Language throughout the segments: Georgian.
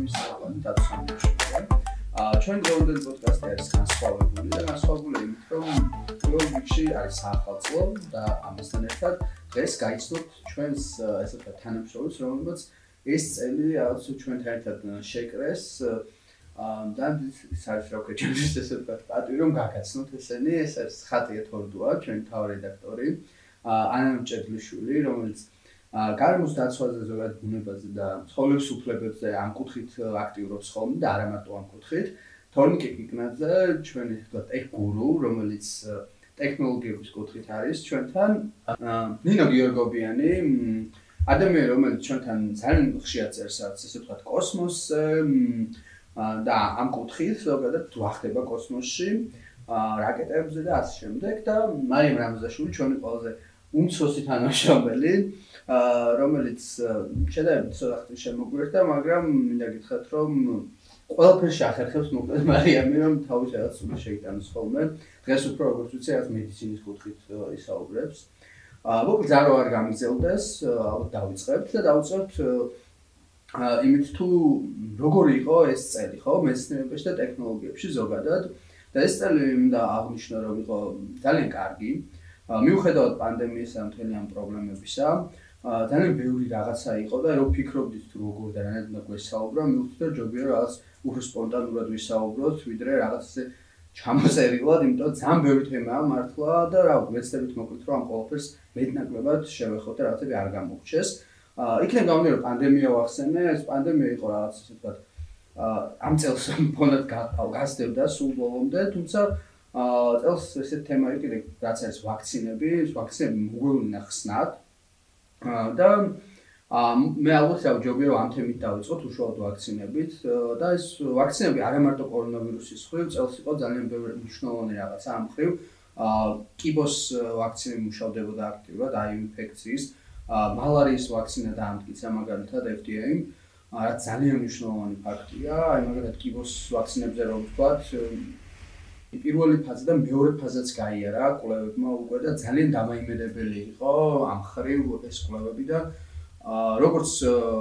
მის საუბარი დაწესებულებია. აა ჩვენ გონდენ პოდკასტი არის განსხვავებული და განსხვავებული იმით, რომ პირველ რიგში არის საახალწლო და ამასთან ერთად დღეს გაიცნობთ ჩვენს ესე ვთქვათ თანამშრომლებს, რომელსაც ეს წელი რაღაც ჩვენთან ერთად შეკრეს და არის რა ვქეთ ჩვენს ესე ვთქვათ პატივი რომ გაგაცნოთ ესენი, ეს არის ხატია თორდუა, ჩვენი თავ რედაქტორი ანა მჭედლიშვილი, რომელიც გარემოს დაცვაზე ზოგადად ბუნებაზე და ცხოვრების უფლებებზე ამ კუთხით აქტიურობს ხოლმე და არა მარტო ამ კუთხით. თორნიკე კიკნაძე, ჩვენი თქვა ტექ გურუ, რომელიც ტექნოლოგიების კუთხით არის ჩვენთან. ნინო გიორგობიანი, ადამიანი, რომელიც ჩვენთან ძალიან ხშირად წერს, ასე ვთქვათ, კოსმოსზე და ამ კუთხით ზოგადად ვახდება კოსმოსში, რაკეტებზე და ასე შემდეგ და მარიამ რამზაშვილი ჩვენი ყველაზე უმცროსი თანამშრომელი. რომელიც შედარებით ცოტა შემოგვერდა, მაგრამ მინდა გითხრათ, რომ ყველაფერში ახერხებს მოკლედ მარიამი, რომ თავის რაღაც უნდა შეიტანოს ხოლმე. დღეს უფრო როგორც ვიცი, რაღაც მედიცინის კუთხით ისაუბრებს. აა მოკლედ ზარო არ გამიგზელდეს, ალბათ დავიწყებთ და დავიწყებთ იმით თუ როგორი იყო ეს წელი, ხო, მეცნიერებაში და ტექნოლოგიებში ზოგადად. და ეს წელი მინდა აღნიშნო, რომ იყო ძალიან კარგი. მიუხედავად პანდემიისა და მთელი ამ პრობლემებისა, ძალიან ბევრი რაღაცა იყო და რო ფიქრობდით თუ როგორ და რანაირად უნდა გვესაუბრო, მივხვდი რომ ჯობია რაღაც უფრო სპონტანურად ვისაუბროთ, ვიდრე რაღაცზე ჩამოწერილად, იმიტომ რომ ძალიან ბევრი თემაა მართლა და რა ვეცდებით მოკლედ რომ ამ ყოველფერს მეტნაკლებად შევეხოთ და რაღაცები არ გამოგჩეს. აა იქნებ გამომდინარე რომ პანდემია ვახსენე, ეს პანდემია იყო რაღაც ასე ვთქვათ აა ამ წელს ფონად გასდევდა სულ ბოლომდე, თუმცა აა წელს ესეთ თემა იყო კიდე რაც არის ვაქცინები, ვაქცინები მოგვეუნა ხსნად, და მე ალბათ დავჯობია რომ ამ თემით დავიწყოთ უშუალოდ ვაქცინებით. და ეს ვაქცინები არა მარტო კორონავირუსის ხრივ წელს იყო ძალიან ბევრი მნიშვნელოვანი რაღაცა ამ ხრივ. კიბოს ვაქცინები მუშავდებოდა აქტიურად აი ინფექციის მალარიის ვაქცინა დაამტკიცა მაგალითად FDA-მ რაც ძალიან მნიშვნელოვანი ფაქტია. აი მაგალითად კიბოს ვაქცინებზე რომ ვთქვათ პირველი ფაზა და მეორე ფაზაც გაიარა კვლევებმა უკვე და ძალიან დამაიმედებელი იყო ამ ხრივ ეს კვლევები და აა როგორც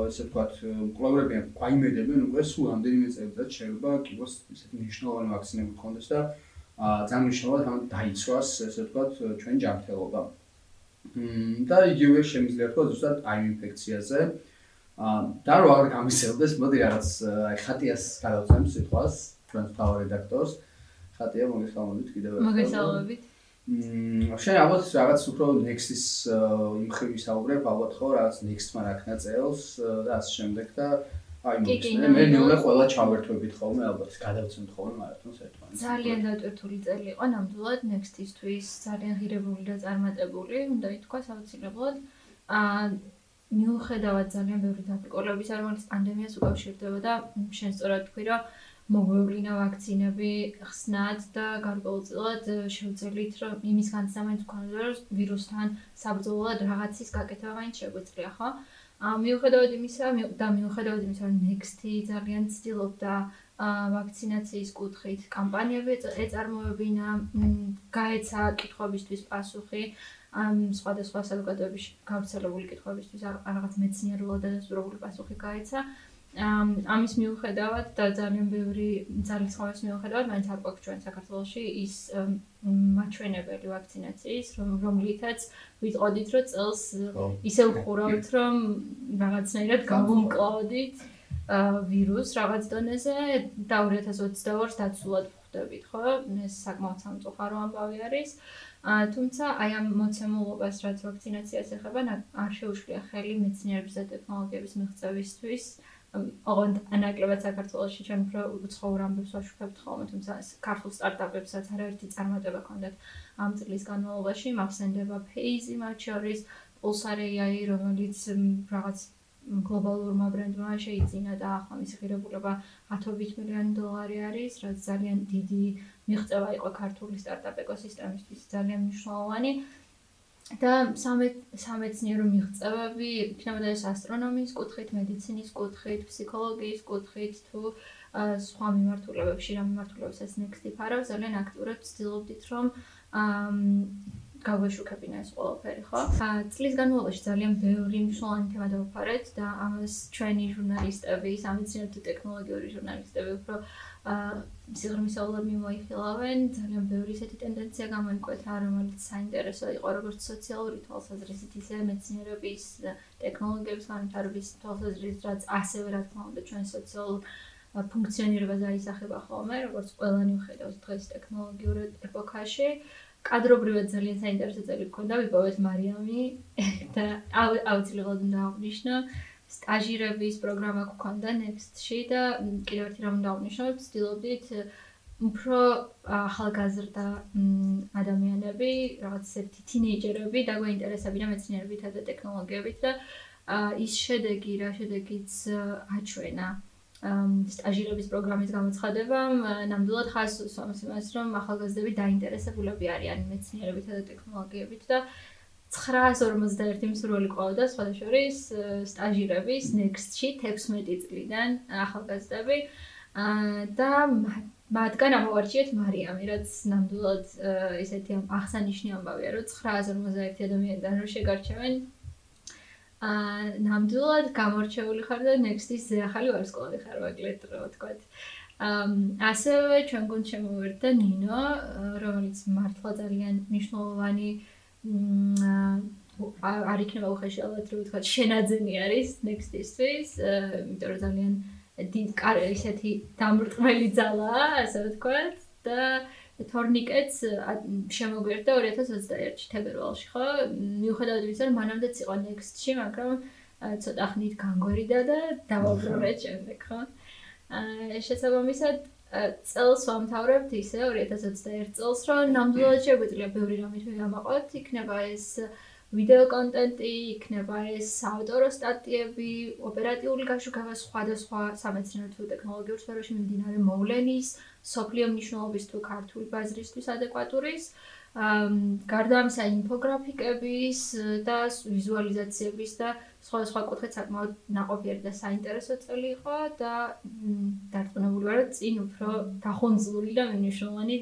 ესე ვთქვათ კვლევრები გვაიმედებენ უკვე სულ ამდენიმე წელიწად შეიძლება კიბოს ესეთი მნიშვნელოვანი ვაქცინები გქონდეს და აა ძალიან მნიშვნელოვნად ამ დაიცვას ესე ვთქვათ ჩვენ ჯანმრთელობა. მმ და იგივე შემიძლია თქვა ზუსტად აი ინფექციაზე. აა და რო არ გამისელდეს, მოდი რაღაც აი ხატიას გადავწემ სიტყვას ჩვენ თავ რედაქტორს. ხატია მოგესალმებით კიდევ ერთხელ. მოგესალმებით. მმ, შენ ალბათ რაღაც უფრო Next-ის იმ ხრივ ისაუბრებ, ალბათ ხო რაღაც Next-მა რაკნა წელს და ასე შემდეგ და აი მოგესალმე. მე ნიულა ყველა ჩავერთვებით ხოლმე, ალბათ გადავცემთ ხოლმე მარათონს ერთმანეთს. ძალიან დატვირთული წელი იყო ნამდვილად Next-ისთვის, ძალიან ღირებული და წარმატებული, უნდა ითქვას აუცილებლად. აა მიუხედავად ძალიან ბევრი დაბრკოლებისა, რომელიც პანდემიას უკავშირდება და შენ სწორად თქვი, რომ მოგვევლინა ვაქცინები ხსნად და გარკვეულწილად შევძელით რომ იმის განსამენს ვქონოდა რომ ვირუსთან საბრძოლოდ რაღაცის გაკეთება მაინც შეგვიძლია ხო? ა მიუხედავად იმისა და მიუხედავად იმისა რომ Next-ი ძალიან ცდილობდა ვაქცინაციის კუთხით კამპანიები ეწარმოებინა, გაეცა კითხვებისთვის პასუხი ამ სხვადასხვა საზოგადოების გავრცელებული კითხვებისთვის რაღაც მეცნიერულად დადასტურებული პასუხი გაეცა. ამის მიუხედავად და ძალიან ბევრი ძალისხმევის მიუხედავად მაინც არ გვაქვს ჩვენ საქართველოში ის მაჩვენებელი ვაქცინაციის რომლითაც ვიტყოდით რომ წელს ისე ვხურავთ რომ რაღაცნაირად გავუმკლავდით ვირუს რაღაც დონეზე. და 2022-ს დაცულად ხვდებით ხო? ეს საკმაოდ სამწუხარო ამბავი არის. თუმცა აი ამ მოცემულობას რაც ვაქცინაციას ეხება არ შეუშვია ხელი მეცნიერების და ტექნოლოგიების მიღწევისთვის ოღონდ ანაკლებად საქართველოსში ჩვენ უფრო უცხოურ ამბებს ვაშუქებთ ხოლმე, თუმცა ქართულ სტარტაპებსაც არაერთი წარმატება ჰქონდათ ამ წლის განმავლობაში, მახსენდება Phase მათ შორის, Pulsar AI, რომელიც რაღაც გლობალურმა ბრენდმა შეიძინა და ახლა მისი ღირებულება 10 მილიონი დოლარი არის, რაც ძალიან დიდი მიღწევა იყო ქართული სტარტაპ ეკოსისტემისთვის, ძალიან მნიშვნელოვანი. და სამეცნიერო მიღწევები იქნებოდა ეს ასტრონომიის კუთხით, მედიცინის კუთხით, ფსიქოლოგიის კუთხით თუ სხვა მიმართულებებში, რა მიმართულებებსაც Next-ი ფარავს, ძალიან აქტიურად ვცდილობდით, რომ გავეშუქებინა ეს ყველაფერი, ხო? წლის განმავლობაში ძალიან ბევრი მნიშვნელოვანი თემა დავფარეთ და ამას ჩვენი ჟურნალისტები, სამეცნიერო ტექნოლოგიური ჟურნალისტები უფრო აა სიღრმისეულად მიმოიხილავენ, ძალიან ბევრი ესეთი ტენდენცია გამოიკვეთა, რომელიც საინტერესო იყო როგორც სოციალური თვალსაზრისით, ისე მეცნიერების, ტექნოლოგიების განვითარების თვალსაზრისით, რაც ასევე რა თქმა უნდა ჩვენ სოციალურ ფუნქციონირებას აისახება ხოლმე, როგორც ყველანი ვხედავს დღეს ტექნოლოგიურ ეპოქაში. კადრობრივად ძალიან საინტერესო წელი გქონდა, ვიპოვეთ მარიამი და აუცილებლად უნდა აღნიშნო სტაჟირების პროგრამა გქონდა Next-ში და კიდევ ერთი რამ უნდა აღნიშნო, ვცდილობდით უფრო ახალგაზრდა ადამიანები, რაღაც ერთი თინეიჯერები დაგვეინტერესებინა მეცნიერებითა და ტექნოლოგიებით და ის შედეგი, რა შედეგიც აჩვენა სტაჟირების პროგრამის გამოცხადებამ ნამდვილად ხაზს უსვამს იმას, რომ ახალგაზრდები დაინტერესებულები არიან მეცნიერებითა და ტექნოლოგიებით და 951 მსურველი ყავდა სხვადასხვის სტაჟირების Next-ში 16 წლიდან ახალგაზრდები. და მათგან ამოვარჩიეთ მარიამი, რაც ნამდვილად ესეთი აღსანიშნავი ამბავია, რომ 951 ადამიანიდან რო შეგარჩევენ აა ნამდვილად გამორჩეული ხარ და next-ის ახალი ვარსკვლავი ხარ ვაკლეთ რა ვთქვა. აა ასევე ჩვენ გუნდ შემოვერდა ნინო, რომელიც მართლა ძალიან მნიშვნელოვანი აა არ იქნება ალბათ რა ვთქვა, შენაძენი არის next-ისთვის, იმიტომ რომ ძალიან ისეთი დამრტმელი ძალაა, ასე ვთქვა და თორნიკეტს შემოგვერდა 2021-ში თებერვალში, ხო? მიუხედავად იმისა, რომ მანამდეც იყო Next-ში, მაგრამ ცოტა ხნით განგვერიდა და დავაბრუნეთ შემდეგ, ხო? აა შესაბამისად წელს ვამთავრებთ ისე 2021 წელს, რომ ნამდვილად შეგვიძლია ბევრი რამე ვამაყოთ, იქნება ეს ვიდეო კონტენტი, იქნება ეს საავტორო სტატიები, ოპერატიული გაშუქება სხვადასხვა სამეცნიერო თუ ტექნოლოგიურ სფეროში მიმდინარე მოვლენის, სოფლიო მნიშვნელობის თუ ქართული ბაზრისთვის ადეკვატურის, გარდა ამისა ინფოგრაფიკების და ვიზუალიზაციების და სხვა სხვა კუთხით საკმაოდ ნაყოფიერი და საინტერესო წელი იყო და დარწმუნებული ვარ, წინ უფრო დახონძლული და მნიშვნელოვანი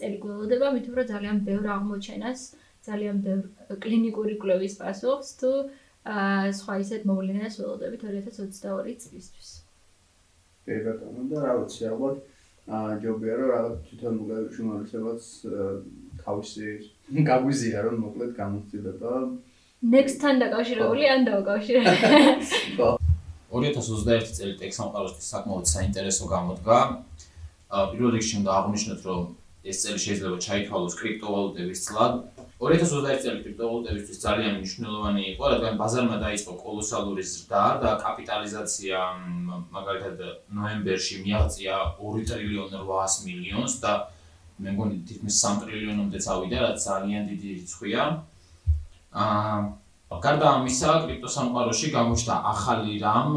წელი გველოდება, მით უმეტეს ძალიან ბევრ აღმოჩენას ძალიან ბევრ კლინიკური კვლევის პასუხს თუ აა სხვა ისეთ მოვლენას ველოდებით 2022 წლისთვის. კი ბატონო და რა ვიცი ალბათ აა ჯობია რომ რაღაც თვითონ ჟურნალისტებიც თავისი გაგვიზია რომ მოკლედ გამოცდილება next-თან დაკავშირებული ან დავაკავშირე. 2021 წელი ტექსამყაროსთვის საკმაოდ საინტერესო გამოდგა. პირველ რიგში უნდა აღვნიშნოთ რომ ეს წელი შეიძლება ჩაითვალოს კრიპტოვალუტების წლად. 2021 წელი კრიპტოვალუტებისთვის ძალიან მნიშვნელოვანი იყო, რადგან ბაზარმა დაიწყო კოლოსალური ზრდა და კაპიტალიზაცია მაგალითად ნოემბერში მიაღწია 2 ტრილიონ 800 მილიონს და მე მგონი თითქმის 3 ტრილიონამდე წავიდა, რაც ძალიან დიდი რიცხვია. აა გარდა ამისა, კრიპტოსამყაროში გამოჩნდა ახალი რამ,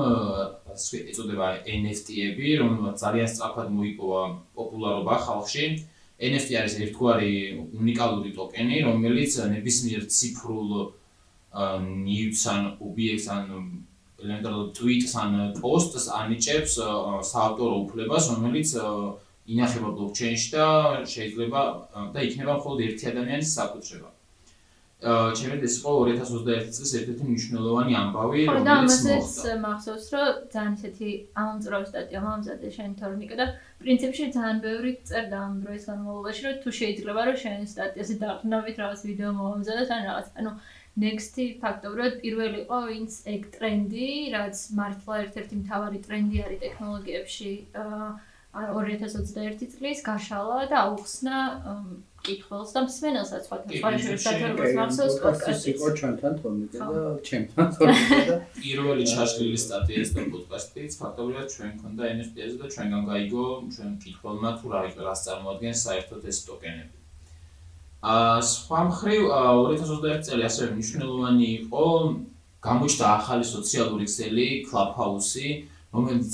ეწოდება NFT-ები, რომელსაც ძალიან სწრაფად მოიპოვა პოპულარობა ხალხში. NFT არის ერთგვარი უნიკალური ტოკენი, რომელიც ნებისმიერ ციფრულ news ან objects ან ელემენტარულ tweets ან posts ანიჭებს საავტორო უფლებას, რომელიც ინახება blockchain-ში და შეიძლება და იქნება მხოლოდ ერთი ადამიანის საკუთრება. ჩემი ეს იყო 2021 წლის ერთ-ერთი მნიშვნელოვანი ამბავი, რომელიც მოხდა. მახსოვს, რომ ძალიან ისეთი ამომწროვ სტატია მომზადე შენ თორნიკა და პრინციპში ძალიან ბევრი წერდა ამ დროის განმავლობაში, რომ თუ შეიძლება რომ შენ სტატიაზე დაყნობით რაღაც ვიდეო მომზადოთ ან რაღაც. ანუ next-ი ფაქტობრივად პირველი იყო ვინც ეგ ტრენდი, რაც მართლა ერთ-ერთი მთავარი ტრენდი არის ტექნოლოგიებში აა 2021 წლის გაშალა და აუხსნა კითხველს და მსმენელსაც სხვა სხვა საერთოდ მახსოვს პოდკასტი იყო ჩვენთან თორნიკე და ჩემთან თორნიკე და პირველი ჩაშლილი სტატიას და პოდკასტიც ფაქტობრივად ჩვენ ქონდა NFT-ზე და ჩვენგან გაიგო ჩვენ კითხველმა თუ რა იყო რას წარმოადგენს საერთოდ ეს ტოკენები. აა სხვა მხრივ 2021 წელი ასევე მნიშვნელოვანი იყო გამოჩნდა ახალი სოციალური ქსელი Clubhouse-ი, რომელიც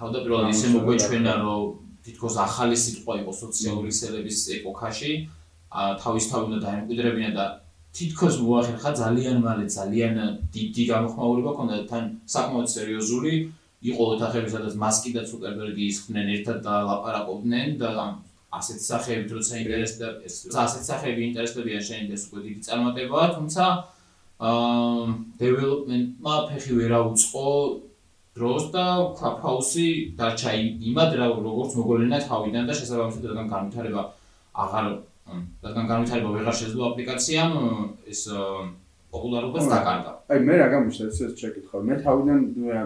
თავდაპირველად ისე მოგვეჩვენა რომ თითქოს ახალი სიტყვა იყო სოციალური ქსელების ეპოქაში, ა თავისთავად უნდა დაემკვიდრებინა და თითქოს მოახერხა ძალიან მალე ძალიან დიდი გამოხმაურება ქონდა თან საკმაოდ სერიოზული. იყო ოთახები სადაც მასკი და ცუკერბერგი ისხდნენ ერთად და ლაპარაკობდნენ და ასეთი სახეებით როცა ინტერესდება ეს ასეთი სახეები ინტერესდებიან შენ ეს უკვე დიდი წარმატებაა თუმცა აა დეველოპმენტმა ფეხი ვერ აუწყო დროს და კლაფჰაუსი დარჩა იმად რა როგორც მოგოლინა თავიდან და შესაბამისად რადგან განვითარება აღარ რადგან განვითარება ვეღარ შეძლო აპლიკაციამ ეს პოპულარობას დაკარგა. აი მე რა გამიშდა ეს ეს შეკითხვა. მე თავიდან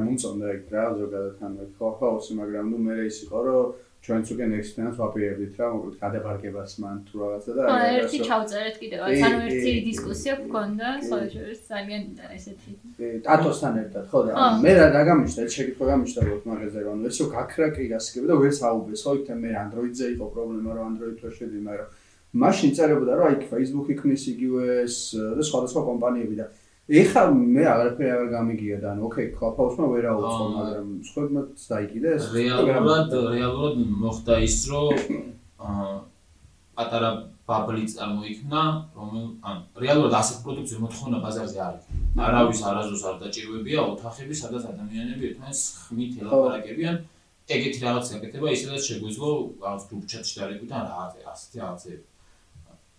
მომწონდა ეგ რა ზოგადად თან კლაფჰაუსი, მაგრამ ნუ მე ის იყო რომ ჩვენც უკვე next-დანაც ვაპირებდით რა, მოკლედ გადაბარგებას მან თუ რაღაცა და აი ერთი ჩავწერეთ კიდევაც, ანუ ერთი დისკუსია გქონდა, ხოლმე ძალიან ესეთი. ტატოსთან ერთად, ხო და მე რა დაგამიშდა, ეს შეკითხვა გამიშდა როგორც რომ ანუ ესო გაქრაკი გასკები და ვერც აუბეს, ხო იქ მე Android-ზე იყო პრობლემა, რომ Android-ზე შედი, მაგრამ მაშინ წერებოდა რომ აი Facebook-ი ქმნის იგივეს და სხვადასხვა კომპანიები და ეხა მე აღარაფერი აღარ გამიგია და ანუ ოკეი კლაფაუსმა ვერ აუწყო მაგრამ სხვებმაც დაიკიდა ეს რეალურად რეალურად მოხდა ის რომ აა პატარა ბაბლი წარმოიქმნა რომელ ან რეალურად ასეთ პროდუქციურ მოთხოვნა ბაზარზე არ არის არავის არაზოს არ დაჭირვებია ოთახები სადაც ადამიანები ერთმანეთს ხმით ელაპარაკებიან. ეგეთი რაღაც ეკეთება ისედაც შეგვიძლია რაღაც გრუპ ჩატში დაიკვირდა რა ასეთი რაღაცები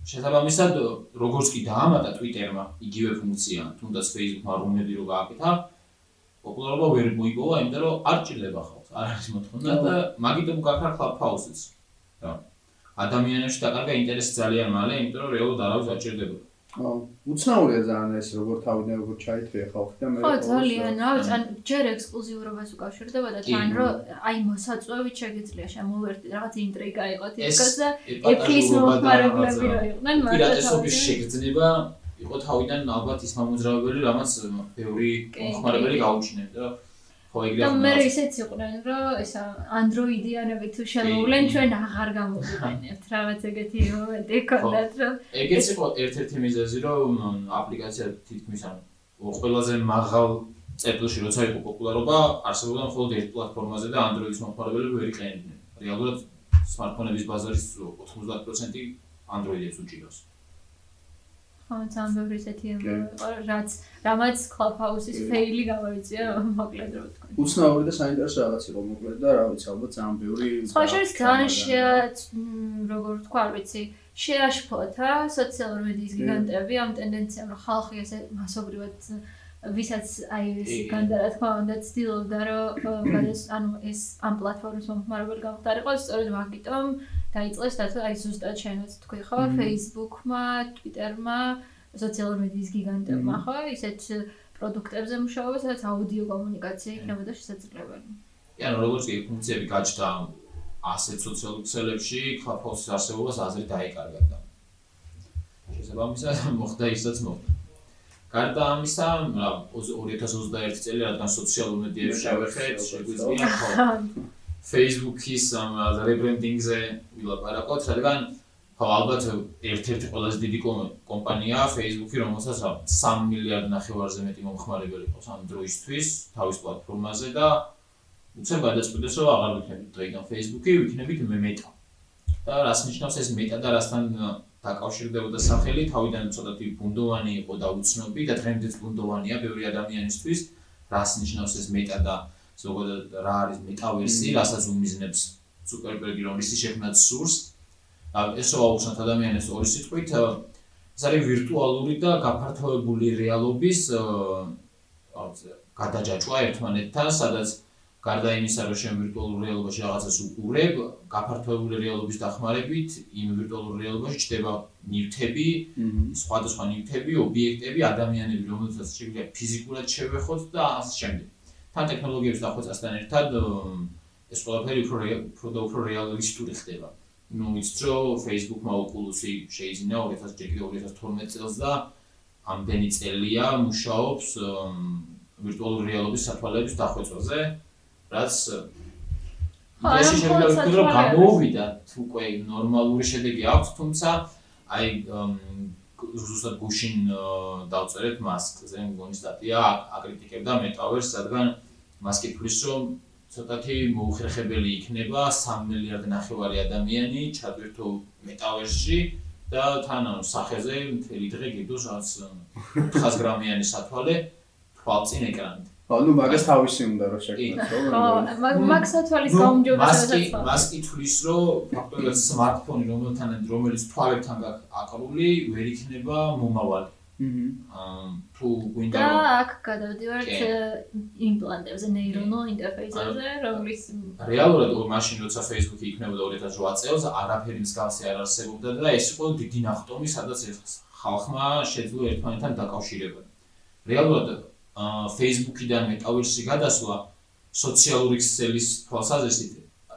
შესაბამისად როგორც კი დაამატა Twitter-მა იგივე ფუნქცია, თუნდაც Facebook-მა რომელი რო გააკეთა, პოპულარობა ვერ მოიპოვა, იმიტომ რომ არ ჭირდება ხალხს, არ არის მოთხოვნა და მაგიტომ გაქრა Clubhouse-იც. რა. ადამიანებში დაკარგა ინტერესი ძალიან მალე, იმიტომ რომ რეალურად არავის არ ჭირდებოდა. უცნაურია ძალიან ეს როგორ თავიდან როგორ ჩაითრია ხალხი და მე ხო, ძალიან, რა ვიცი, ან ჯერ ექსკლუზიურობას უკავშირდება და თან რომ აი მოსაწვევით შეგიძლია შემოვერთი რაღაც ინტრიგა იყოს იქაც და ეფლის მომხმარებლები რო იყვნენ, მაგრამ პირატესობის შეგრძნება იყო თავიდან ალბათ ის მამოძრავებელი, რამაც ბევრი მომხმარებელი გაუჩნდა და ხო ეგრე და მე ისეც იყვნენ რომ ესა Android-იანები თუ შემოვლენ ჩვენ აღარ გამოვიყენებთ რაღაც ეგეთი მომენტი ქონდათ რომ ეგეც იყო ერთ-ერთი მიზეზი რომ აპლიკაცია თითქმის ანუ ყველაზე მაღალ წერტილში როცა იყო პოპულარობა არსებობდა მხოლოდ ერთ პლატფორმაზე და Android-ის მომხმარებლები ვერ იყენებდნენ. რეალურად smartphone-ების ბაზარის 90% Android-ს უჭირავს. ხო, ძალიან ბევრი ესეთი იყო, რაც რამაც Clubhouse-ის ფეილი გამოიწია, მოკლედ რო ვთქვა. უცნაური და საინტერესო რაღაც იყო, მოკლედ და რა ვიცი, ალბათ ძალიან ბევრი სხვა შეიძლება ძალიან როგორ ვთქვა, არ ვიცი, შეაშფოთა სოციალური მედიის გიგანტები ამ ტენდენციამ, რომ ხალხი ესე მასობრივად ვისაც აი ეს განდარა თქმა უნდა ცდილობდა რომ გადეს ანუ ეს ამ პლატფორმის მომხმარებელი გამხდარიყო სწორედ მაგიტომ დაიწყეს და თუ აი ზუსტად შენაც თქვი ხო? Facebook-მა, Twitter-მა, სოციალური მედიის გიგანტებმა ხო? ისეთ პროდუქტებზე მუშაობა, სადაც აუდიო კომუნიკაცია იქნებოდა შესაძლებელი. ანუ როგორც კი ფუნქციები გაჩნდა ასეთ სოციალურ ქსელებში, Clubhouse-ის არსებობას აზრი დაიკარგა. და შესაბამისად მოხდა ისაც მოხდა. გარდა ამისა, რა 2021 წელი რადგან სოციალურ მედიებში შევეხეთ, შეგვიძლია ხო Facebook-ის ამ რებრენდინგზე ვილაპარაკოთ, რადგან ხო ალბათ ერთ-ერთი ყველაზე დიდი კომპანია Facebook-ი, რომელსაც 3 მილიარდ ნახევარზე მეტი მომხმარებელი ყავს ამ დროისთვის თავის პლატფორმაზე და უცებ გადაწყვეტეს, რომ აღარ ვიქნებით დღეიდან Facebook-ი, ვიქნებით Meta. და რას ნიშნავს ეს Meta და რასთან დაკავშირდებოდა სახელი, თავიდან ცოტათი ბუნდოვანი იყო და უცნობი და დღემდეც ბუნდოვანია ბევრი ადამიანისთვის, რას ნიშნავს ეს Meta და ზოგადად რა არის მეტავერსი, რასაც უმიზნებს ზუკერბერგი რომ ისი შექმნათ სურს. ესო აუხსნათ ადამიანებს ორი სიტყვით, ეს არის ვირტუალური და გაფართოებული რეალობის გადაჯაჭვა ერთმანეთთან, სადაც გარდა იმისა, რომ შენ ვირტუალურ რეალობაში რაღაცას უყურებ, გაფართოებული რეალობის დახმარებით იმ ვირტუალურ რეალობაში ჩდება ნივთები, სხვადასხვა ნივთები, ობიექტები, ადამიანები, რომელთაც შეგვიძლია ფიზიკურად შევეხოთ და ასე შემდეგ. თან ტექნოლოგიების დახვეწასთან ერთად ეს ყველაფერი უფრო უფრო და უფრო რეალისტური ხდება. ნუ იცით რომ Facebook-მა Oculus-ი შეიძინა 2012 წელს და ამდენი წელია მუშაობს ვირტუალური რეალობის სათვალეების დახვეწაზე, რაც ეს შეიძლება ვთქვი რომ გამოვიდა უკვე ნორმალური შედეგი აქვს, თუმცა აი ზუსტად გუშინ დავწერეთ მასკზე მგონი სტატია აკრიტიკებდა მეტავერს, რადგან მას კითხვის რომ ცოტათი მოუხერხებელი იქნება 3 მილიარდ ნახევარი ადამიანი ჩადვირთო მეტავერსში და თან სახეზე მთელი დღე გიდოს რაც 500 გრამიანი სათვალე თვალწინ ეკრანით. ანუ მაგას თავისი უნდა რომ შექმნას, ხო, ხო? მაგ მაგსაც თვალის გაუმჯობესება მასკი მასკი თulis რომ ფაქტობრივად სმარტფონი რომელთან რომელიც თვალებთან გაქვს აკრული ვერ იქნება მომავალი. აა თუ გვინდა და აქ გადავდივართ იმპლანტებზე, ნეირონულ ინტერფეისებზე, რომლის რეალურად ო მაშინ როცა Facebook-ი იქნებოდა 2008 წელს არაფერი მსგავსი არ არსებობდა და ეს იყო დიდი ნახტომი, სადაც ხალხმა შეძლო ერთმანეთთან დაკავშირება. რეალურად აა Facebook-იდან მეტავერსი გადასვლა სოციალური ქსელის თვალსაზრისით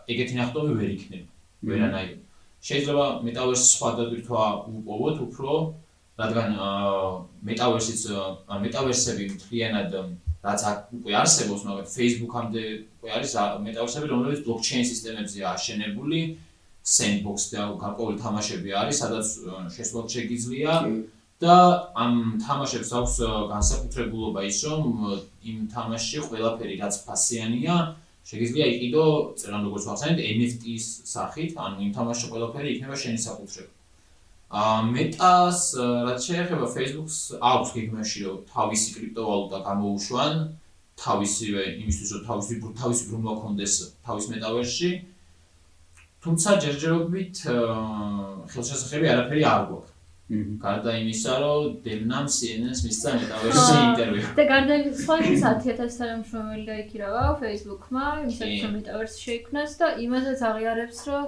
ეგეთი ნახტომი ვერ იქნება. ვერანაირ. შეიძლება მეტავერსი სხვა დატვირთვა უპოვოთ უფრო, რადგან მეტავერსიც მეტავერსები მთლიანად რაც უკვე არსებობს, მაგრამ Facebook-ამდე უკვე არის მეტავერსები, რომლებიც blockchain სისტემებზეა აშენებული, sandbox და გარკვეული თამაშები არის, სადაც აა, შესვლად შეგიძლია და ამ თამაშებს აქვს განსაკუთრებულობა ის, რომ იმ თამაშში ყველაფერი რაც ფასიანია, შეგიძლია იყიდო, წერან როგორც ვახსენეთ, NFT-ის სახით, ანუ იმ თამაშში ყველაფერი იქნება შენი საკუთრება. აა მეტას რაც შეეხება Facebook-ს აქვს გეგმაში რომ თავისი კრიპტოვალუტა გამოუშვან თავისივე იმისთვის რომ თავისი თავისი ბრუნვა ქონდეს თავის მეტავერსში თუმცა ჯერჯერობით ხელშესახები არაფერი არ გვაქვს. გარდა იმისა რომ დემნამ CNN-ს მისცა მეტავერსში ინტერვიუ. და გარდა იმისა, სხვა ის 10000 თანამშრომელი გაიქირავა Facebook-მა, იმისათვის რომ მეტავერსი შეიქმნას და იმასაც აღიარებს, რომ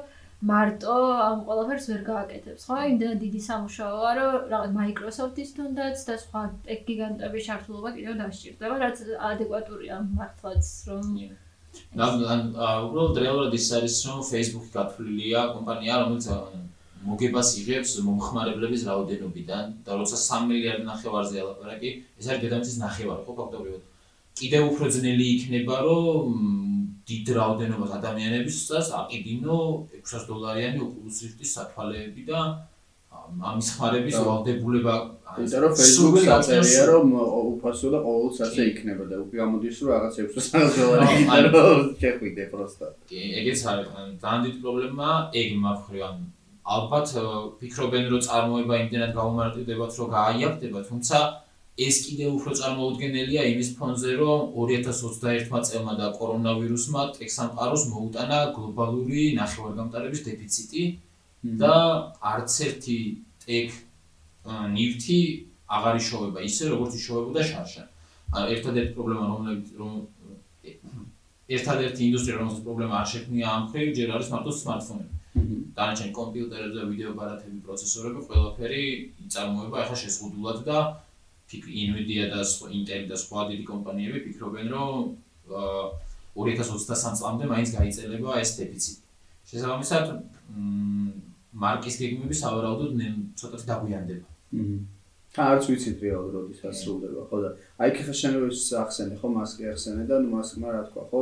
მარტო ამ ყველაფერს ვერ გააკეთებს, ხო? იმდენად დიდი სამუშაოა, რომ რაღაც Microsoft-ის თუნდაც და სხვა ტექ გიგანტების ჩართულობა კიდევ დასჭირდება, რაც ადეკვატურია მართლაც, რომ და ან უბრალოდ რეალურად ის არის რომ Facebook-ი გათვლილია კომპანია რომელიც მოგებას იღებს მომხმარებლების რაოდენობიდან და როცა 3 მილიარდ ნახევარზე ელაპარაკი, ეს არის დედამიწის ნახევარი ხო ფაქტობრივად. კიდევ უფრო ძნელი იქნება რომ დიდ რაოდენობას ადამიანებისას აყიდინო 600 დოლარიანი Oculus Rift-ის სათვალეები და ამ- ამის ხმარების და- ვალდებულება იმიტომ რომ Facebook-ს აწერია რომ უფასო და ყოველთვის ასე იქნება და უკვე გამოდის რომ რაღაც 600 დოლარი ან- რომ შეხვიდე პროსტა. კი, ეგეც არის ან ძალიან დიდი პრობლემაა, ეგ მაქრე ან ალბათ ფიქრობენ რომ წარმოება იმდენად გაუმარტივდებათ რომ გააიაფდება, თუმცა ეს კიდე უფრო წარმოუდგენელია იმის ფონზე რომ 2021 წელმა და კორონავირუსმა ტექ სამყაროს მოუტანა გლობალური ნახევარგამტარების დეფიციტი და არც ერთი ტექ ნივთი აღარ იშოვება ისე როგორც იშოვებოდა შარშან. ანუ ერთადერთი პრობლემა რომელიც რომ ერთადერთი ინდუსტრია რომელსაც პრობლემა არ შექმნია ამ ხრივ ჯერ არის მარტო სმარტფონები. დანარჩენი კომპიუტერები და ვიდეო ბარათები, პროცესორები ყველაფერი იწარმოება ახლა შეზღუდულად და Nvidia და სხვა Intel და სხვა დიდი კომპანიები ფიქრობენ რომ აა, 2023 წლამდე მაინც გაიწელება ეს დეფიციტი. შესაბამისად, მარკის გეგმები სავარაუდოდ ცოტათი დაგვიანდება. ხა არც ვიცით რეალურად როდის ასრულდება, ხო და აი ხა შენ რო ის ახსენე ხო მასკი ახსენე და ნუ მასკმა რა თქვა, ხო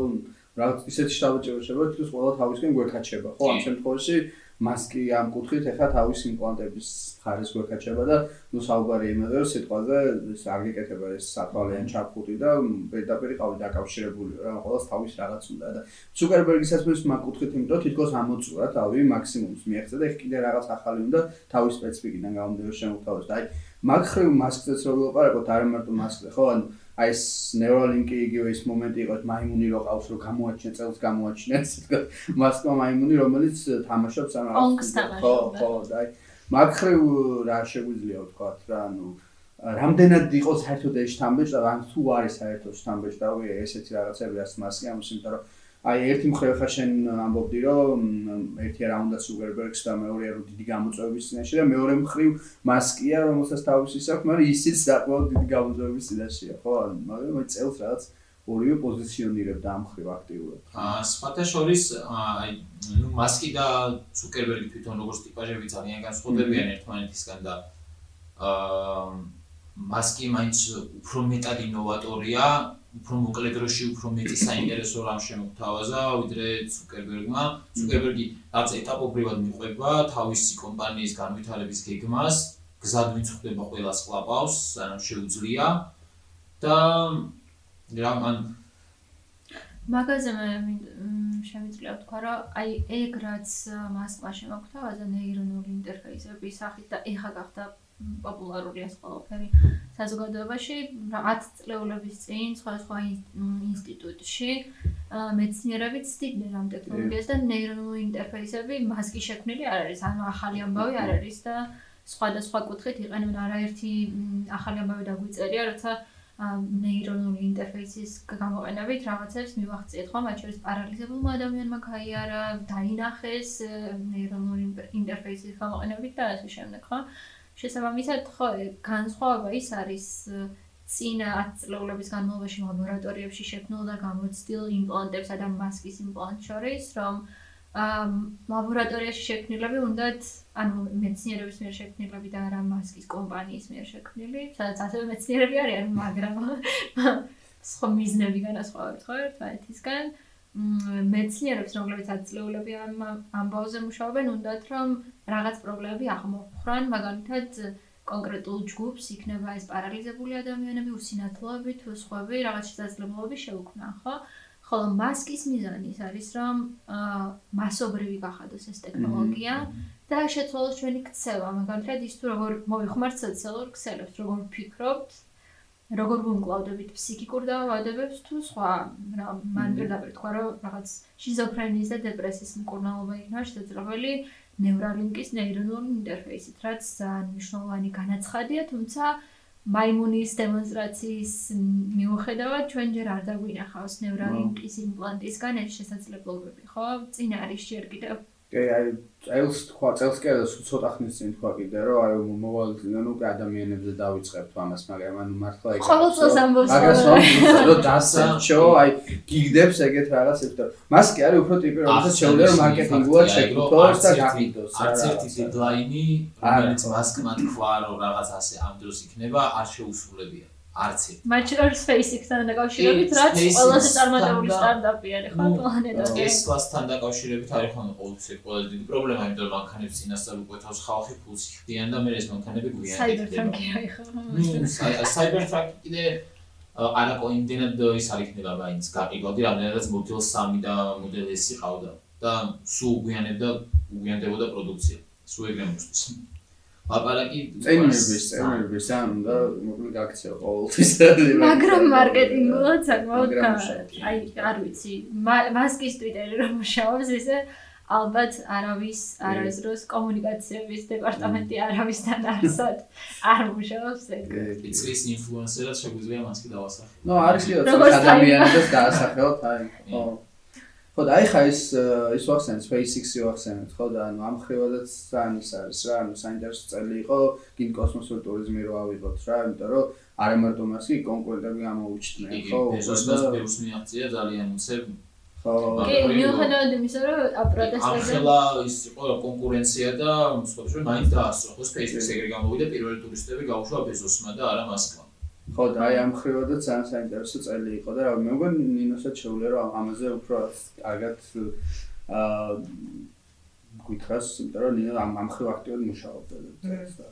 რაღაც ისეთი შტაბჭება შევა, თვითონ ყველა თავისკენ გვერდხაჩება, ხო ამ კი. შემთხვევაში მასკი ამ კუთხით ეხა თავის იმპლანტების ხარეს გვერდხაჩება და ნუ საუბარი იმაზე რომ სიტყვაზე ეს არ გეკეთება ეს სათვალეან ჩაფხუტი და პირდაპირ ყავი დაკავშირებული რა ყველას თავის რაღაც უნდა და ცუკერბერგისაც მის მაგ კუთხით იმიტომ თითქოს ამოწურა თავი მაქსიმუმს მიაღწია და იქ კიდე რაღაც ახალი უნდა თავის სპეციფიკიდან გამომდინარე შემოთავაზოს და აი მაგ ხრივ მასკზეც რო ვილაპარაკოთ არ მარტო მასკზე ხო ანუ აი ეს ნეურალინკი იგივე ის მომენტი იყო მაიმუნი რო ყავს რო გამოაჩინა წელს გამოაჩინა ესე თქვა მასკმა მაიმუნი რომელიც თამაშობს ამ ონგს ხო თამაშობდა. ხო და აი მაგ ხრივ რა შეგვიძლია ვთქვა რა ანუ რამდენად იყოს საერთოდ ეს შთამბეჭ და ან თუ არის საერთოდ შთამბეჭდავი ესეთი რაღაცები რაც მასკი ამის იმიტომ რომ აი ერთი მხრივ ხა შენ ამბობდი რომ ერთი რა უნდა სუგერბერგს და მეორეა რომ დიდი გამოწვევების წინაშე და მეორე მხრივ მასკია რომელსაც თავის ის აქვს მაგრამ ისიც საკმაოდ დიდი გამოწვევების წინაშეა ხო? მაგრამ აი წელს რაღაც ორივე პოზიციონირებდა ამ მხრივ აქტიურად. აა სხვათა შორის აი ნუ მასკი და ცუკერბერგი თვითონ როგორც ტიპაჟები ძალიან განსხვავდებიან ერთმანეთისგან და აა მასკი მაინც უფრო მეტად ინოვატორია, უფრო მოკლე დროში უფრო მეტი საინტერესო რამ შემოგთავაზა ვიდრე ცუკერბერგმა. ცუკერბერგი რაც ეტაპობრივად მიყვება თავისი კომპანიის განვითარების გეგმას, გზად ვინც ხვდება ყველას ყლაპავს, სანამ შეუძლია და რა ან მაგაზე მე შემიძლია ვთქვა, რომ აი ეგ რაც მასკმა შემოგთავაზა ნეირონული ინტერფეისების სახით და ეხა გახდა პოპულარულია ეს ყველაფერი საზოგადოებაში 10 წლეულების წინ სხვადასხვა ინსტიტუტში მეცნიერები ცდილობენ ამ ტექნოლოგიას და ნეირონული ინტერფეისები მასკი შექმნილი არ არის, ანუ ახალი ამბავი არ არის და სხვადასხვა კუთხით იყენებენ არაერთი ახალი ამბავი დაგვიწერია, როცა ნეირონული ინტერფეისის გამოყენებით რაღაცებს მივახციეთ, ხო? მათ შორის პარალიზებულმა ადამიანმა გაიარა, დაინახეს ნეირონული ინტერფეისის გამოყენებით და ასე შემდეგ, ხო? შესაბამისად, ხო, განსხვავება ის არის წინა 10 წლების განმავლობაში ლაბორატორიებში შექმნილ და გამოცდილ იმპლანტებსა და მასკის იმპლანტ შორის, რომ ამ ლაბორატორიაში შექმნილები უნდათ, ანუ მეცნიერების მიერ შექმნილები და არა მასკის კომპანიის მიერ შექმნილი, სადაც ასევე მეცნიერები არიან, მაგრამ სხვა მიზნები განასხვავებთ ხო ერთმანეთისგან. მეცნიერებს, რომლებიც აწლეულები ამ ამბავზე მუშაობენ, უნდათ რომ რაღაც პრობლემები აღმოფხრან, მაგალითად კონკრეტულ ჯგუფს იქნება ეს პარალიზებული ადამიანები, უსინათლოები თუ სხვები, რაღაც შესაძლებლობები შეუქმნან, ხო? ხოლო მასკის მიზანი ის არის, რომ აა მასობრივი გახადოს ეს ტექნოლოგია და შეცვალოს ჩვენი ქცევა, მაგალითად ის თუ როგორ მოიხმართ სოციალურ ქსელებს, როგორ ვფიქრობთ, როგორ ვუმკლავდებით ფსიქიკურ დაავადებებს თუ სხვა, რა მან პირდაპირ თქვა, რომ რაღაც შიზოფრენიის და დეპრესიის მკურნალობა იქნება შესაძლებელი ნევრალინკის ნეირონული ინტერფეისით, რაც ძალიან მნიშვნელოვანი განაცხადია, თუმცა მაიმუნის დემონსტრაციის მიუხედავად ჩვენ ჯერ არ დაგვინახავს ნევრალინკის იმპლანტისგან ეს შესაძლებლობები, ხო? წინ არის ჯერ კიდევ კი, აი, წელს თქვა, წელს კი არა, ცოტა ხნის წინ თქვა კიდე, რომ აი მოვალ წინან უკვე ადამიანებზე დავიწყებთ ამას, მაგრამ ანუ მართლა ეგ ყოველ წელს ამბობს. მაგრამ რომ დასაჩო, აი, გიგდებს ეგეთ რაღაცებს და მას კი არის უფრო ტიპი, რომელსაც შეუძლია მარკეტინგულად შეგვითოს და გაგიდოს. არც ერთი დედლაინი, რომელიც მასკმა თქვა, რომ რაღაც ასე ამ დროს იქნება, არ შეუსრულებია. არც ერთ. მათ შორის SpaceX-თან დაკავშირებით, რაც ყველაზე წარმატებული სტარტაპი არის ხო პლანეტაზე. ეს კლასთან დაკავშირებით არის ხო ყოველთვის ყველაზე დიდი პრობლემა, იმიტომ რომ მანქანებს წინასწარ უკვე თავს ხალხი ფულს იხდიან და მე ეს მანქანები გვიან ეკდება. Cybertruck-ი ხო? Cybertruck კიდე არა კონდენად ის არის იქნება მაინც გაყიდოდი, რამდენადაც Model 3 და Model S ყავდა და სულ გვიანებდა გვიანდებოდა პროდუქცია. სულ ეგრე მოსწის. ლაპარაკი წენების წენების ან და მოკლედ აქცია ყოველთვის. მაგრამ მარკეტინგულად საკმაოდ აი არ ვიცი. მასკის ტვიტერი რომ მუშაობს ესე ალბათ არავის არ არის დროს კომუნიკაციების დეპარტამენტი არავისთან არსად არ მუშაობს ეგ ის ინფლუენსერად შეგვიძლია მასკი დავასახე ნუ არის კიდევ ადამიანებს დაასახელოთ აი ხო ხო და აი ხა ეს ის ვახსენე SpaceX-ი ვახსენე ხო და ანუ ამ ხრივადაც ძალიან ის არის რა ანუ საინტერესო წელი იყო გინ კოსმოსური ტურიზმი რო ავიღოთ რა იმიტომ რომ არა მარტო მასი კონკურენტები გამოუჩნდნენ ხო ეს ბიუს მიაღწია ძალიან ისე. ხო. კი მიუხედავად იმისა რომ აპროტესტებზე ახლა ის იყო კონკურენცია და სხვა შე მაინც დაასწრო ხო SpaceX ეგრე გამოვიდა პირველი ტურისტები გაუშვა ბეზოსმა და არა მასკმა ხო და აი ამ ხრივადაც ძალიან საინტერესო წელი იყო და რა მე მგონი ნინოსაც შეუძლია რომ ამაზე უფრო კარგად აა გითხრას, იმიტომ რომ ნინო ამ ამ ხრივ აქტიურად მუშაობდა და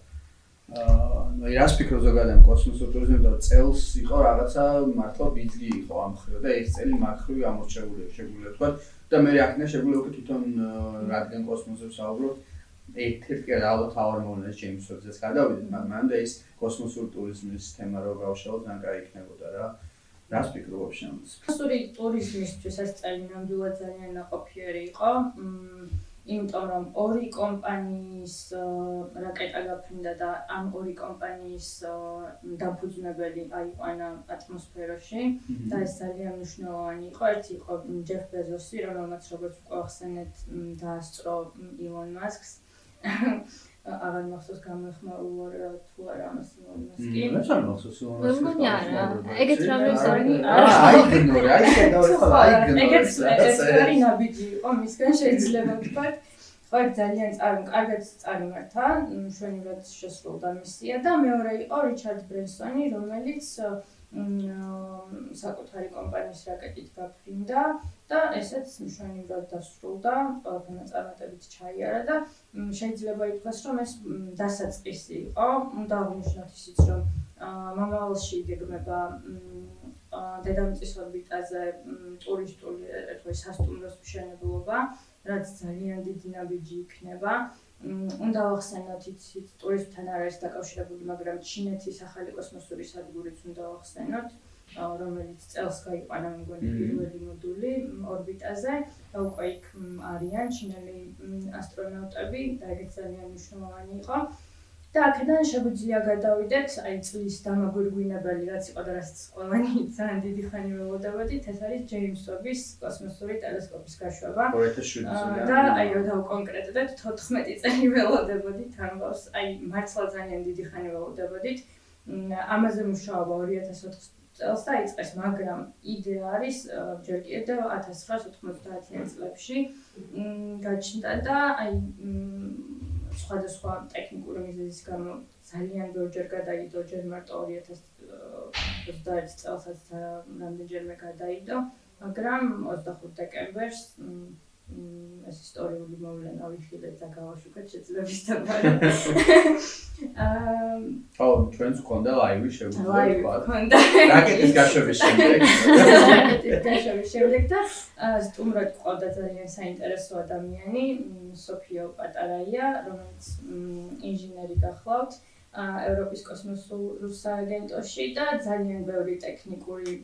აა ნუ რას ფიქრობ ზოგადად ამ კოსმოსურ ტურიზმზე და წელს იყო რაღაცა მართლა ბიზნესი იყო ამ ხრივ და ეს წელი მართლა ამორჩეული შეგვიძლია თქვა და მე რეაქცია შეგვიძლია უკვე თვითონ რადგან კოსმოსზე საუბრობ ერთ-ერთი ალბათ ავარ მომენტს ჩემს სოციალს გადავიდეთ, მაგრამ და ის კოსმოსური ტურიზმის თემა რო გავშალოთ, ძალიან კაი იქნებოდა რა. რას ფიქრობ შენს? კოსმოსური ტურიზმისთვის ეს წელი ნამდვილად ძალიან ნაყოფიერი იყო. იმიტომ რომ ორი კომპანიის რაკეტა გაფრინდა და ამ ორი კომპანიის დაფუძნებელი აიყვანა ატმოსფეროში და ეს ძალიან მნიშვნელოვანი იყო. ერთი იყო ჯეფ ბეზოსი, რომელმაც როგორც უკვე ახსენეთ, დაასწრო ილონ მასკს. აღარ მახსოვს გამეხმაურა თუ არა ამას იმას კი. მე შენ მახსოვს იმას მე მგონი არა. ეგეთ რამეს არ აი გნორი აი შედავე აი გნორი ეგეთ ეგეთი ნაბიჯი იყო მისგან შეიძლება ვთქვათ. ხო ძალიან წარ კარგად წარიმართა მშვენივრად შესრულდა მისია და მეორე იყო რიჩარდ ბრენსონი რომელიც საკუთარი კომპანიის რაკეტით გაფრინდა და ესეც მშვენივრად დასრულდა, ყველაფერმა წარმატებით ჩაიარა და შეიძლება ითქვას, რომ ეს დასაწყისი იყო. უნდა აღნიშნოთ ისიც, რომ მომავალში გეგმება დედამიწის ორბიტაზე ტურისტული, ეთქვი, სასტუმროს მშენებლობა, რაც ძალიან დიდი ნაბიჯი იქნება. უნდა ახსენოთ იცით ტურისტთან არ არის დაკავშირებული, მაგრამ ჩინეთის ახალი კოსმოსური სადგურიც უნდა ახსენოთ. რომელიც წელს გაიყვანა მგონი პირველი მოდული ორბიტაზე და უკვე იქ არიან ჩინელი ასტრონავტები და ეგეც ძალიან მნიშვნელოვანი იყო და აქედან შეგვიძლია გადავიდეთ აი წლის დამაგვირგვინებელი რაც იყო და რაც ყველანი ძალიან დიდი ხანი ველოდებოდით ეს არის ჯეიმს ვების კოსმოსური ტელესკოპის გაშვება. 2007 წელს და აი რა დავკონკრეტდეთ 14 წელი ველოდებოდით ამბავს აი მართლა ძალიან დიდი ხანი ველოდებოდით ამაზე მუშაობა 2004 წელს დაიწყეს, მაგრამ იდეა არის ჯერ კიდევ 1990-იან წლებში. გაჩნდა და აი სხვადასხვა ტექნიკური მიზეზის გამო ძალიან ბევრჯერ გადაიდო, ჯერ მარტო 2021 წელსაც რამდენჯერმე გადაიდო, მაგრამ 25 დეკემბერს ეს ისტორიული მოვლენა ვიხილეთ და გავაშუქეთ შეძლების დაბარა. აა ო ჩვენს კონდა ლაივი შეგვიძლია თქვა. კონდა. რაკეტის გაშვების შემდეგ. რაკეტის გაშვების შემდეგ და სტუმრად ყავდა ძალიან საინტერესო ადამიანი, სოფიო პატარაია, რომელიც ინჟინერი გახლავთ. ევროპის კოსმოსურ სააგენტოში და ძალიან ბევრი ტექნიკური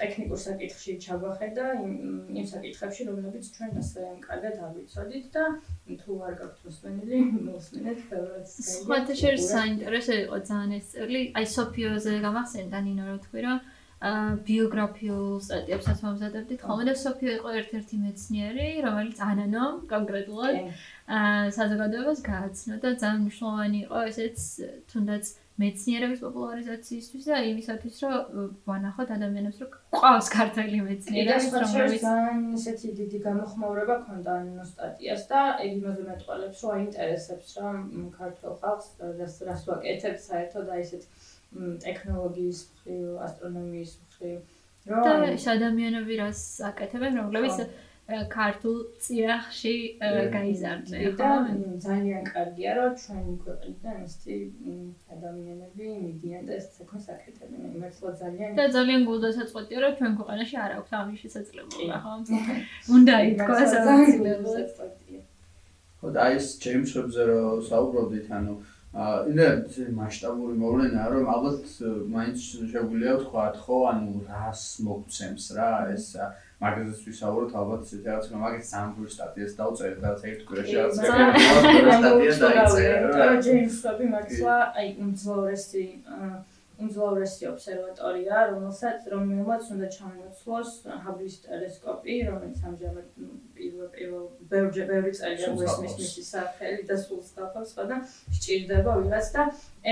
ტექნიკურ საკითხში ჩავახედა იმ იმ საკითხებში, რომლებიც ჩვენ ასე კარგად არ ვიცოდით და თუ არ გაქვთ მოსმენილი, მოსმენეთ ხელს. სხვათა შორის საინტერესო იყო ძალიან ეს წელი. აი სოფიოზე გამახსენდა ნინო რა თქვი რომ აა ბიოგრაფიულ სტატიებსაც მომზადებდით ხოლმე და სოფიო იყო ერთ-ერთი მეცნიერი, რომელიც ანანო კონკრეტულად აა საზოგადოებას გააცნო და ძალიან მნიშვნელოვანი იყო ესეც თუნდაც მეცნიერების პოპულარიზაციისთვის და იმისათვის, რომ ვანახოთ ადამიანებს, რომ ყავს ქართული მეცნიერები, რომელიც ძალიან ისეთი დიდი გამოხმაურება ქონდა ამ სტატიას და ეგ იმაზე მეტყველებს, რომ აინტერესებს რა ქართულ ხალხს, რას რას ვაკეთებ საერთოდ აი ესეთ ტექნოლოგიის მხრივ, ასტრონომიის მხრივ. და ეს ადამიანები რას აკეთებენ, რომლებიც ქართულ წიაღში გაიზარდნენ და ძალიან კარგია რომ ჩვენი ქვეყნიდან ისეთი ადამიანები მიდიან და ეს საქმეს აკეთებენ მართლა ძალიან და ძალიან გულდასაწყვეტია რომ ჩვენ ქვეყანაში არ აქვს ამის შესაძლებლობა ხო? უნდა ითქვას შესაძლებლობა ხო და ეს ჯეიმს ვებზე რომ საუბრობდით ანუ აა ინდა მასშტაბური მოვლენაა რომ ალბათ მაინც შეგვიძლია ვთქვა ხო ანუ რას მოგცემს რა ეს მაგაზეს ვისაუბროთ ალბათ ისეთი რაღაც რომ მაგის სამბურ სტატიას დავწერეთ და ერთ კვირაში რაც სტატია დაიწერა. ჯეიმს ვები მართლა აი უმძლავრესი უმძლავრესი ობსერვატორია, რომელსაც რომელმაც უნდა ჩამოაცლოს ჰაბლის ტელესკოპი, რომელიც ამჟამად პირველ პირველ ბევრი ბევრი წელია უესმის მისი სახელი და სულ სწაფავს სხვა და სჭირდება ვიღაც და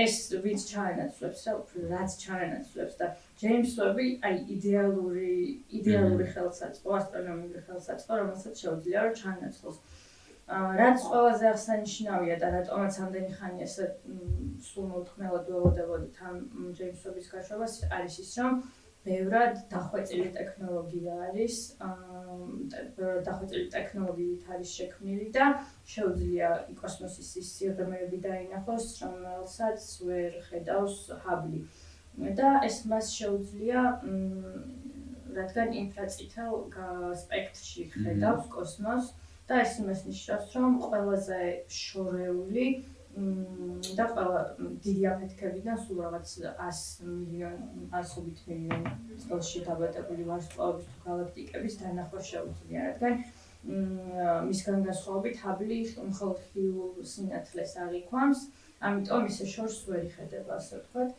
ეს ვინც ჩაენაცვლებს რა უფრო რაც ჩაენაცვლებს და ჯეიმს ვები აი იდეალური იდეალური ხელსაწყო ასტრონომიული ხელსაწყო რომელსაც შეუძლია რომ ჩაანაცვლოს. რაც ყველაზე აღსანიშნავია და რატომაც ამდენი ხანი ესე სულ მოთხმელად ველოდებოდით ამ ჯეიმს ვების გაშვებას არის ის რომ ბევრად დახვეწილი ტექნოლოგია არის ბევრად დახვეწილი ტექნოლოგიით არის შექმნილი და შეუძლია კოსმოსის სიღრმეები დაინახოს რომელსაც ვერ ხედავს ჰაბლი და ეს მას შეუძლია რადგან ინფრაწითელ სპექტრში ხედავს კოსმოსს და ეს იმას ნიშნავს, რომ ყველაზე შორეული და ყველა დიდი აფეთქებიდან სულ რაღაც 100 მილიონი, 100 მილიონი წელში დაბადებული ვარსკვლავების თუ galaktikების დანახვა შეუძლია, რადგან მისგან განსხვავებით ჰაბლი მხოლოდ ხილულ სინათლეს აღიქვამს, ამიტომ ისე შორს ვერ იხედება, ასე ვთქვათ.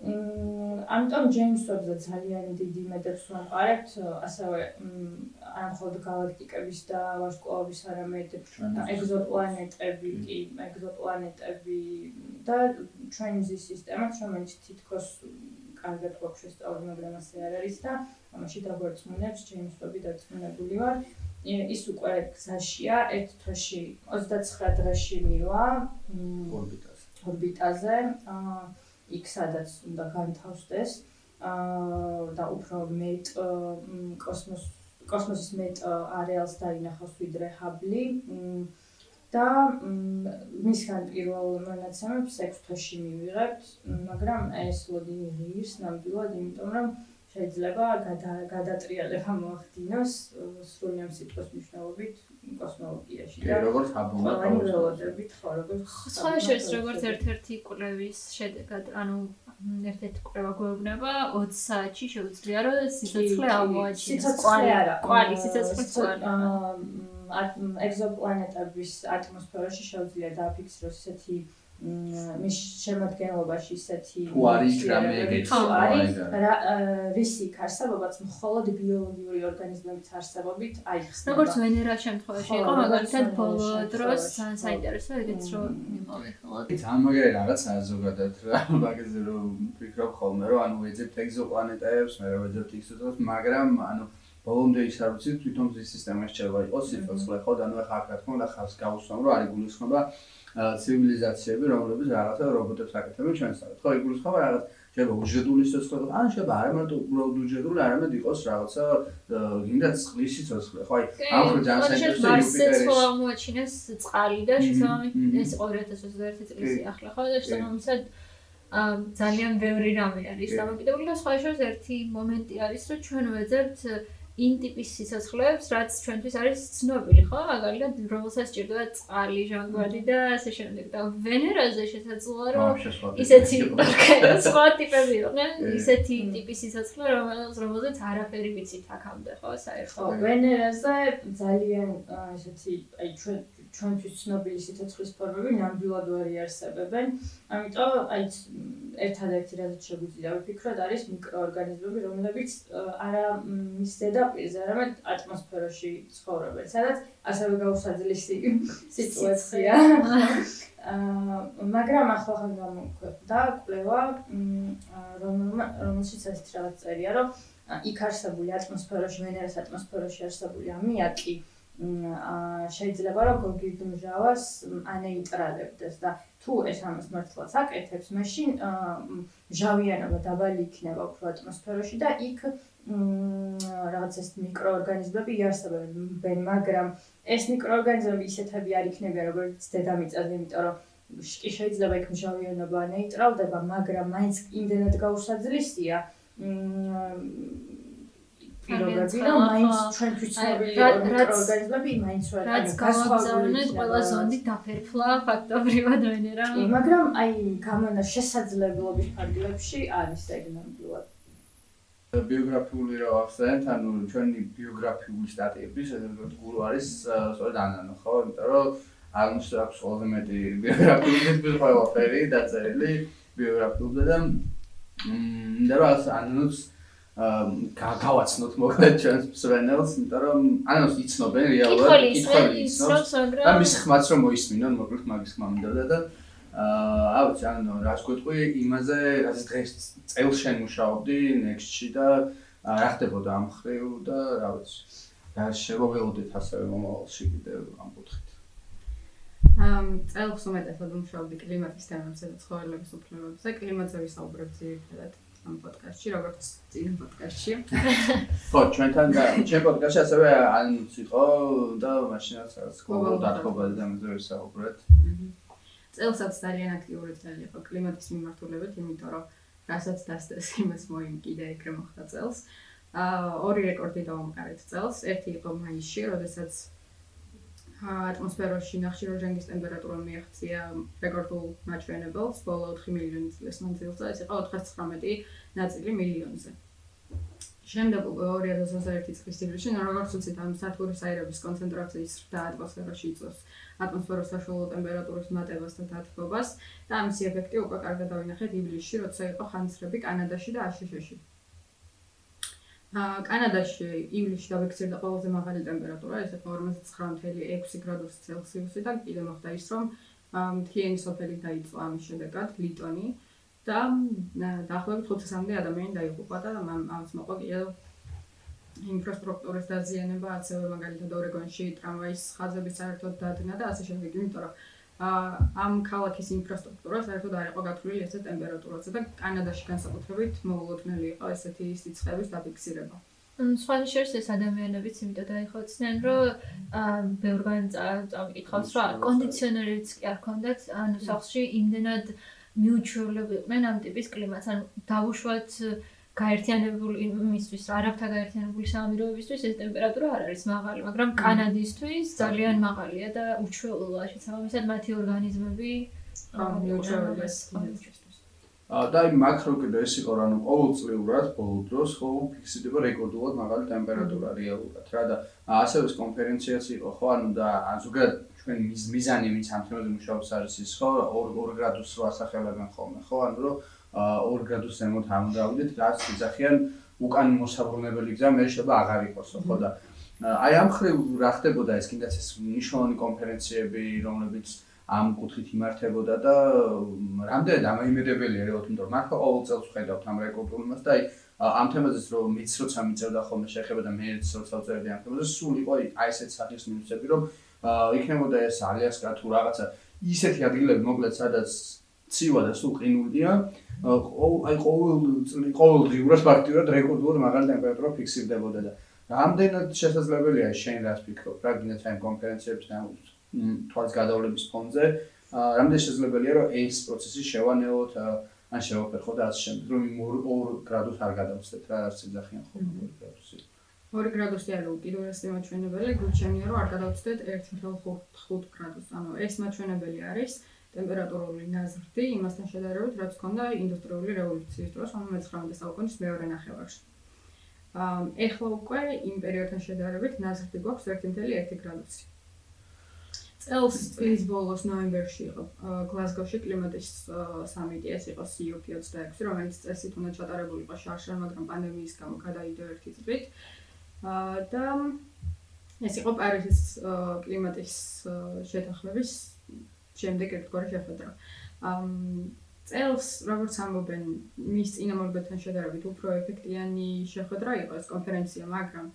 ამიტომ ჯეიმს ვებზე ძალიან დიდი მედებს ვამყარებთ, ასევე არ მხოლოდ galaktikების და ვარსკვლავების, არამედ ეგზოპლანეტები, კი, ეგზოპლანეტები და ჩვენი მზის სისტემაც, რომელიც თითქოს კარგად გვაქვს შესწავლილი, მაგრამ ასე არ არის და ამაში დაგვერწმუნებს ჯეიმს ვები დარწმუნებული ვარ. ის უკვე გზაშია, ერთ თვეში 29 დღეში მივა ორბიტაზე. ორბიტაზე. აა იქ სადაც უნდა განთავსდეს. აა და უფრო მეტ კოსმოს კოსმოსის მეტ არეალს დაინახოს ვიდრე ჰაბლი. და მისგან პირველ მონაცემებს 6 თვეში მივიღებთ, მაგრამ ეს ლოდინი ღირს ნამდვილად, იმიტომ რომ შეიძლება გადა- გადატრიალება მოახდინოს სრული ამ სიტყვის მნიშვნელობით კოსმოლოგიაში და როგორც ველოდებით ხო როგორც სხვა შორის როგორც ერთ-ერთი კვლევის შედეგად, ანუ ერთ-ერთი კვლევა გვეუბნება 20 საათში შეუძლია რომ სიცოცხლე აღმოაჩინოს. სიცოცხლე არა კვალი სიცოცხლე კვალი. აა ეგზოპლანეტების ატმოსფეროში შეუძლია დააფიქსიროს ისეთი მ, მის შემადგენლობაში ისეთი თუ არის რამე თუ არის რა რისი იქ არსებობაც მხოლოდ ბიოლოგიური ორგანიზმების არსებობით აიხსნება. როგორც ვენერა შემთხვევაში იყო, მაგალითად ბოლო დროს ძალიან საინტერესო ეგეც რომ მ. მიმოვიხილოთ. ძალიან მაგარი რაღაცაა ზოგადად რა მაგაზე რომ ვფიქრობ ხოლმე რომ ანუ ეძებთ ეგზოპლანეტებს, მე რომ ეძებთ იქ-ცოტას, მაგრამ ანუ ბოლომდე ის არ ვიცი თვითონ მზის სისტემა შეიძლება იყოს სიცოცხლე ხო და ანუ ახლა რა თქმა უნდა ხავს გავუსვამ რომ არ იგულისხმება ცივილიზაციები რომლებიც რაღაცა რობოტებს აკეთებენ ჩვენსავით ხო იგულისხმება რაღაც შეიძლება უჯრედული სიცოცხლე ან შეიძლება არა მარტო უბრალოდ უჯრედული არამედ იყოს რაღაცა გინდა წყლის სიცოცხლე ხო აი ამ ხო ძალიან საინტერესო მარსეც ხო იუპიტერის აღმოაჩინეს წყალი და მმ. ეს 2021 წლის კი. ახლა ხო და შესაბამისად აა, ძალიან ბევრი რამე არის კი. დამოკიდებული და სხვა შორის ერთი მომენტი არის რომ ჩვენ ვეძებთ იმ ტიპის სიცოცხლეებს, რაც ჩვენთვის არის ცნობილი, ხო? მაგალითად, რომელსაც სჭირდება წყალი, ჟანგბადი და ასე შემდეგ. და ვენერაზე შესაძლოა რომ ისეთი სხვა ტიპები იყვნენ, ისეთი ტიპის სიცოცხლე, რომელსაც რომელზეც არაფერი ვიცით აქამდე, ხო, საერთოდ. ვენერაზე ძალიან ესეთი აი ჩვენ ჩვენთვის ცნობილი სიცოცხლის ფორმები ნამდვილად ვერ იარსებებენ. ამიტომ აი ერთადერთი რაც შეგვიძლია ვიფიქროთ არის მიკროორგანიზმები, რომლებიც არა მის ზედაპირზე, არამედ ატმოსფეროში ცხოვრობენ, სადაც ასევე გაუსაძლისი სიტუაცია. მაგრამ ახლახან გამოქვეყნდა კვლევა, მ, აა, რომელმა- რომელშიც ესეთ რაღაც წერია, რომ იქ არსებული ატმოსფეროში, ვენერას ატმოსფეროში არსებული ამიაკი შეიძლება რომ გოგირდმჟავას მ, ანეიტრალებდეს და თუ ეს ამას მართლაც აკეთებს, მაშინ აა, მ, ჟავიანობა დაბალი იქნება უფრო ატმოსფეროში და იქ რაღაც ეს მიკროორგანიზმები იარსებებენ, მაგრამ ეს მიკროორგანიზმები ისეთები არ იქნებიან, როგორც დედამიწაზე, იმიტომ რომ კი შეიძლება იქ მჟავიანობა ანეიტრალდება, მაგრამ მაინც იმდენად გაუსაძლისია. მ, პირობები, რომ მაინც ჩვენთვის ცნობილი რა- მიკროორგანიზმები მაინც ვერ რაც გავაგზავნეთ, ყველა ზონდი დაფერფლა ფაქტობრივად ვენერა. კი, მაგრამ აი გამონა შესაძლებლობის ფარგლებში არის ეგ ნამდვილად. ბიოგრაფიული რა ახსენეთ, ანუ ჩვენი ბიოგრაფიული სტატიები შესაძლოა გულო არის სწორედ ანანო, ხო? იმიტომ რომ აღმოს აქვს ყველაზე მეტი ბიოგრაფიული ყველაფერი დაწერილი ბიოგრაფიულზე და მ და რა ანანოს აა გავაცნოთ მოკლედ ჩვენს მსვენელს, იმიტომ რომ ანანოს იცნობენ რეალურად, კითხველი იცნობს. და მის ხმაც რომ მოისმინონ, მოკლედ მაგის ხმა მინდოდა და აა ავიც ანუ რას გვეტყვი იმაზე, რაც დღეს წელს შენ მუშაობდი Next-ში და აა, რა ხდებოდა ამ ხრივ და რა ვიცი. რა შეგოველოდეთ ასევე მომავალში კიდევ ამ კუთხით. ამ წელს უმეტესად ვმუშაობდი კლიმატის თემებზე და ცხოველების უფლებებზე. კლიმატზე ვისაუბრებ ძირითადად ამ პოდკასტში, როგორც წინ პოდკასტში. ხო, ჩვენთან და ჩვენ პოდკასტში ასევე ანუც იყო და მაშინაც რაღაც გლობალურ დათბობაზე და ამაზე ვისაუბრეთ. წელსაც ძალიან აქტიური წელი იყო კლიმატის მიმართულებით, იმიტომ რომ რასაც დასწრეს იმას მოიმკიდე ეგრე მოხდა წელს. აა ორი რეკორდი დავამყარეთ წელს. ერთი იყო მაისში, როდესაც ატმოსფეროში ნახშირორჟანგის ტემპერატურა მიაღწია რეკორდულ მაჩვენებელს ბოლო 4 მილიონი წლის მანძილზე, ეს იყო 419 ნაწილი მილიონზე. შემდეგ უკვე 2021 წლის ნუ როგორც ვიცით, ამ სათბურის აირების კონცენტრაციის ზრდა ატმოსფეროში იწვევს ატმოსფეროს საშუალო ტემპერატურის მატებას და დათბობას და ამისი ეფექტი უკვე კარგად დავინახეთ ივლისში, როცა იყო ხანძრები კანადაში და აშშ-ში. კანადაში ივლისში დაფიქსირდა ყველაზე მაღალი ტემპერატურა, ეს იყო 49.6 გრადუსი ცელსიუსი და კიდე მოხდა ის, რომ მთლიანი სოფელი დაიწვა ამის შედეგად ლიტონი და აა, დაახლოებით 500-მდე ადამიანი დაიღუპა და ამ- ამას მოყვა კიდევ ინფრასტრუქტურის დაზიანება, ასევე მაგალითად ორეგონში ტრამვაის ხაზები საერთოდ დადგა და ასე შემდეგ, იმიტომ რომ ამ ქალაქის ინფრასტრუქტურა საერთოდ არ იყო გათვლილი ესეთ ტემპერატურაზე და კანადაში განსაკუთრებით მოულოდნელი იყო ესეთი სიცხეების დაფიქსირება. მ, სხვა შორის ეს ადამიანებიც იმიტომ დაიხოცნენ, რომ ბევრგან წა- წავიკითხავს, რომ კონდიციონერიც კი არ ქონდათ, ანუ სახლში იმდენად მიუჩვეულები იყვნენ ამ ტიპის კლიმატს, ანუ დავუშვათ გაერთიანებული იმისთვის, არაბთა გაერთიანებული საამიროებისთვის ეს ტემპერატურა არ არის მაღალი, მაგრამ კანადისთვის ძალიან მაღალია და უჩვეულოა შესაბამისად მათი ორგანიზმები მიუჩვეულეს და აი მაკრო კიდე ეს იყო რა ნუ ყოველწლიურად ბოლო დროს ხო ფიქსირდება რეკორდულად მაღალი ტემპერატურა რეალურად რა და ასევე ეს კონფერენციაც იყო ხო ანუ და ზოგადად ჩვენ მიზანი ვინც ამ თემაზე მუშაობს არის ის ხო 2 გრადუსს რო ასახელებენ ხოლმე ხო? ანუ რომ 2 გრადუს ზემოთ არ უნდა ავიდეთ რაც იძახიან უკან მოსაბრუნებელი გზა მე შეიძლება აღარ იყოს ხო? და აი ამ ხრივ რა ხდებოდა ეს? კიდაც ეს ნიშნული კონფერენციები რომლებიც ამ კუთხით იმართებოდა და რამდენად ამაიმედებელია რეალურად, იმიტომ რომ მართლა ყოველ წელს ვხედავთ ამ რეკორდულობას და აი ამ თემაზეც რომ მიც როცა მიწევდა ხოლმე შეხება და მეც როცა ვწერდი ამ თემაზე, სულ იყო აი ესეთ სახის ნიუსები, რომ იქნებოდა ეს ალიასკა თუ რაღაცა. ისეთი ადგილები მოკლედ სადაც ცივა და სულ ყინულია, აი ყოველ წელი ყოველ დღიურად ფაქტიურად რეკორდულად მაღალი ტემპერატურა ფიქსირდებოდა და რამდენად შესაძლებელია შენ რას ფიქრობ, რა გინდა ამ კონფერენციებს და თვალის გადავლების ფონზე, რამდენი შესაძლებელია რომ ეს პროცესი შევანელოთ ან შევაფერხოთ ასე შემდეგ, რომ 2 გრადუს არ გადავწყვეტ რა არც ეძახიან ხოლმე 2 გრადუსი. 2 გრადუსი არა უკიდურეს ეს მაჩვენებელი, გულჩემია რომ არ გადავწყვეტ 1.5 გრადუსს. ანუ ეს მაჩვენებელი არის ტემპერატურული ნაზრდი იმასთან შედარებით, რაც ჰქონდა ინდუსტრიული რევოლუციის დროს, ანუ მე-19 საუკუნის მეორე ნახევარში. აა ეხლა უკვე იმ პერიოდთან შედარებით ნაზრდი გვაქვს 1.1 გრადუსი. წელს წლის ბოლოს ნოემბერში იყო გლასგოში კლიმატის სამიტი ეს იყო COP26 რომელიც წესით უნდა ჩატარებული იყო შარშან მაგრამ პანდემიის გამო გადაიდო ერთი წლით და ეს იყო პარიზის კლიმატის შეთანხმების შემდეგ ერთგვარი შეხვედრა. წელს როგორც ამბობენ მის წინამორბედთან შედარებით უფრო ეფექტიანი შეხვედრა იყო ეს კონფერენცია მაგრამ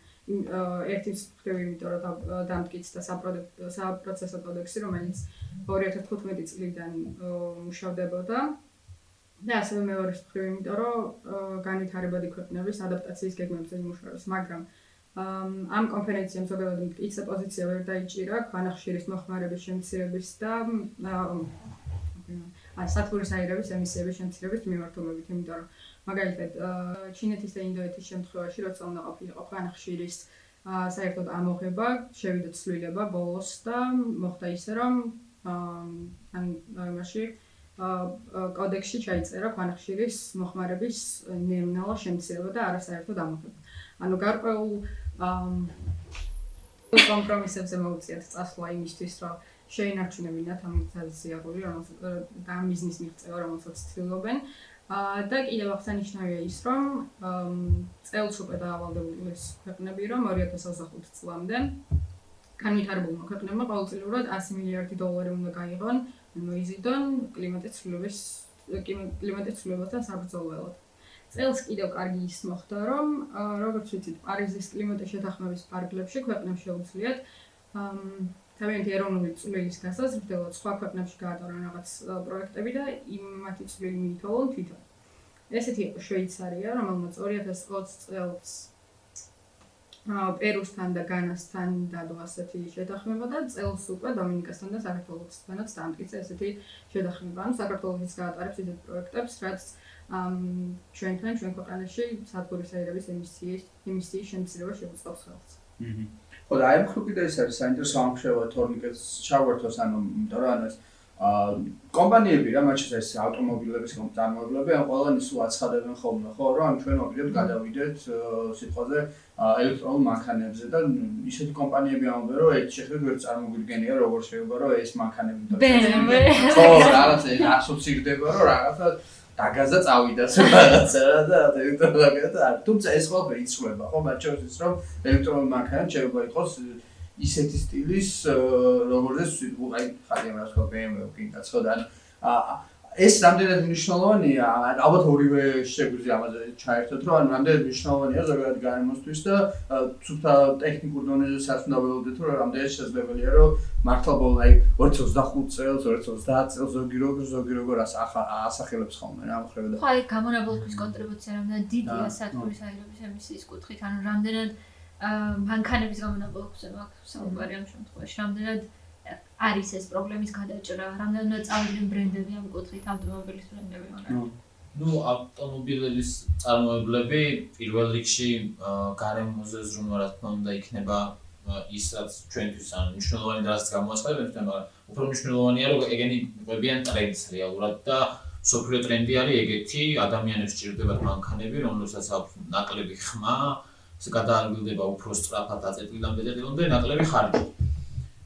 ერთი მხრივ იმიტომ რომ დამტკიცდა საპროცესო კოდექსი რომელიც 2015 წლიდან მუშავდებოდა. და ასევე მეორე მხრივ იმიტომ რომ განვითარებადი ქვეყნების ადაპტაციის გეგმებზე იმუშავებს მაგრამ ამ კონფერენციამ ზოგადად მტკიცე პოზიცია ვერ დაიჭირა ქვანახშირის მოხმარების შემცირების და აი სათბურის აირების ემისიების შემცირების მიმართულებით იმიტომ რომ მაგალითად ჩინეთის და ინდოეთის შემთხვევაში როცა უნდა ყოფილიყო ხანხშირის საერთოდ ამოღება შევიდა ცვლილება ბოლოს და მოხდა ისე რომ ან იმაში კოდექსში ჩაიწერა ხანხშირის მოხმარების ნევნალა შემცირება და არასაერთოდ ამოღება. ანუ გარკვეულ კომპრომისებზე მოუწიათ წასვლა იმისთვის რომ შეინარჩუნებინათ ამ ძალზიარული რომელსაც და ამ ბიზნეს მიღწევა რომელსაც ცდილობენ. და კიდევ აღსანიშნავია ის, რომ წელს უკვე დაავალდებული ეს ქვეყნები, რომ 2025 წლამდე განვითარებულმა ქვეყნებმა ყოველწლიურად 100 მილიარდი დოლარი უნდა გაიღონ მოიზიდონ კლიმატის ცვლილების კლიმატის ცვლილებასთან საბრძოლველად. წელს კიდევ კარგი ის მოხდა, რომ როგორც ვიცით, პარიზის კლიმატის შეთანხმების პარკლებში ქვეყნებს შეუძლიათ თავიანთი ეროვნული წვლილის გასაზრდელად სხვა ქვეყნებში გაატარონ რაღაც პროექტები და იმ მათი წვლილი მიითხოვონ თვითონ. ესეთი იყო შვეიცარია, რომელმაც 2020 წელს პერუსთან და განასთან დადო ასეთი შეთანხმება და წელს უკვე დომინიკასთან და საქართველოსთანაც დამტკიცა ესეთი შეთანხმება. ანუ საქართველოსაც გაატარებს ისეთ პროექტებს, რაც ჩვენთან ჩვენ ქვეყანაში სადგურის აირების ემისიის ემისიის შემცირება შეუწყობს ხელს. აჰა. ხო და აი ამ ხუქი და ეს არის საინტერესო ამხშევა თორნიკეტს ჩავერთოს ანუ იმიტომ რომ ანუ ეს აა კომპანიები რა მათ შორის ავტომობილების წარმოებლები ან ყველანი სულ აცხადებენ ხოლმე ხო რომ ანუ ჩვენ მოგიდეთ გადავიდეთ სიტყვაზე ელექტრონულ მანქანებზე და ისეთი კომპანიები ამბობენ რომ ეს შეხედვით ვერ წარმოგვიდგენია როგორ შეიძლება რომ ეს მანქანები ხო რაღაცა ასოცირდება რომ რაღაცა დაგაზა წავიდა რაღაცა რა და ელექტრონული და თუმცა ეს ყველაფერი იცვლება. ხო მათ შორის ის რომ ელექტრონული მანქანა შეიძლება იყოს ისეთი სტილის როგორც აი ხალხი ამას ხო BMW კიდაც ხო და აა ეს რამდენად მნიშვნელოვანია, ალბათ ორივე შეგვიძლია ამაზე ჩაერთოთ, რომ ანუ რამდენად მნიშვნელოვანია ზოგადად გარემოსთვის და თუმცა ტექნიკურ დონეზე ველოდეთ, რომ რამდენად შესაძლებელია, რომ მართლა ბოლო აი 2025 წელს, 2030 წელს ზოგი როგორ ზოგი როგორ ასახელებს ხოლმე რა მოხდება და ხაი გამონაბოლქვის კონტრიბუცია რამდენად დიდია სათბურის აირების ემისიის კუთხით, ანუ რამდენად მანქანების გამონაბოლქვზე მაქვს საუბარი ამ შემთხვევაში, რამდენად არის ეს პრობლემის გადაჭრა, რამდენად წავიდნენ ბრენდები ამ კუთხით, ავტომობილის ბრენდები, მაგრამ ну ავტომობილების წარმოებლები პირველ რიგში გარემოზე ზრუნვა რა თქმა უნდა იქნება ისაც ჩვენთვის ან მნიშვნელოვანი რაც გამოაცხადებენ თუმცა მაგრამ უფრო მნიშვნელოვანია რომ ეგენი ყვებიან ტრენდს რეალურად და სოფლიო ტრენდი არის ეგეთი ადამიანებს ჭირდებათ მანქანები რომელსაც აქვს ნაკლები ხმა გადაანგილდება უფრო სწრაფად აწეთილამდე და ნაკლები ხარჯი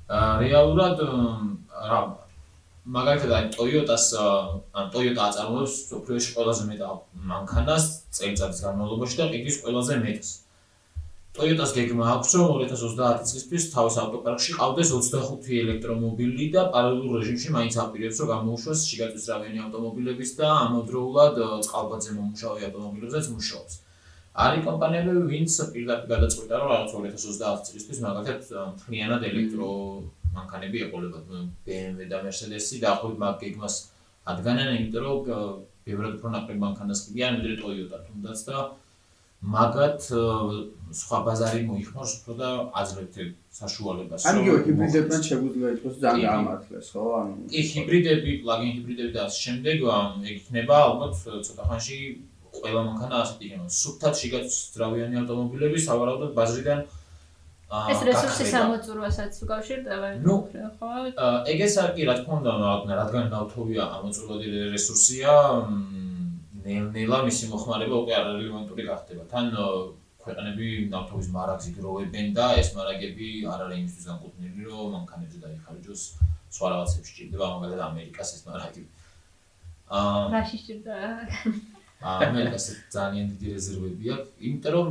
რეალურად რა მაგალითად აი Toyota-ს ან Toyota აწარმოებს სოფლიოში ყველაზე მეტ მანქანას წელიწადის განმავლობაში და ყიდვის ყველაზე მეტს. Toyota-ს გეგმა აქვს რომ 2030 წლისთვის თავის ავტოპარკში ყავდეს 25 ელექტრომობილი და პარალელურ რეჟიმში მაინც აპირებს რომ გამოუშვას შიგაწესრავიანი ავტომობილების და ამავდროულად წყალბადზე მომუშავე ავტომობილებზეც მუშაობს. არის კომპანიები, ვინც პირდაპირ გადაწყვეტა რომ რაღაც 2030 წლისთვის მაგალითად მთლიანად ელექტრო მანქანები ეყოლებათ BMW და Mercedes-ი და ახლა მაგ გეგმას ადგანენ, იმიტომ რომ ბევრად უფრო ნაკლებ მანქანას ყიდიან ვიდრე Toyota თუნდაც და მაგათ სხვა ბაზარი მოიხმარს უფრო და აძლევთ საშუალებას. ანუ გიო ჰიბრიდებთან შეგვიძლია ითქვას ძალიან გამართლეს, ხო? ანუ კი ჰიბრიდები, პლაგინ ჰიბრიდები და ასე შემდეგ ეგ იქნება ალბათ ცოტა ხანში ყველა მანქანა იქნება. სუფთად შეგაწრავიანი ავტომობილები სავარაუდოდ ბაზრიდან ეს რესურსის ამოწურვასაც უკავშირდება? ნუ ხო ეგეც არ კი რა თქმა უნდა რადგან ნავთობია ამოწურვადი რესურსია ნელ-ნელა მისი მოხმარება უკვე არარელევანტური გახდება. თან ქვეყნები ნავთობის მარაგს იგროვებენ და ეს მარაგები არ არის იმისთვის განკუთვნილი რომ მანქანებზე დაიხარჯოს სხვა რაღაცებს ჭირდება მაგალითად ამერიკას ეს მარაგი. აა რაში ჭირდება ამერიკას ძალიან დიდი რეზერვები აქვს იმიტომ რომ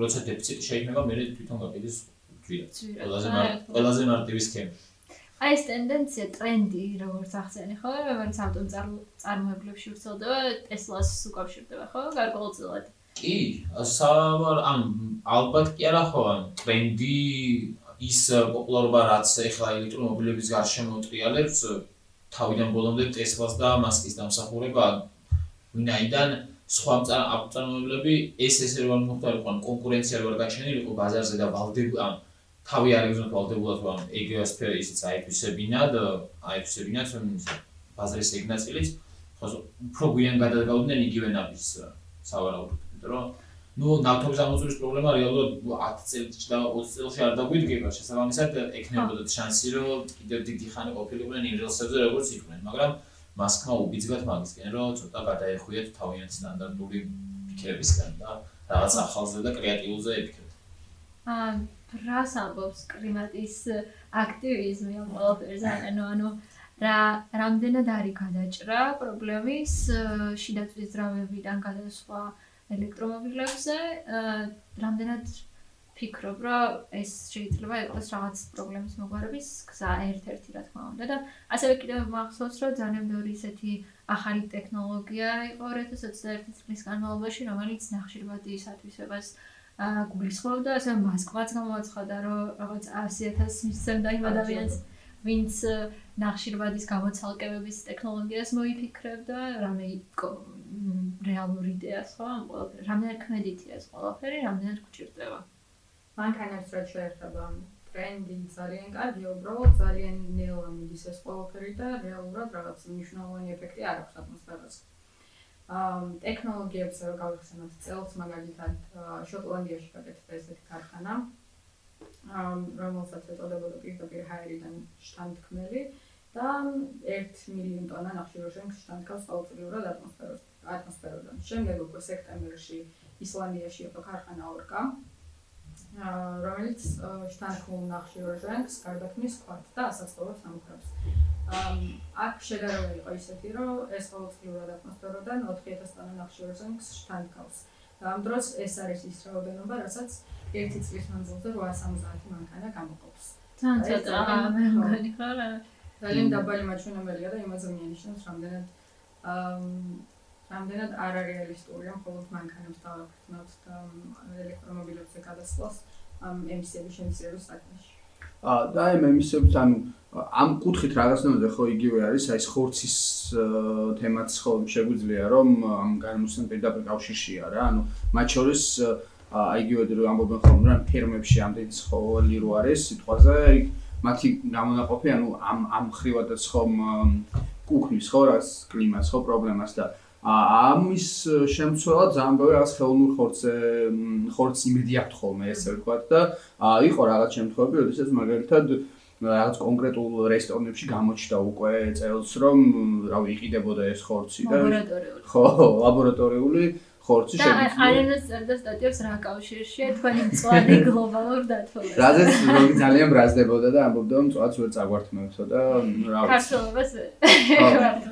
როცა დეფიციტი შეიძლება მე თვითონ გაყიდეს ვთქვია. ყველაზე ყველაზე მარტივი სქემა. აი ეს ტენდენცია, ტრენდი, როგორც ახსენე, ხო, როგორც ავტომწარმოებლებში ვრცელდება, Tesla-ს უკავშირდება, ხო, გარკვეულწილად. კი, სავარ ან ალბათ კი არა ხო, ტრენდი ის პოპულარობა რაც ეხლა ელექტრომობილების გარშემო ტრიალებს თავიდან ბოლომდე Tesla-ს და Musk-ის დამსახურება ვინაიდან სხვა ავტომობილები ეს ესე რომ მოხდა რომ კონკურენცია რო გაჩენილიყო ბაზარზე და ვალდებ ან თავი არ ეგზოთ ვალდებულად რომ ეგეოსფერო ისიც აიფისებინად, აიფისებინად რომ ის ბაზრის ეგნაწილიც ხო უფრო გვიან გადაგავდნენ იგივე ნაბის სავარაუდოდ, იმიტომ რომ ну ნავთობის ამოწურვის პრობლემა რეალურად 10 წელს და 20 წელში არ დაგვიდგება. შესაბამისად ეკნებოდა შანსი რომ კიდევ დიდი ხანი ყოფილიყვნენ იმ რელსებზე როგორც იყვნენ მაგრამ მასკმა უბიძგათ მაგისკენ რომ ცოტა გადაეხვიეთ თავიანთი სტანდარტული ფიქრებისგან და რაღაც ახალზე და კრეატიულზე იფიქრეთ აა რას ამბობს კლიმატის აქტივიზმი ამ ყველაფერზე? ანუ ანუ რა რამდენად არის გადაჭრა პრობლემის შიდა წვის ძრავებიდან გადასვლა ელექტრომობილებზე? რამდენად ფიქრობ რომ ეს შეიძლება იყოს რაღაც პრობლემის მოგვარების გზა ერთ-ერთი რა თქმა უნდა. და ასევე კიდევ მახსოვს რომ ძალიან ბევრი ისეთი ახალი ტექნოლოგია იყო 2021 წლის განმავლობაში რომელიც ნახშირბადის ათვისებას გულისხმობდა, ასე მასკვაც გამოაცხადა, რომ რაღაც 100000 მისცემდა იმ ადამიანს, ვინც ნახშირბადის გამოცალკებების ტექნოლოგიას მოიფიქრებდა, რამე რეალური იდეას ხო, რამდენად ქმედითია ეს ყველაფერი, რამდენად გჭირდება. მანქანებს რა შეეხება ტრენდი ძალიან კარგია, უბრალოდ ძალიან ნელა მიდის ეს ყველაფერი და რეალურად რაღაც მნიშვნელოვანი ეფექტი არ აქვს ატმოსფეროზე. ტექნოლოგიებს რო გავიხსენოთ წელს მაგალითად შოტლანდიაში გაკეთდა ესეთი ქარხანა რომელსაც ეწოდებოდა პირდაპირ ჰაერიდან შთანთქმელი და 1 მილიონ ტონა ნახშირორჟანგს შთანთქავს ყოველწლიურად ატმოსფეროდან. შემდეგ უკვე სექტემბერში ისლანდიაში იყო ქარხანა ორკა რომელიც შთანთქმულ ნახშირორჟანგს გარდაქმნის ქვათ და ასაცხოვებს ამქრებს. აქ შეგარებული იყო ისეთი, რომ ეს ყოველწლიურად ატმოსფეროდან 4000 ტონა ნახშირორჟანგს შთანთქავს. ამ დროს ეს არის ის რაოდენობა, რასაც ერთი წლის მანძილზე 870 მანქანა გამოყოფს. ძალიან ცოტა მე მგონი ხო რა. ძალიან დაბალი მაჩვენებელია და იმაზე მიანიშნებს, რამდენად აა რამდენად არარეალისტურია მხოლოდ მანქანებს დავაფრთხნოთ და ელექტრომობილებზე გადასვლას ამ ემისიების შემცირების საქმეში. აა და ამ ემისიებს ანუ ამ კუთხით რაღაცნაირად ხო იგივე არის, აი ხორცის თემაც ხო შეგვიძლია რომ ამ განმოსენ პირდაპირ კავშირშია რა, ანუ მათ შორის აი იგივე დრო ამბობენ ხოლმე რა ფერმებში ამდენი ცხოველი რო არის სიტყვაზე, მათი გამონაყოფი ანუ ამ ამ ხრივადაც ხომ კუქნის ხო რა კლიმატს ხო პრობლემას და ამის შემცველად ძალიან ბევრი რაღაც ხელოვნურ ხორცე ხორცი იმედი აქვს ხოლმე ესე ვთქვათ და იყო რაღაც შემთხვევები, როდესაც მაგალითად რაღაც კონკრეტულ რესტორნებში გამოჩნდა უკვე წელს რომ რავი იყიდებოდა ეს ხორცი და ლაბორატორიული ხო ლაბორატორიული ხორცი შეგვიძლია. და აერონოს წერდა სტატიებს რა კავშირშია თქვენი მწვადი გლობალურ დათვალიერებას. რაზეც როგორი ძალიან ბრაზდებოდა და ამბობდა რომ მწვადს ვერ წაგვართმევსო და რა ვიცი. ქართულობას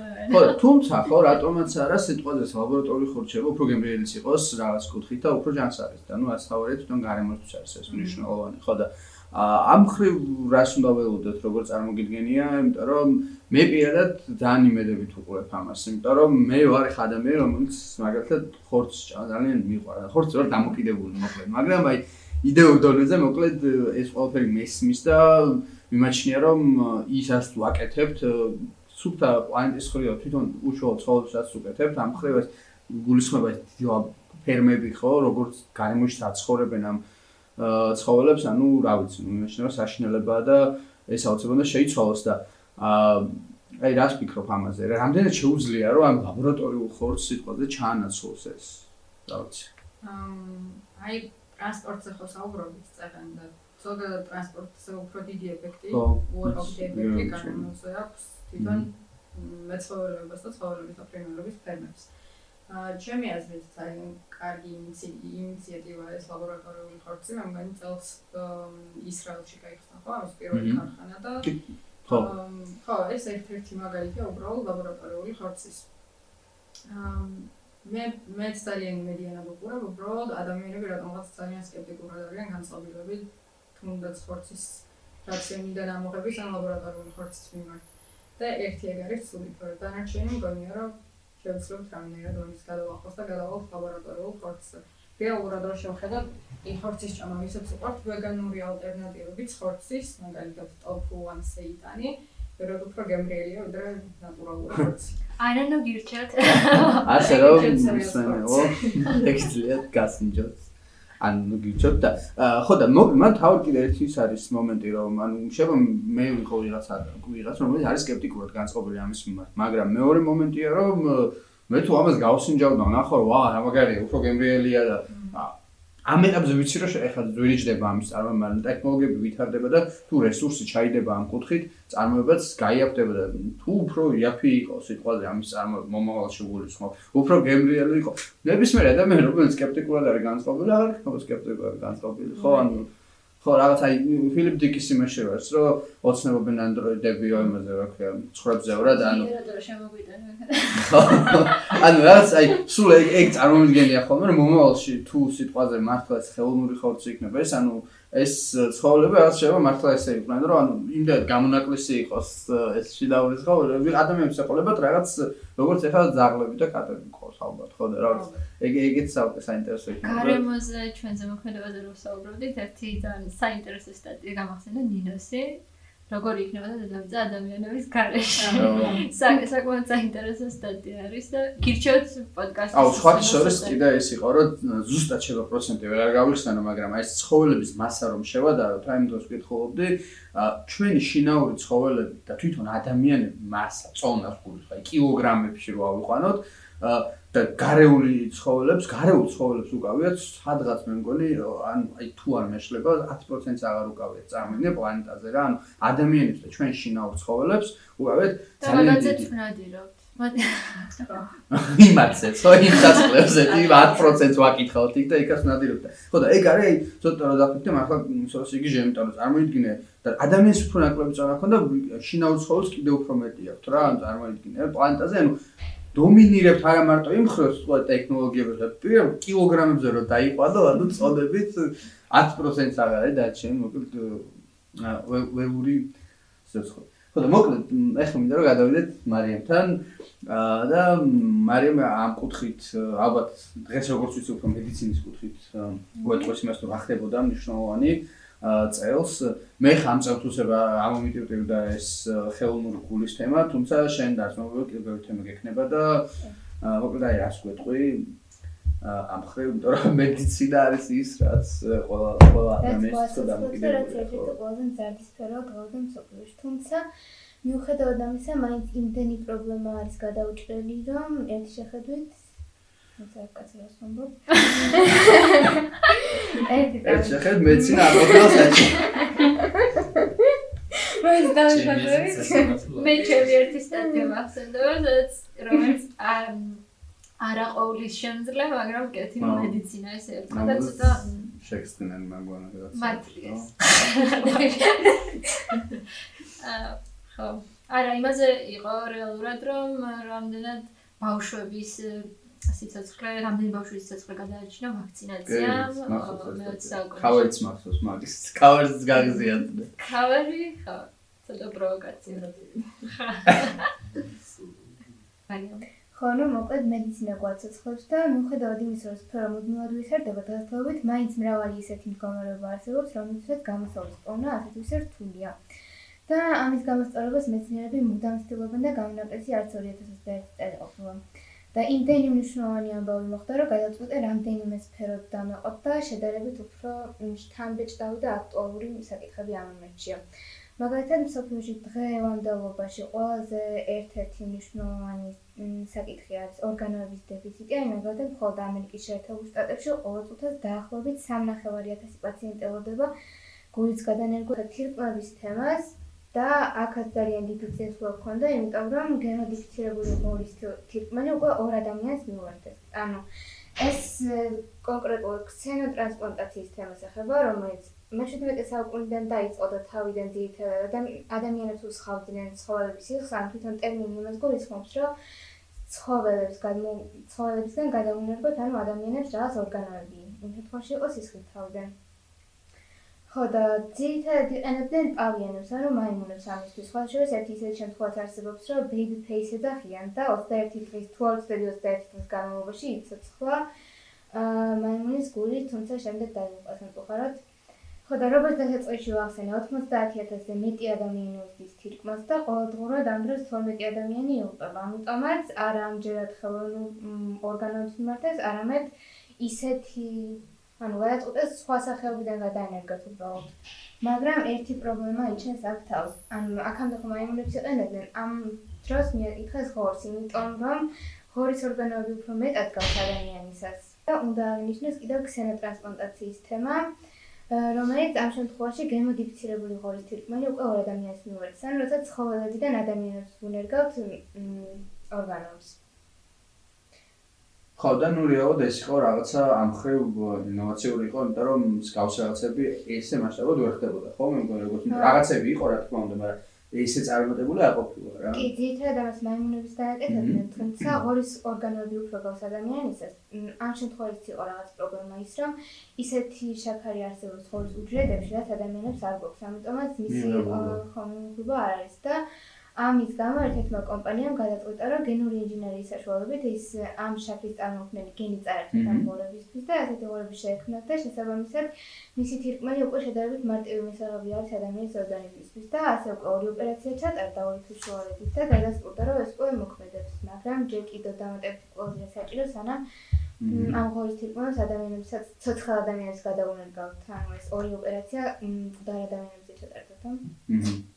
ხო, თუმცა ხო რატომაც არა სიტყვაზე ლაბორატორიული ხორცება უფრო გემრიელიც იყოს რაღაც კუთხით და უფრო ჯანს არის და ნუ ასთავარი თვითონ გარემოთვის არის ეს მნიშვნელოვანი ხო და ამ ხრივ რას უნდა ველოდოთ როგორ წარმოგიდგენია იმიტომ რომ მე პირადად ძალიან იმედებით ვუყურებ ამას იმიტომ რომ მე ვარ ხ ადამიანი რომელიც მაგალითად ხორცს ძალიან მიყვარს ხორცს ვარ დამოკიდებული მოკლედ მაგრამ აი იდეურ დონეზე მოკლედ ეს ყველაფერი მესმის და მიმაჩნია რომ ისაც თუ აკეთებთ სუფთა პლანეტის ხრივ თვითონ უშუალო ცხოვრებასაც უკეთებთ ამ ხრივ ეს გულისხმობა ფერმები ხო როგორც გარემოში საცხოვრებენ ამ ცხოველებს, ანუ რა ვიცი, იმეშნება საშინელებაა და ეს აუცილებლად შეიცვალოს და აი რას ფიქრობ ამაზე? რამდენად შეუძლია რომ ამ ლაბორატორიულ ხორცს სიტყვაზე ჩაანაცვლოს ეს? რა ვიცი. აი ტრანსპორტზე ხო საუბრობთ წერან და ზოგადად ტრანსპორტზე უფრო დიდი ეფექტი, უარყოფითი ეფექტი განმოზე აქვს თვითონ მეცხოველეობას და ცხოველების ოფრინოლების ფერმებს. აა ჩემი აზრით ძალიან კარგი ინიციატივა ეს ლაბორატორიული ხორცი, მგონი წელს ისრაელში გაიხსნა ხო ამის პირველი ქარხანა და ხო ხო ეს ერთ-ერთი მაგალითია უბრალოდ ლაბორატორიული ხორცის. აა მე მე ძალიან მედიანად ვუყურებ უბრალოდ ადამიანები რატომღაც ძალიან სკეპტიკურად არიან განწყობილები თუნდაც ხორცის რაციონიდან ამოღების ან ლაბორატორიული ხორცის მიმართ. და ერთი ეგ არის სული, თორე დანარჩენი მგონია რომ შევცლებთ რამდენად ის გადავახოს და გადავალთ ლაბორატორიულ ხორცზე. რეალურად რა შევხედოთ იმ ხორცის ჭამა ვისაც უყვართ ვეგანური ალტერნატივები ხორცის, მაგალითად ტოფუ ან სეიტანი, ვეროდ უფრო გემრიელია ვიდრე ნატურალური ხორცი. არა ნუ გირჩათ. ასე რომ ისმენო ტექსტილიად გასინჯოთ. ანუ გიჩოთ და ხო და მოგმან თავი კიდე ერთი ის არის მომენტი რომ ანუ შევა მე ვიყო ვიღაცა ვიღაცა რომელიც არის სკეპტიკურად განწყობილი ამის მიმართ მაგრამ მეორე მომენტია რომ მე თუ ამას გავსინჯავ და ნახო რა მაგარია უფრო გემრიელია და ამ ეტაპზე ვიცი რომ ეხლა ძვირიჭდება ამის წარმოება, ტექნოლოგიები ვითარდება და თუ რესურსი ჩაიდება ამ კუთხით, წარმოებაც გაიაფდება და თუ უფრო იაფი იყოს სიტყვაზე ამის წარმოება მომავალში გულისხმობ, უფრო გემრიელი იყოს. ნებისმიერ ადამიანს რომელიც სკეპტიკურად არის განწყობილი, აღარ იქნება სკეპტიკურად განწყობილი, ხო? ანუ ხო რაღაც აი ფილიპ დიკის იმაში ვარს რომ ოცნებობენ ანდროიდები ო იმაზე რა ქვია ცხრებზე რა და ანუ ანუ რაღაც აი სულ ეგ ეგ წარმომიდგენია ხოლმე რომ მომავალში თუ სიტყვაზე მართლა ხელოვნური ხორცი იქნება ეს ანუ ეს ცხოველები რაღაც შეიძლება მართლა ესე იყვნენ რომ ანუ იმდენ გამონაკლისი იყოს ეს შიდაური ცხოველები ადამიანებს ეყოლებათ რაღაც როგორც ახლა ზაღლები და კატები ყავს ალბათ ხო და რაღაც ეგ ეგეც საინტერესო იქნება. გარემოზე ჩვენზე მოქმედებაზე რო საუბრობდით ერთი ძალიან საინტერესო სტატია გამახსენდა ნინოსი როგორი იქნება დედამიწა ადამიანების გარეშე. საკმაოდ საინტერესო სტატია არის და გირჩევთ პოდკასტს. აუ, სხვა შორის კიდე ეს იყო, რომ ზუსტად შევა პროცენტი ვერ გავიხსენო, მაგრამ აი ეს ცხოველების მასა რომ შევადაროთ, აი იმ დროს ვკითხულობდი, ჩვენი შინაური ცხოველები და თვითონ ადამიანების მასა, წონა, გული, აი კილოგრამებში რო ავიყვანოთ, და გარეული ცხოველებს, გარეულ ცხოველებს უკავიათ, სადღაც მე მგონი, ან აი თუ არ მეშლება 10%-ს აღარ უკავიათ წარმოიდგინე პლანეტაზე რა, ანუ ადამიანებს და ჩვენ შინაურ ცხოველებს უკავიათ ძალიან დიდი. მაგაცეთ იმაცე, ხო, იმ დასწლებს ეთი 10%-ს ვაკითხავთ იქ და იქაც ნადირობთ. ხო და ეგ არის აი ცოტა რა მაგრამ ახლა იგი ჟემიტანო წარმოიდგინე და ადამიანს უფრო ნაკლები წონა ქონდა შინაურ ცხოველს კიდევ უფრო მეტი აქვს რა, წარმოიდგინე პლანეტაზე, ანუ დომინირებთ არა მარტო იმ ხროს სხვა ტექნოლოგიებზე, პირველ კილოგრამებზე რო დაიყვანო, ანუ წოდებით 10%-ს აღარ დაჩენ, მოკლედ ვებური სოცხო. ხო და მოკლედ ახლა მინდა რომ გადავიდეთ მარიამთან და მარიამ ამ კუთხით ალბათ დღეს როგორც ვიცი უფრო მედიცინის კუთხით გვეტყვის იმას რომ ახდებოდა მნიშვნელოვანი წელს. მე ხამ წელთუსება ამომიტივდა ეს ხელოვნური გულის თემა თუმცა შენ დასმოვი კიდევ თემა გექნება და მოკლედ აი რას გვეტყვი? ამ ხრივ იმიტომ რომ მედიცინა არის ის რაც ყველა ყველა ადამიანს და დამოკიდებულია რაც ერთ-ერთი ყველაზე მზარდი სფეროა გლობალურ მსოფლიოში. თუმცა მიუხედავად ამისა, მაინც იმდენი პრობლემა არის გადაუჭრელი, რომ ერთი შეხედვით თუმცა კაცებს ვამბობ. ერთი ერთ შეხედ მეცინა ამოდგას აჩი. მაინც დავიშვათ. მე ჩემი ერთი სტატია მახსენდება, სადაც რომელიც არა ყოვლის შემძლე, მაგრამ კეთი მედიცინა ესე ერთხა და ცოტა შექსტინენ მაგვანა რაღაც. მატრიეს. აა ხო. არა, იმაზე იყო რეალურად რომ რამდენად ბავშვების სიცოცხლე, რამდენი ბავშვის სიცოცხლე გადაარჩინა ვაქცინაციამ, მეოცე ქავერიც მახსოვს მაგის. ქავერიც გაგზიარდა. ქავერი, ხო. ცოტა პროვოკაცია. ხო, ნუ მოკლედ მედიცინა გვაცოცხლებს და მიუხედავად იმისა, რომ სფერო მუდმივად ვითარდება დღესდღეობით, მაინც მრავალი ისეთი მდგომარეობა არსებობს, რომელთაც გამოსავლის პოვნა ასეთ ისე რთულია. და ამის გამოსწორებას მეცნიერები მუდამ ცდილობენ და გამონაკლისი არც 2021 წელი ყოფილა. და იმდენი მნიშვნელოვანი ამბავი მოხდა, რომ გადაწყვეტე რამდენიმე სფეროდ დამეყოთ და შედარებით უფრო შთამბეჭდავი და აქტუალური საკითხები ამ მომენტშია. მაგალითად, მსოფლიოში დღევანდელობაში ყველაზე ერთ-ერთი მნიშვნელოვანი საკითხი არის ორგანოების დეფიციტი, აი მაგალითად, მხოლოდ ამერიკის შეერთებულ შტატებში ყოველ წუთას დაახლოებით 3.500 პაციენტი ელოდება გულის გადანერგვა თირკმების თემას და აქაც ძალიან დიდი წესვლა ჰქონდა, იმიტომ რომ გენოდიფიცირებული ღორის თირკმელი უკვე ორ ადამიანს მიუერთეს. ანუ ეს კონკრეტულად ქსენოტრანსპლანტაციის თემას ეხება, რომელიც მე-17 საუკუნიდან დაიწყო და თავიდან ძირითადად ადამიანებს უსხავდნენ ცხოველების სიხს, ან თვითონ ტერმინი იმას გულისხმობს, რომ ცხოველებს გადმო ცხოველებისგან გადაუნერგოთ, ანუ ადამიანებს რაღაც ორგანოები. იმ შემთხვევაში იყო სისხლით თავიდან. ხო და ძირითადად იყენებდნენ პავიანებს, ანუ მაიმუნებს ამისთვის. სხვა შორის ერთი ისეთი შემთხვევაც არსებობს, რომ baby face ეძახიან და 21 დღის თუ 21 დღის განმავლობაში იცოცხლა მაიმუნის გული, თუმცა შემდეგ დაიღუპა სამწუხაროდ. ხო და როგორც დასაწყისში ვახსენე, 90000-ზე მეტი ადამიანი უსდის თირკმას და ყოველდღურად ამ დროს 12 ადამიანი იყვება. ამიტომაც არა ამჯერად ხელოვნურ ორგანოებს მიმართეს, არამედ ისეთი ანუ გადაწყვეტეს სხვა სახეობიდან გადაენერგოთ უბრალოდ. მაგრამ ერთი პრობლემა იჩენს აქ თავს. ანუ აქამდე ხომ აიმუნებს იყენებდნენ ამ დროს მიაკითხეს ღორს, იმიტომ რომ ღორის ორგანოები უფრო მეტად გავს ადამიანისას. და უნდა აღინიშნოს კიდევ ქსენოტრანსპლანტაციის თემა, რომელიც ამ შემთხვევაში გემოდიფიცირებული ღორის თირკმელი უკვე ორ ადამიანს მიუერთს. ანუ როცა ცხოველებიდან ადამიანებს ვუნერგავთ ორგანოებს. ხო და ნუ რეალურად ეს იყო რაღაცა ამ ხრივ ინოვაციური იყო, იმიტომ რომ მსგავსი რაღაცები ესე მასშტაბად ვერ ხდებოდა, ხო? მე მგონი როგორც რაღაცები იყო, რა თქმა უნდა, მაგრამ ესე წარმატებული არ ყოფილა რა. კი, ძირითადად ამას მაიმუნების დააკეთებდნენ, თუმცა ღორის ორგანოები უფრო გავს ადამიანისას. ამ შემთხვევაში იყო რაღაც პრობლემა ის, რომ ისეთი შაქარი არსებობს ღორის უჯრედებში, რაც ადამიანებს არ გვაქვს, ამიტომაც მისი ხომობა არ არის და ამის გამო ერთ-ერთმა კომპანიამ გადაწყვეტა, რომ გენური ინჟინერიის საშუალებით ის ამ შაქრის წარმოქმნილი გენი წაერთოს ამ ღორებისთვის და ასეთი ღორები შეექმნათ და შესაბამისად მისი თირკმელი უკვე შედარებით მარტივი მისაღები არის ადამიანის ორგანიზმისთვის და ასე უკვე ორი ოპერაცია ჩატარდა ორი თვის შუალედით და გადასკუტა, რომ ეს უკვე მოქმედებს, მაგრამ ჯერ კიდევ დამატებითი კლაუზა საჭირო სანამ ამ ღორის თირკმელს ადამიანებსაც ცოცხალ ადამიანებს გადაუნერგავთ. ანუ ეს ორი ოპერაცია მკვდარ ადამიანებზე ჩატარდათ.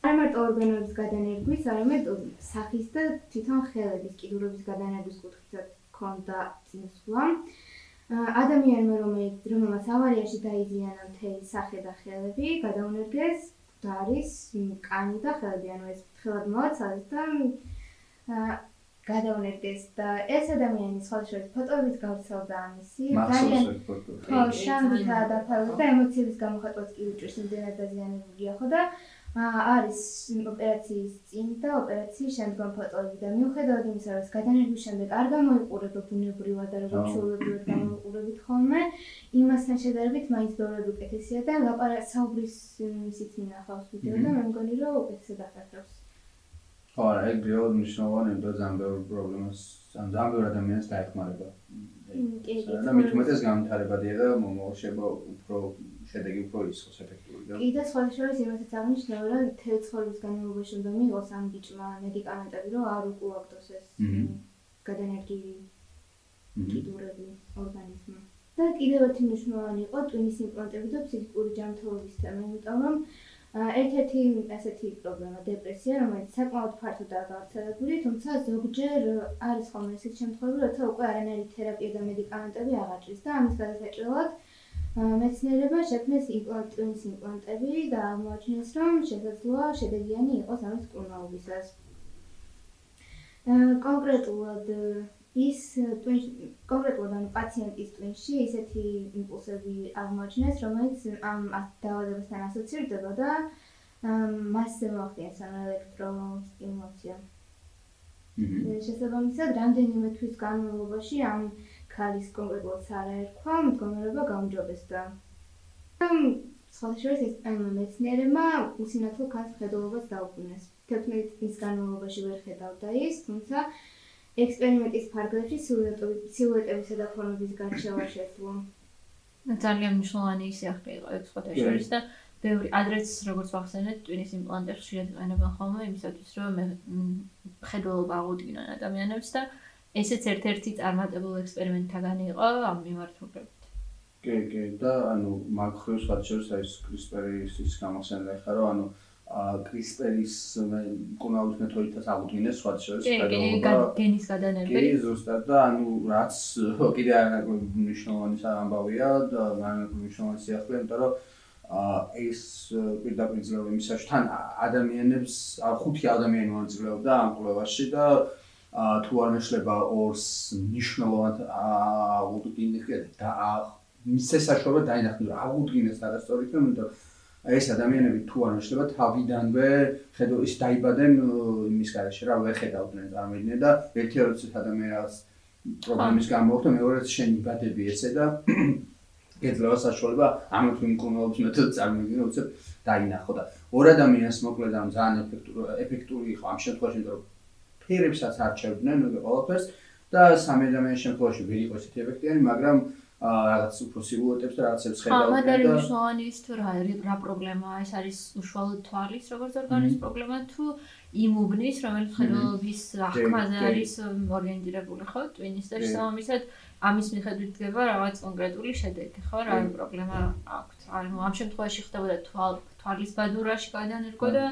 არა მარტო ორგანოების გადანერგვის, არამედ სახის და თვითონ ხელების კიდურების გადანერგვის კუთხითაც ქონდა წინსვლა. ადამიანმა რომელიც რომელმაც ავარიაში დაიზიანა მთელი სახე და ხელები, გადაუნერგეს მკვდარის კანი და ხელები, ანუ ეს ხელად მოაცალეს და გადაუნერგეს და ეს ადამიანი სხვა შორის ფოტოების გავრცელდა ამისი ძალიან ხო შანდა და ფალო და ემოციების გამოხატვაც კი უჭირს იმდენად დაზიანებულია ხო და არის ოპერაციის წინ და ოპერაციის შემდგომ ფოტოები და მიუხედავად იმისა რომ გადანერგვის შემდეგ არ გამოიყურება ბუნებრივად და როგორც შეუძლებელად გამოიყურებით ხოლმე იმასთან შედარებით მაინც ბევრად უკეთესია და ლაპარაკ საუბრის ისიც მინახავს ვიდეო და მე მგონი რომ უკეთესად ახერხებს ხო, არა, ეგ რეალურად მნიშვნელოვანია, რომ ბევრი პრობლემას, ან ბევრი ადამიანს დაეხმარება. კი, და მით უმეტეს განვითარებადია და მომავალშება უფრო შედეგი უფრო ისოს ეფექტური და კი და სხვა შორის იმასაც აღნიშნავ, რომ თეცხოლის განმავლობაში უნდა მიიღოს ამ ბიჭმა მედიკამენტები, რომ არ უკუაგდოს ეს გადანერგილი კიდურები ორგანიზმმა. და კიდევ ერთი მნიშვნელოვანი იყო ტვინის იმპლანტები და ფსიქიკური ჯანმრთელობის თემა, იმიტომ რომ ერთ-ერთი ასეთი პრობლემა დეპრესია, რომელიც საკმაოდ ფართოდაა გავრცელებული, თუმცა ზოგჯერ არის ხოლმე ისეთი შემთხვევები, როცა უკვე არანაირი თერაპია და მედიკამენტები აღარ ჭირს და ამის გადასაჭრელად მეცნიერება შექმნეს იმპლანტის იმპლანტები და აღმოაჩინეს, რომ შესაძლოა შედეგიანი იყოს ამის კურნაობისას. კონკრეტულად ის კონკრეტულად ანუ პაციენტის ტვინში ისეთი იმპულსები აღმოაჩინეს, რომელიც ამ დაავადებასთან ასოცირდება და მასზე მოახდინეს ამ ელექტროსტიმულაცია. მმ. შესაბამისად, რამდენიმე თვის განმავლობაში ამ ქალის კონკრეტულად სარაერქვა მდგომარეობა გაუმჯობესდა. სხვა შორის ეს მეცნიერებმა უსინათლო ქალს ხედულობას დაუბრუნეს. 11 წლის განმავლობაში ვერ ხედავდა ის, თუმცა ექსპერიმენტის ფარგლებში სილუეტებისა და ფორმების გარჩევა შეძლო. ძალიან მნიშვნელოვანი სიახლე იყო ეს სხვა შორის და ბევრი ადრეც როგორც ვახსენეთ, ტვინის იმპლანტებს შეიძლება იყენებენ ხოლმე იმისათვის, რომ ხედულობა აღუდგინონ ადამიანებს და ესეც ერთ-ერთი წარმატებული ექსპერიმენტთაგანი იყო ამ მიმართულებით. კი, კი, და ანუ ხრივ სხვა შორის აი ეს კრისპერის გამოსენა ხარო, ანუ კრისპერის კონაუს მეთოდითაც აღუდგინეს სხვა შორის გადაობა გენის გადანერგები. კი, ზუსტად და ანუ რაც კიდე მნიშვნელოვანი ამბავია და მნიშვნელოვანი სიახლე, იმიტომ რომ ეს პირდაპირ ძლევა იმისაში თან ადამიანებს ხუთი ადამიანი მონაწილეობდა ამ კვლევაში და თუ არ მეშლება ორს მნიშვნელოვნად აღუდგინეს და მის შესაძლებლობა დაინახოს აღუდგინეს არასწორი თქმა უნდა ეს ადამიანები თუ არ შეშლება თავიდანვე ხედო ის დაიბადნენ იმის garaშე რა ვერ ხედავდნენ წარმოიდგინე და ერთი როცა ადამიანს პრობლემის გამოხდა მეორეც შენ იბადები ესე და ეძლევა საშუალება ამ თუ იმკონობს მეთოდ წარმოიდგინე უცებ დაინახო და ორ ადამიანს მოკლედ ამ ძალიან ეფექტური ეფექტური იყო ამ შემთხვევაში რომ ფერებსაც არჩევდნენ ყველაფერს და სამი ადამიანის შემთხვევაში ვერ იყო ესეთი ეფექტიანი მაგრამ რაღაც უფრო სილუეტებს და რაღაცებს ხედავდნენ და მაგრამ მნიშვნელოვანი ის თუ რა რა პრობლემაა ეს არის უშუალოდ თვალის როგორც ორგანიზმის პრობლემა თუ იმუბნის რომელიც ხედულობის აღქმაზე არის ორიენტირებული ხო ტვინის და შესაბამისად ამის მიხედვით დგება რაღაც კონკრეტული შედეგი ხო რა პრობლემა აქვს ანუ ამ შემთხვევაში ხდებოდა თვალ თვალის ბადურაში გადანერგვა და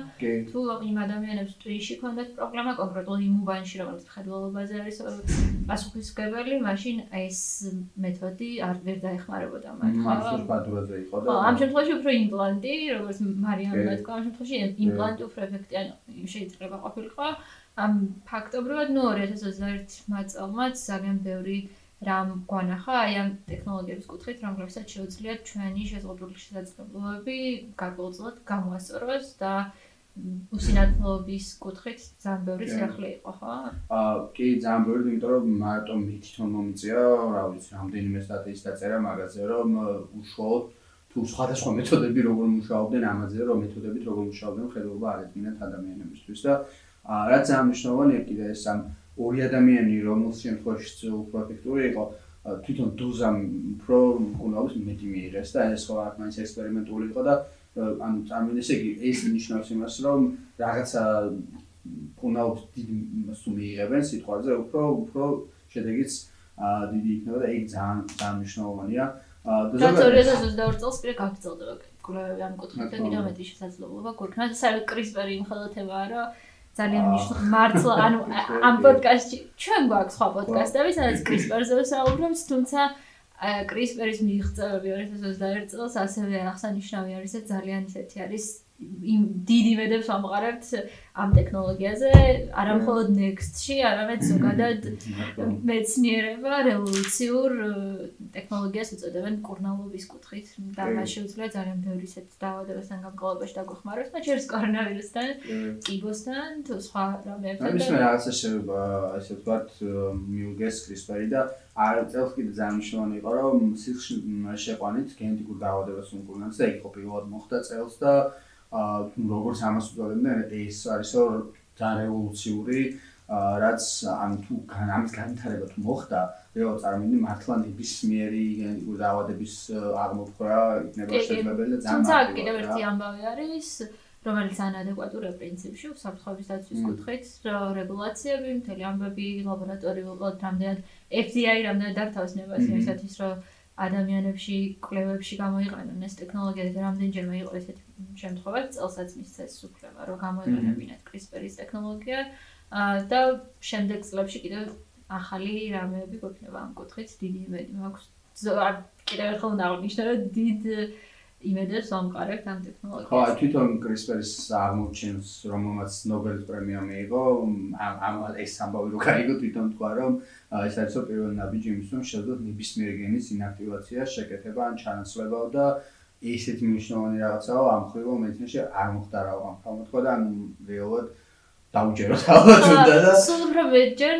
თუ იმ ადამიანებს ტვიში ქონდათ პრობლემა კონკრეტულად იმ უბანში რომელიც ხედველობაზე არის პასუხისგებელი, მაშინ ეს მეთოდი არ ვერ დაეხმარებოდა მათ. მაშინ ბადურაზე იყო და ამ შემთხვევაში უფრო იმპლანტი, როგორც მარიამმა თქვა, ამ შემთხვევაში იმპლანტი უფრო ეფექტიანი შეიძლება ყოფილიყო. ამ ფაქტობრივად ნუ 2021 წელს ძალიან ბევრი რამ გვანახა აი ამ ტექნოლოგიების კუთხით, რომლებსაც შეუძლია ჩვენი შეზღუდული შესაძლებლობები გარკვეულწილად გამოასწოროს და უსინათლობის კუთხით ძალიან ბევრი სიახლე იყო, ხო? აა, კი, ძალიან ბევრი, იმიტომ რომ მარტო მითითონ მომიწია, რა ვიცი, რამდენიმე სტატიის დაწერა მაგაზე, რომ უშუალოდ თუ სხვადასხვა მეთოდები როგორ მუშაობდნენ ამაზე, რომ მეთოდებით როგორ მუშაობდნენ ხედულობა არ ედგინათ ადამიანებისთვის და რაც ძალიან მნიშვნელოვანია კიდე ეს ამ ორი ადამიანი რომელს შემთხვევაში უფრო ეფექტური იყო თვითონ დოზამ უფრო კონაუს მეტი მიიღეს და ეს სხვა მაინც ექსპერიმენტული იყო და ანუ წარმოიდგინე ესე იგი ეს ნიშნავს იმას რომ რაღაცა კონაუს დიდი მასუ მიიღებენ სიტყვაზე უფრო უფრო შედეგიც დიდი იქნება და ეგ ძალიან ძალიან მნიშვნელოვანია ზოგადად 2022 წელს პირ გაგრძელდება. კვლევები ამ კუთხით და კიდევ მეტი შესაძლებლობა გვქნა და საერთოდ კრისპერი იმ ხელათებაა რომ ძალიან მნიშვნელოვანი მართლა ანუ ამ პოდკასტში ჩვენ გვაქვს სხვა პოდკასტები სადაც კრისპერზე ვსაუბრობთ თუმცა კრისპერის მიღწევები 2021 წელს ასევე აღსანიშნავი არის და ძალიან ისეთი არის იმ დიდი ვედებს ამყარებთ ამ ტექნოლოგიაზე, არა მხოლოდ Next-ში, არამედ ზოგადად მეცნიერება რევოლუციურ ტექნოლოგიას უწოდებენ კურნალობის კუთხით. და მას შეუძლია ძალიან ბევრი ისეთ დაავადებასთან გამკლავებაში დაგვეხმაროს, მათ შორის კორონავირუსთან, ტიბოსთან, თუ სხვა რამეებთან. ამის მე რაღაცა შეიძლება ესე ვთქვათ, მიუგეს CRISPR და არ წელს კიდე ძალიან მნიშვნელოვანი იყო, რომ სიხში შეყვანით გენეტიკურ დაავადებას უმკურნალს და იქ პირველად მოხდა წელს და როგორც ამას უწოდებდნენ ეს არისო ძალიან რევოლუციური რაც ან თუ ამის განვითარება თუ მოხდა რეალ წარმოვიდი მართლა ნებისმიერი დაავადების აღმოფხვრა იქნება შესაძლებელი და ძალიან თუმცა კიდევ ერთი ამბავი არის რომელიც ანადეკვატურია პრინციპში საფრთხების დაცვის კუთხით რეგულაციები მთელი ამბები ლაბორატორიულად რამდენად FDI რამდენად დართავსნებას იმისათვის რომ ადამიანებში, კვლევებში გამოიყენონ ეს ტექნოლოგია და რამდენჯერმე იყო ესეთი შემთხვევა, წელსაც მისცეს უფლება, რომ გამოიყენებინათ CRISPR-ის ტექნოლოგია და შემდეგ წლებში კიდევ ახალი რამეები გვექნება ამ კუთხით, დიდი იმედი მაქვს. კიდევ ერთხელ უნდა აღნიშნო, რომ დიდ იმედებს ვამყარებთ ამ ტექნოლოგიას. ხო, თვითონ CRISPR-ის აღმოჩენს, რომელმაც ნობელის პრემია მიიღო, ამ ამ ეს ამბავი რო გაიგო თვითონ თქვა, რომ ეს არის პირველი ნაბიჯი იმის, რომ შეძლოთ ნებისმიერ გენის ინაქტივაცია, შეკეთება ან ჩანაცვლება და ესეთი მნიშვნელოვანი რაღაცაა ამ ხრივ მედიცინაში არ მოხდა რა ამ თქმა და ანუ რეალურად დაუჯეროთ ალბათ უნდა და სულ უფრო მეტჯერ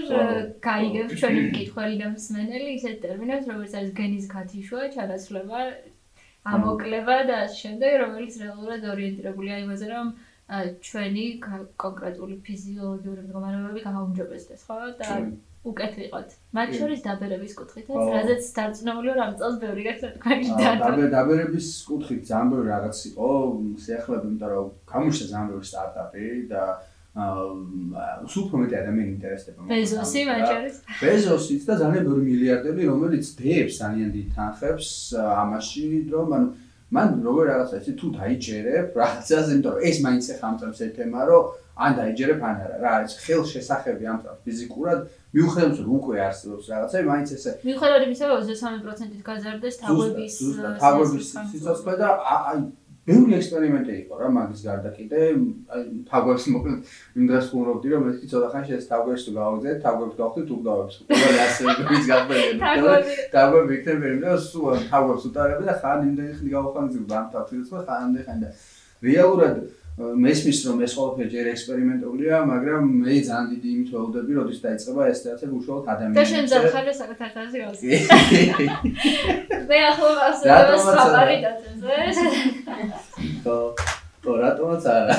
გაიგებ ჩვენი მკითხველი და მსმენელი ისეთ ტერმინებს როგორც არის გენის გათიშვა, ჩანაცვლება, ამოკლება და შემდეგ რომელიც რეალურად ორიენტირებულია იმაზე რომ ჩვენი კონკრეტული ფიზიოლოგიური მდგომარეობები გააუმჯობესდეს ხო და უკეთ ვიყოთ. მათ შორის დაბერების კუთხითაც, რაზეც დარწმუნებული ვარ, ამ წელს ბევრი გახსნა თქვენი და დაბერების კუთხით ძალიან ბევრი რაღაც იყო, შეახლები, იმიტომ რომ გამოჩნდა ძალიან ბევრი სტარტაპი და აა სულ მეტი ადამიანი ინტერესდება ბეზოსი მათ შორის. ბეზოსიც და ძალიან ბევრი მილიარდერი, რომელიც დებს ძალიან დიდ თანხებს ამაში, რომ ანუ მან როგორ რაღაცა ისე თუ დაიჯერებ რაღაცას, იმიტომ რომ ეს მაინც ახამწევს ერთ თემა, რომ ან დაიჯერებ ან არა. რა არის ხელშესახები ამწევს ფიზიკურად, მიუხედავად რომ უკვე არსებობს რაღაცა, მაინც ესე. მიუხედავად იმისა, რომ 23%-ით გაზარდეს თაგვების თაგვების სიცოცხლე და აი ბევრი ექსპერიმენტი იყო რა მაგის გარდა კიდე. აი თაგვებს მოკლედ იმ დროს ვუმრობდი რომ ეს ცოტა ხანში ეს თაგვებს თუ გავაგზავნე თაგვებს გავხდი თუ გავაგზავნე ყველა ასე ის გაბერები თაგვები. იქნებიან და სულ თაგვებს უტარები და ხან იმდენი ხნი გავხანძილ ამ თაგვებს და ხან ამდენ ხან და რეალურად მესმის რომ ეს ყველაფერი ჯერ ექსპერიმენტულია, მაგრამ მე ძალიან დიდი იმით ველოდები, როდის დაიწყება ეს თეატრი უშუალოდ ადამიანებს. და შენ ზახარე საკუთარ გავს. მე ახლა ასე ხაბარი დაწესე. ხო, ხო, რატომაც არა.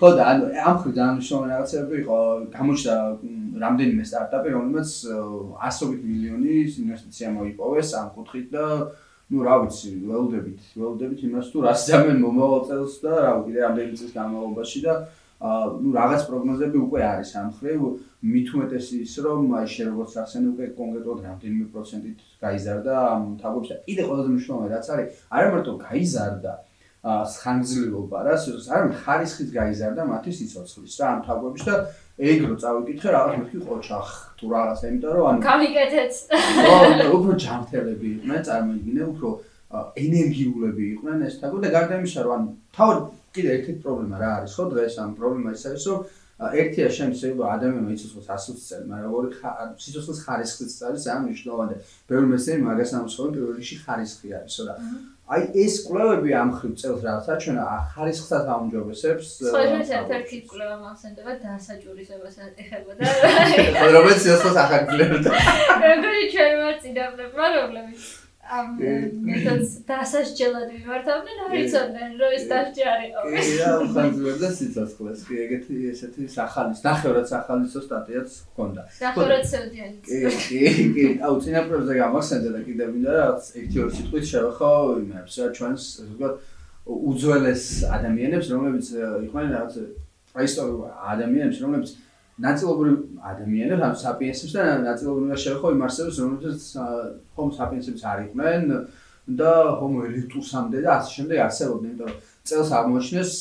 ხო და ანუ ამ ხრი ძალიან მნიშვნელოვანი რაღაცები იყო, გამოჩნდა რამდენიმე სტარტაპი, რომელმაც ასობით მილიონი ინვესტიცია მოიპოვეს ამ კუთხით და ну, რა ვიცი, ველოდებით, ველოდებით იმას თუ რას ძამენ მომავალ წელს და რა ვიცი, რამდენი წლის განმავლობაში და აა ну, რაღაც პროგნოზები უკვე არის ამ ხრივ, მით უმეტესი ის, რომ აი შე როგორც ახსენე უკვე კონკრეტულად რამდენიმე პროცენტით გაიზარდა ამ თაგვებში და კიდე ყველაზე მნიშვნელოვანი რაც არის, არა მარტო გაიზარდა აა ხანგრძლივობა რა, არ ხარისხით გაიზარდა მათი სიცოცხლის რა ამ თაგვებში და ეგ რო წავიკითხე რაღაც მეთქი ყოჩახ თუ რაღაცა იმიტომ რომ ანუ გამიკეთეთ. ო უფრო ჯანმრთელები იყვნენ წარმოიდგინე უფრო ენერგიულები იყვნენ ეს თაგო და გარდა იმისა რომ ანუ თავად კიდე ერთი პრობლემა რა არის ხო დღეს ამ პრობლემა ის არის რომ ერთია შენ შეიძლება ადამიანმა იცოცხლოს 120 წელი მაგრამ ორი სიცოცხლის ხარისხიც არის ძალიან მნიშვნელოვანი და ბევრი მესენი მაგას ამსხოლ პირველ რიგში ხარისხი არის ხო და აი ეს კვლევები ამ ხრივ წელს რაღაცა ჩვენ ხარისხსაც აუმჯობესებს. სხვა ერთ-ერთი კვლევა მახსენდება დასაჭურისებას ეხება და რომელიც სიცხეს ახალგლებდა. როგორი ჩვენ ვარ წინაპრებმა რომლებიც ამ მეთოდს დასასჯელად მიმართავდნენ, არ იცოდნენ, რომ ეს დასჯე არ იყო. კი, რა, ხანძრო და სიცოცხლეს, კი, ეგეთი ესეთი სახალის, ნახევრად სახალისო სტატიაც ჰქონდა. ნახევრად სევდიანი. კი, კი, კი, აუ წინაპრებზე გამახსენდა და კიდევ მინდა რაღაც ერთი ორი სიტყვით შევეხო იმებს, რა ჩვენს, ვთქვათ, უძველეს ადამიანებს, რომლებიც იყვნენ რაღაც პრეისტორიული ადამიანებს, რომლებიც ნაწილობრივ ადამიანებს, ანუ საპიენსებს და ნაწილობრივ შევეხო იმ არსებებს, რომელთაც ჰომო საპიენსებს არ იყვნენ და ჰომო ერექტუსამდე და ასე შემდეგ არსებობდნენ, იმიტომ რომ წელს აღმოჩნდეს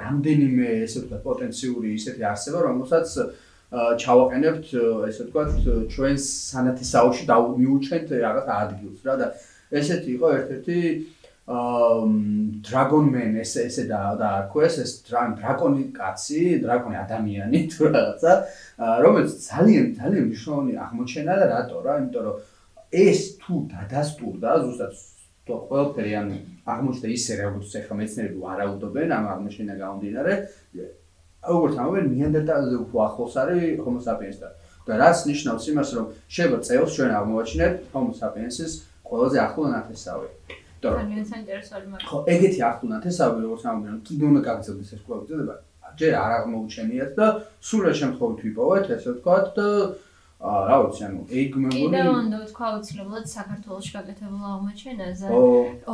რამდენიმე ესე ვთქვათ პოტენციური ისეთი არსება, რომელსაც ჩავაყენებთ ესე ვთქვათ ჩვენს სანათესაოში და მიუჩენთ რაღაც ადგილს რა და ესეთი იყო ერთ-ერთი Man ეს ესე და დაარქვეს ეს დრაკონი კაცი, დრაკონი ადამიანი თუ რაღაცა, რომელიც ძალიან ძალიან მნიშვნელოვანი აღმოჩენა და რატო რა? იმიტომ რომ ეს თუ დადასტურდა ზუსტად თუ ყველაფერი ანუ აღმოჩნდა ისე როგორც ახლა მეცნიერები ვარაუდობენ ამ აღმოჩენა გამომდინარე, როგორც ამბობენ ნიანდერტალზე უფრო ახლოს არის Homo sapiens-თან. და რაც ნიშნავს იმას, რომ შეიძლება წელს ჩვენ აღმოვაჩინეთ Homo sapiens-ის ყველაზე ახლო ნათესავი. ძალიან საინტერესო არის ხო ეგეთი ახლუნათ ესავე როგორც ამბობენ კიდე უნდა გაგრძელდეს ეს კვლევა ძება ჯერ არ აღმოუჩენიათ და სულ რა შემთხვევით ვიპოვეთ ესე ვთქვათ და აა რა ვიცი ანუ ეგ მეგონი კიდე უნდა ვთქვა უცნობლად საქართველოს გაკეთებულ აღმოჩენაზე.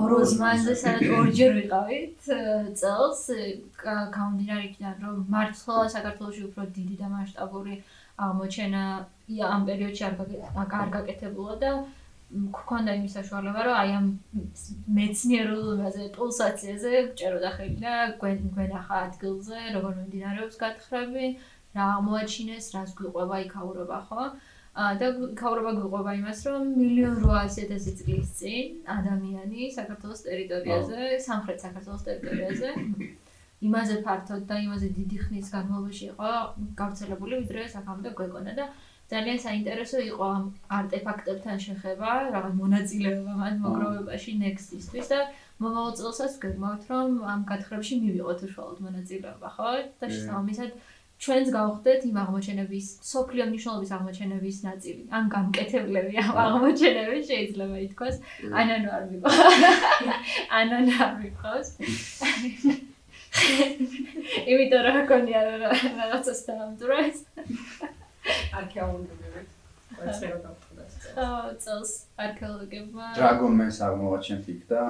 ოროზმანზე სადაც ორჯერ ვიყავით წელს გამომდინარე იქიდან რომ მართლა საქართველოში უფრო დიდი და მასშტაბური აღმოჩენა ამ პერიოდში არ არ გაკეთებულა და გქონდა იმის საშუალება, რომ აი ამ მეცნიერულ იმაზე პულსაციაზე ჭეროდა ხელი და გვენ გვენახა ადგილზე, როგორ მიმდინარეობს გათხრები, რა აღმოაჩინეს, რას გვიყვება იქაურობა, ხო? აა და იქაურობა გვიყვება იმას, რომ 1.800.000 წლის წინ ადამიანი საქართველოს ტერიტორიაზე, სამხრეთ საქართველოს ტერიტორიაზე იმაზე ფართოდ და იმაზე დიდი ხნის განმავლობაში იყო გავრცელებული, ვიდრე საქართველოს გვეკონა და ძალიან საინტერესო იყო ამ არტეფაქტებთან შეხება, რაღაც მონაწილეობა მათ მოგროვებაში Next-ისთვის და მომავალ წელსაც გეგმავთ, რომ ამ გათხრებში მივიღოთ უშუალოდ მონაწილეობა, ხო? და შესაბამისად ჩვენს გავხდეთ იმ აღმოჩენების, სოფლიო მნიშვნელობის აღმოჩენების ნაწილი. ან გამკეთებლები ამ აღმოჩენების შეიძლება ითქვას, ანანო არ მიყავს. ანანო არ მიყავს. იმიტომ რომ კონია რაღაცას დაამძრეს. არქეოლოგები. ყველა გავხდა. აა წელს არქეოლოგებმა Dragon Man-ს აღმოაჩენთ იქ და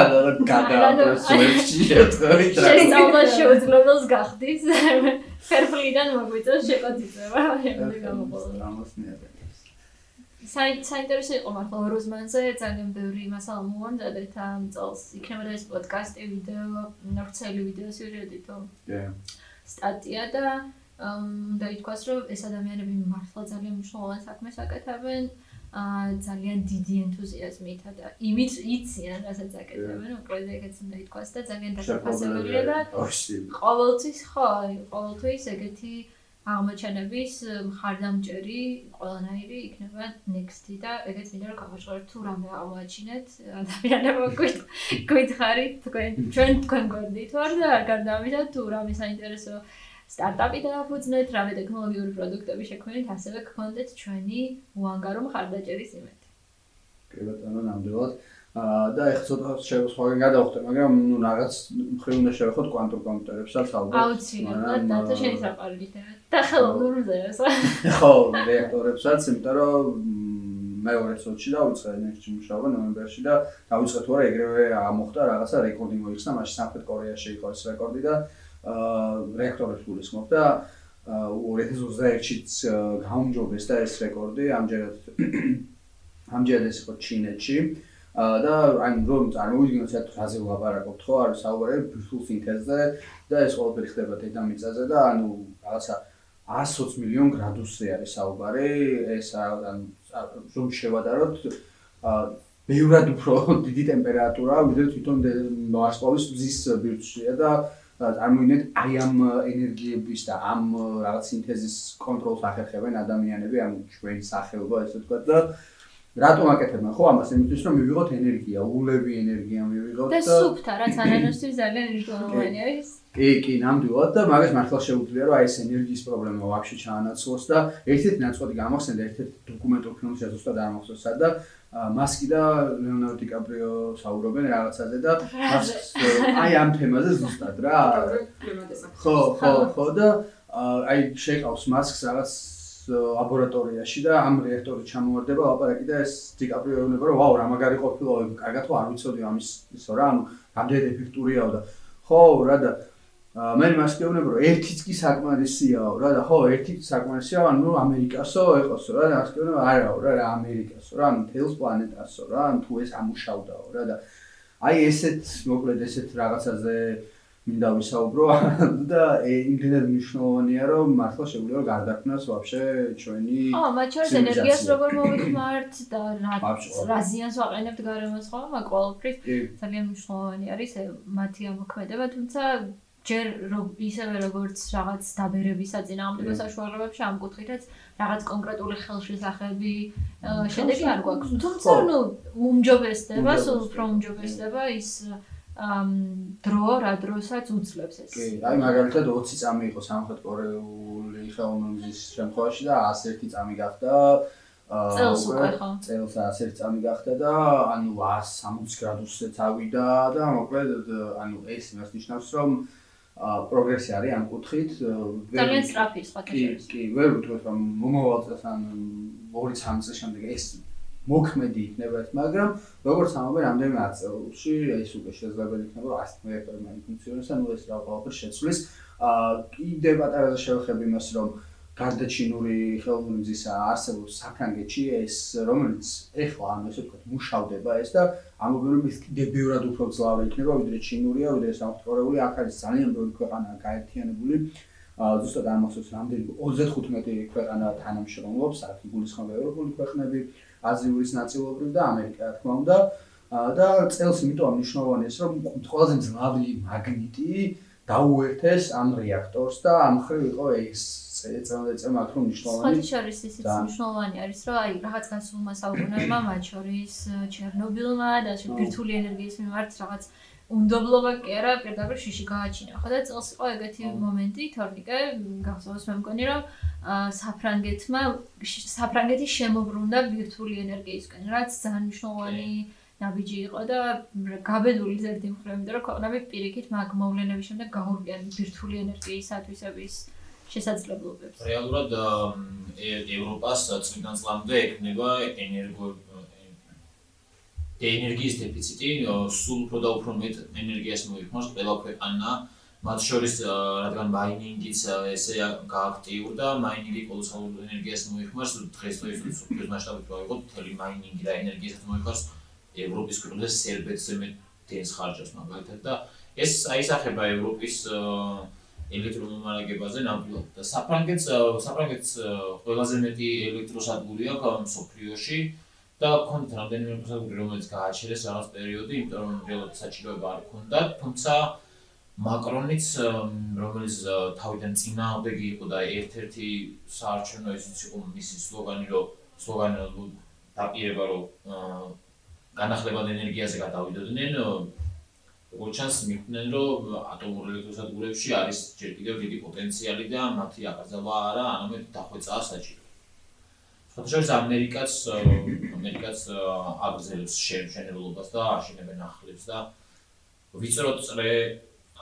არა გადააპრეს ვებში შეწყვეტი Dragon. შესწავლა შეუძლებელს გახდის. ფერფლიდან მოგვიწევს შეკოთიწება, შემდეგ გამოყოლა. საი საინტერესო იყო მართლა როზმანზე ძალიან ბევრი მასალა მოვამზადეთ ამ წელს. იქნებოდა ეს პოდკასტი, ვიდეო, ნორცელი ვიდეო სიუჟეტი კი. სტატია და და ითქვას, რომ ეს ადამიანები მართლა ძალიან მნიშვნელოვან საქმეს აკეთებენ. აა ძალიან დიდი ენთუზიაზმით და იმით იციან, რასაც აკეთებენ, უბრალოდ ეგეც უნდა ითქვას და ძალიან დაფასებელია და ყოველთვის ხო, ყოველთვის ეგეთი აღმოჩენების მხარდამჭერი ყველანაირი იქნება next-ი და ეგეც მინდა რომ გავაჟღეროთ თუ რამე აღმოაჩინეთ ადამიანებო გითხარით თქვენ ჩვენ თქვენ გვერდით ვარ და გარდა ამისა თუ რამე საინტერესო სტარტაპი დააფუძნეთ, რამე ტექნოლოგიური პროდუქტები შექმნით, ასევე გქონდეთ ჩვენი უანგარო მხარდაჭერის იმედი. კი ბატონო, ნამდვილად. აა და ეხლა ცოტა შევხვდები გადავხდე, მაგრამ ნუ რაღაც მხრივ უნდა შევეხოთ კვანტურ კომპიუტერებსაც ალბათ. აუცილებლად, და შენი საყვარელი თემა. და ხელოვნურზე ეს. ხო, რეაქტორებსაც, იმიტომ რომ მეორე წუთში დავიწყე ნექსტში მუშაობა ნოემბერში და დავიწყე თუ არა ეგრევე ამოხდა რაღაცა რეკორდი მოიხსნა, მაშინ სამხრეთ კორეაში იყო ეს რეკორდი და რეაქტორებს გულისხმობ და 2021-ში გაუმჯობეს და ეს რეკორდი ამჯერად ამჯერად ეს იყო ჩინეთში. და აი რომ წარმოვიდგინოთ რა რაზე ვლაპარაკობთ ხო? არის საუბარი ბირთვულ სინთეზზე და ეს ყველაფერი ხდება დედამიწაზე და ანუ რაღაცა 120 მილიონ გრადუსზე არის საუბარი. ეს ანუ რომ შევადაროთ ბევრად უფრო დიდი ტემპერატურა ვიდრე თვითონ ვარსკვლავის მზის ბირთვშია და წარმოიდგინეთ აი ამ ენერგიების და ამ რაღაც სინთეზის კონტროლს ახერხებენ ადამიანები, ანუ ჩვენი სახეობა ესე ვთქვათ და რატომ აკეთებენ ხო ამას იმისთვის რომ მივიღოთ ენერგია, ულევი ენერგია მივიღოთ და სუფთა რაც ანანოსთვის ძალიან მნიშვნელოვანი არის. კი, კი, ნამდვილად და მაგას მართლა შეუძლია რომ აი ეს ენერგიის პრობლემა ვაფშე ჩაანაცვლოს და ერთ-ერთი ნაწყვეტი გამახსენდა ერთ-ერთი დოკუმენტურ ფილმში ზუსტად არ მახსოვს სადა მასკი და ლეონარდო დიკაპრიო საუბრობენ რაღაცაზე და აი ამ თემაზე ზუსტად რა. ხო ხო ხო. და აი შეყავს მასკს რაღაც ლაბორატორიაში და ამ რეაქტორით ჩამოვარდება ლაპარაკი და ეს დიკაპრიო ეუბნება რომ ვაუ რა მაგარი ყოფილა კარგად ხო არ ვიცოდი ამის ისო რა ანუ რამდენი ეფექტურიაო და ხო რა და მე მას გეუბნებ რომ ერთიც კი საკმარისიაო რა და ხო ერთი საკმარისია ანუ ამერიკასო ეყოსო რა და მას გეუბნებ არაო რა რა ამერიკასო რა ანუ თელს პლანეტასო რა ან თუ ეს ამუშავდაო რა და აი ესეთ მოკლედ ესეთ რაღაცაზე მინდა ვისაუბრო. და იმდენად მნიშვნელოვანია რომ მართლა შეგვიძლია გარდაქმნას ვაფშე ჩვენი აა მათ შორის ენერგიას როგორ მოვითმართ და რა რა ზიანს ვაყენებთ გარემოს ხო მაგ ყოველფრის ძალიან მნიშვნელოვანი არის მათი ამოქმედება თუმცა ჯერ ისევე როგორც რაღაც დაბერების საწინააღმდეგო საშუალებებში ამ კუთხითაც რაღაც კონკრეტული ხელშესახები შედეგი არ გვაქვს. თუმცა ნუ უმჯობესდება, სულ უფრო უმჯობესდება ის ამ დრო რა დროსაც უძლებს ეს. კი, აი მაგალითად 20 წამი იყო სამხრეთ კორეული ხელოვნების შემთხვევაში და 101 წამი გახდა წელს უკვე ხო? წელს 101 წამი გახდა და ანუ 160 გრადუსზე წავიდა და მოკლედ ანუ ეს იმას ნიშნავს რომ პროგრესი არის ამ კუთხით. ძალიან სწრაფი სხვა კეშერის. კი, კი, ვერ ვთქვი რომ მომავალ წელს ან 2-3 წელს შემდეგ ეს მოქმედი იქნება ეს, მაგრამ როგორც ამბობენ, რამდენიმე აწეულში ეს უკვე შესაძლებელი იქნება, რომ 100 რეაქტორი მაინც ფუნქციონირებს, ანუ ეს რა ყველაფერი შეცვლის. აა კიდე პატარა შევეხები იმას, რომ გარდა ჩინური ხელოვნური მზისა არსებობს საფრანგეთში ეს რომელიც ეხლა ანუ ესე ვთქვათ მუშავდება ეს და ამობენ რომ ის კიდე ბევრად უფრო ძლავრი იქნება ვიდრე ჩინურია ვიდრე სამწუხაროებული აქ არის ძალიან ბევრი ქვეყანა გაერთიანებული. ზუსტად ამასოს რამდენი 35 ქვეყანა თანამშრომლობს აქ იგულისხმება ევროპული ქვეყნები აზიურის ნაწილობრივ და ამერიკა რა თქმა უნდა. და წელს იმიტომ მნიშვნელოვანია ეს რომ ყველაზე მძლავრი მაგნიტი დაუერთეს ამ რეაქტორს და ამ მხრივ იყო ეს წელიწადი წემა თქო მნიშვნელოვანი. სხვა შორის ისიც მნიშვნელოვანი არის, რომ აი რაღაც გასულმა საუკუნეებმა მათ შორის ჩერნობილმა და ბირთვული ენერგიის მიმართ რაღაც უნდობლობა კი არა, პირდაპირ შიში გააჩინა. ხო და წელს იყო ეგეთი მომენტი, თორნიკე, გახსოვს მე მგონი რომ საფრანგეთმა საფრანგეთი შემოbrunდა ბირთვული ენერგიისკენ, რაც ძალიან მნიშვნელოვანი ნაბიჯი იყო და გაბედული ზერდი მხრივ, იმიტომ რომ ქვეყნები პირიქით მაგ მოვლენების შემდეგ გაურბიან ბირთვული ენერგიის ათვისების შესაძლებლობებს. რეალურად ევროპას წინდან წლამდე ექნება ენერგო ენერგიის დეფიციტი, სულ უფრო და უფრო მეტ ენერგიას მოიხმარს ყველა ქვეყანა. მათ შორის რადგან მაინინგიც ესე გააქტიურდა, მაინინგი კოლოსალურ ენერგიას მოიხმარს, დღეს დღეს სუპერ მასშტაბით ვაიღოთ, მთელი მაინინგი და ენერგიას მოიხმარს ევროპის ქვეყნებს სერბეთზე მე დენს ხარჯავს მაგალითად და ეს აისახება ევროპის ელექტრომომარაგებაზე ნამდვილად. და საფრანგეთს საფრანგეთს ყველაზე მეტი ელექტროსადგური აქვს სოფლიოში და კონთ რამდენიმე სადგური რომელიც გააჩერეს რაღაც პერიოდი, იმიტომ რომ რეალურად საჭიროება არ ქონდა, თუმცა მაკრონიც რომელიც თავიდან წინააღმდეგი იყო და ერთ-ერთი საარჩევნო ისიც იყო მისი სლოგანი რომ სლოგანი დაპირება რომ განახლებად ენერგიაზე გადავიდოდნენ როგორც ჩანს მიხვდნენ რომ ატომურ ელექტროსადგურებში არის ჯერ კიდევ დიდი პოტენციალი და მათი აკრძალვა არა არამედ დახვეწაა საჭირო. სხვადასხვა ამერიკაც ამერიკაც აგრძელებს შემშენებლობას და აშენებენ ახლებს და ვიწროთ წრე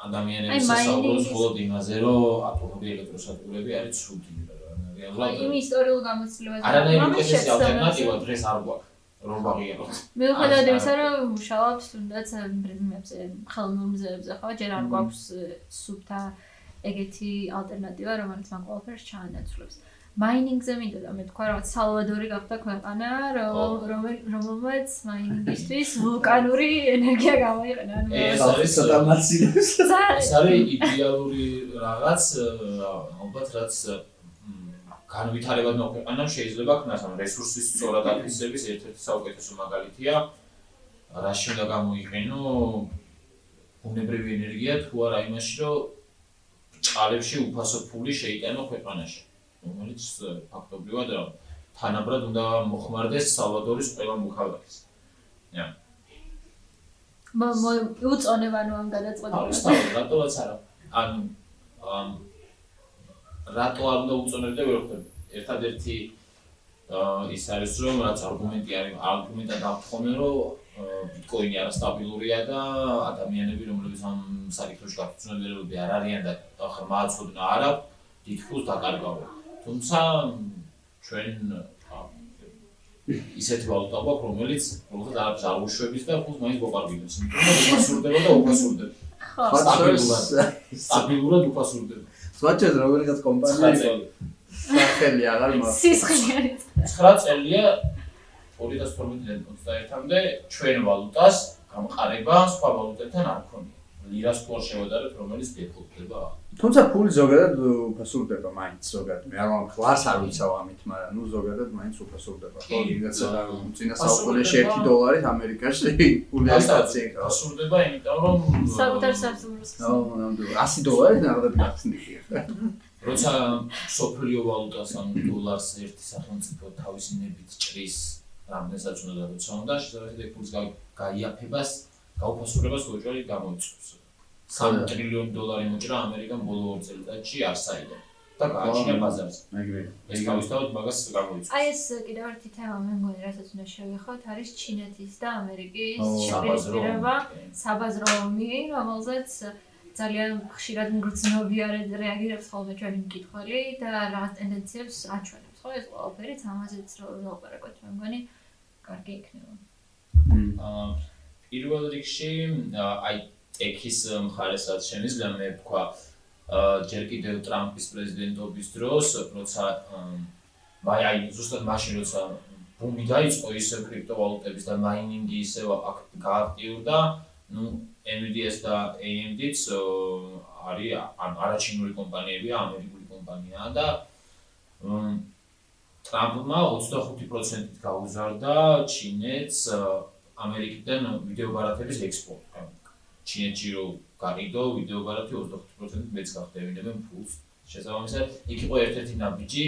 ადამიანების სასაუბროს მხოლოდ იმაზე რომ ატომური ელექტროსადგურები არის ცუდი. რეალურად იმ ისტორიულ გამოცდილებაზე არანაირი კეთილი ალტერნატივა დღეს არ გვაქვს. რომ ვაღიაროთ. მიუხედავად იმისა, რომ მუშაობთ თუნდაც პრიზმებზე, ხელოვნურ მზეებზე, ხო, ჯერ არ გვაქვს სუფთა ეგეთი ალტერნატივა, რომელიც მაგ ყველაფერს ჩაანაცვლებს. მაინინგზე მინდოდა მე თქვა, რომ სალვადორი გახდა ქვეყანა, რომელმაც მაინინგისთვის ვულკანური ენერგია გამოიყენა. ეს არის მასილებს. ეს არის იდეალური რაღაც, ალბათ რაც განვითარებად მოყენა შეიძლება ქნას ამ რესურსის სწორად აფისების ერთ-ერთი საუკეთესო მაგალითია რა შეიძლება გამოიყენო უნებრივი ენერგია თუ არა იმაში რომ წყალებში უფასო ფული შეიტანო ქვეყანაში რომელიც ფაქტობრივად თანაბრად უნდა მოხმარდეს სალვადორის ყველა მოქალაქეს. ია. მა უწონება ნუ ამ გადაწყვეტილებას. აა, რატოაც არა. ან რატო არ უნდა უწონებდე ვერ ხვდები. ერთადერთი ის არის რომ რაც არგუმენტი არის, არგუმენტა დაგხომე რომ ბიტკოინი არასტაბილურია და ადამიანები რომლებიც ამ საკითხში გაფრთხილებულები არ არიან და ხმა აწოდნა არა, თითქოს დაკარგავენ. თუმცა ჩვენ ისეთი ვალუტა გვაქვს, რომელიც არაფერს არ უშვების და ფულს მაინც იმიტომ რომ უფასურდება და უფასურდება. ხო, სტაბილურად. სტაბილურად უფასურდება. სვაჩეს როგორიღაც კომპანია სახელი აღარ მაქვს. სისხლი არის. 9 წელია 2012-დან 21-მდე ჩვენ ვალუტას გამყარება სხვა ვალუტებთან არ ქონია. ლირას ფლორ შევადარებ, რომელიც დეფოლტდება. თუმცა ფული ზოგადად უფასურდება მაინც ზოგადად. მე არ ვამხ ლარს არ ვიცავ ამით, მაგრამ ნუ ზოგადად მაინც უფასურდება. ხო, ვიღაცა წინა საუკუნეში 1 დოლარით ამერიკაში ფული არის კაცი. უფასურდება, იმიტომ რომ საკუთარ საფსურს. ხო, ნამდვილად 100 დოლარით ნახდები გახსნილი. როცა სოფლიო ვალუტას ან დოლარს ერთი სახელმწიფო თავისი ნებით ჭრის რამდენსაც უნდა როცა უნდა შესაძლოა ფულს გაიაფებას გაუფასურებას უჭერი გამოიწვევს 3 ტრილიონი დოლარი მოჭრა ამერიკამ ბოლო 2 წელიწადში არსაიდან და გააჩინა ბაზარზე. ეს თავისთავად მაგას გამოიწვევს. აი ეს კიდევ ერთი თემა მე მგონი რასაც უნდა შევეხოთ არის ჩინეთის და ამერიკის შეფერება საბაზრო ომი, რომელზეც ძალიან ხშირად მგრძნობია რეაგირებს ხოლმე ჩვენი მკითხველი და რაღაც ტენდენციებს აჩვენებს. ხო ეს ყველაფერიც ამაზეც რო ვაპარაკოთ მე მგონი კარგი იქნება. აა პირველ რიგში აი ტექის მხარესაც შემიძლია მე ვქვა ჯერ კიდევ ტრამპის პრეზიდენტობის დროს, როცა აი აი ზუსტად მაშინ როცა ბუმი დაიწყო ისე კრიპტოვალუტების და მაინინგი ისე გააქტიურდა, ну Nvidia-ს და AMD-ს არის არაჩინური კომპანიებია, ამერიკული კომპანიაა და ტრამპმა 25%-ით გაუზარდა ჩინეთს ამერიკიდან ვიდეო ბარათების ექსპორტი. ჩინეთში რო გაიდო ვიდეო ბარათი 25%-ით მეც გახდებინებენ ფულს. შესაბამისად, იქ იყო ერთ-ერთი ნაბიჯი,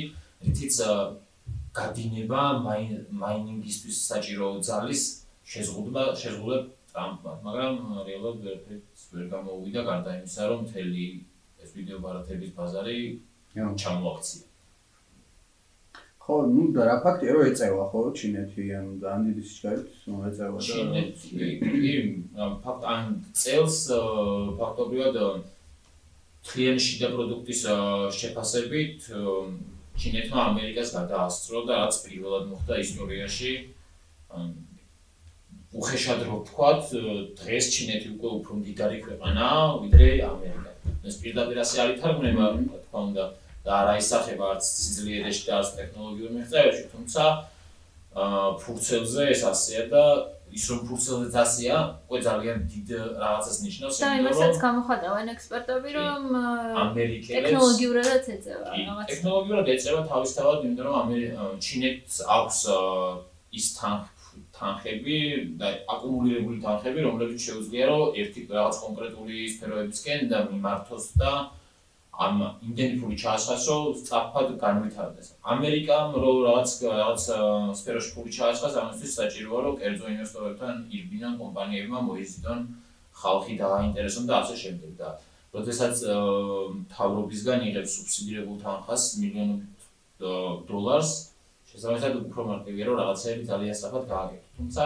რითიც გადინება მაინინგისთვის საჭირო ძალის შეზღუდვა შეზღუდვა ტრამპმა, მაგრამ რეალურად ვერაფერს ვერ გამოუვიდა გარდა იმისა, რომ მთელი ეს ვიდეო ბარათების ბაზარი ჩამოაქცია. ხო, ნუ და რა ფაქტია, რომ ეწევა ხო ჩინეთი ან ძალიან დიდი სიჩქარით მოეწევა და ჩინეთი კი, ფაქტ ან წელს ფაქტობრივად თლიანი შიდა პროდუქტის შეფასებით ჩინეთმა ამერიკას გადაასწრო და რაც პირველად მოხდა ისტორიაში უხეშად რო ვთქვათ, დღეს ჩინეთი უკვე უფრო მდიდარი ქვეყანაა ვიდრე ამერიკა. ეს პირდაპირ ასე არ ითარგმნება, თქო უნდა და არ აისახება არც სიძლიერეში და არც ტექნოლოგიურ მიღწევებში, თუმცა აა ფურცელზე ეს ასეა და ის რომ ფურცელზე დასია, უკვე ძალიან დიდ რაღაცას ნიშნავს, იმიტომ რომ და იმასაც გამოხატავენ ექსპერტები, რომ ამერიკელებს ტექნოლოგიურადაც ეწევა რაღაც. ტექნოლოგიურად ეწევა თავისთავად, იმიტომ რომ ჩინეთს აქვს ის თანხები და აკუმულირებული თანხები, რომლებიც შეუძლია რომ ერთი რაღაც კონკრეტული სფეროებისკენ და მიმართოს და ამ იმდენი ფული ჩაასხასო, სწრაფად განვითარდეს. ამერიკამ რო რაღაც რაღაც სფეროში ფული ჩაასხას, ამისთვის საჭიროა რომ კერძო ინვესტორებთან ირბინან კომპანიებმა მოიზიდონ ხალხი დააინტერესონ და ასე შემდეგ და როდესაც თავრობისგან იღებს სუბსიდირებულ თანხას მილიონობით დოლარს, შესაბამისად უფრო მარტივია რომ რაღაცები ძალიან სწრაფად გააკეთო. თუმცა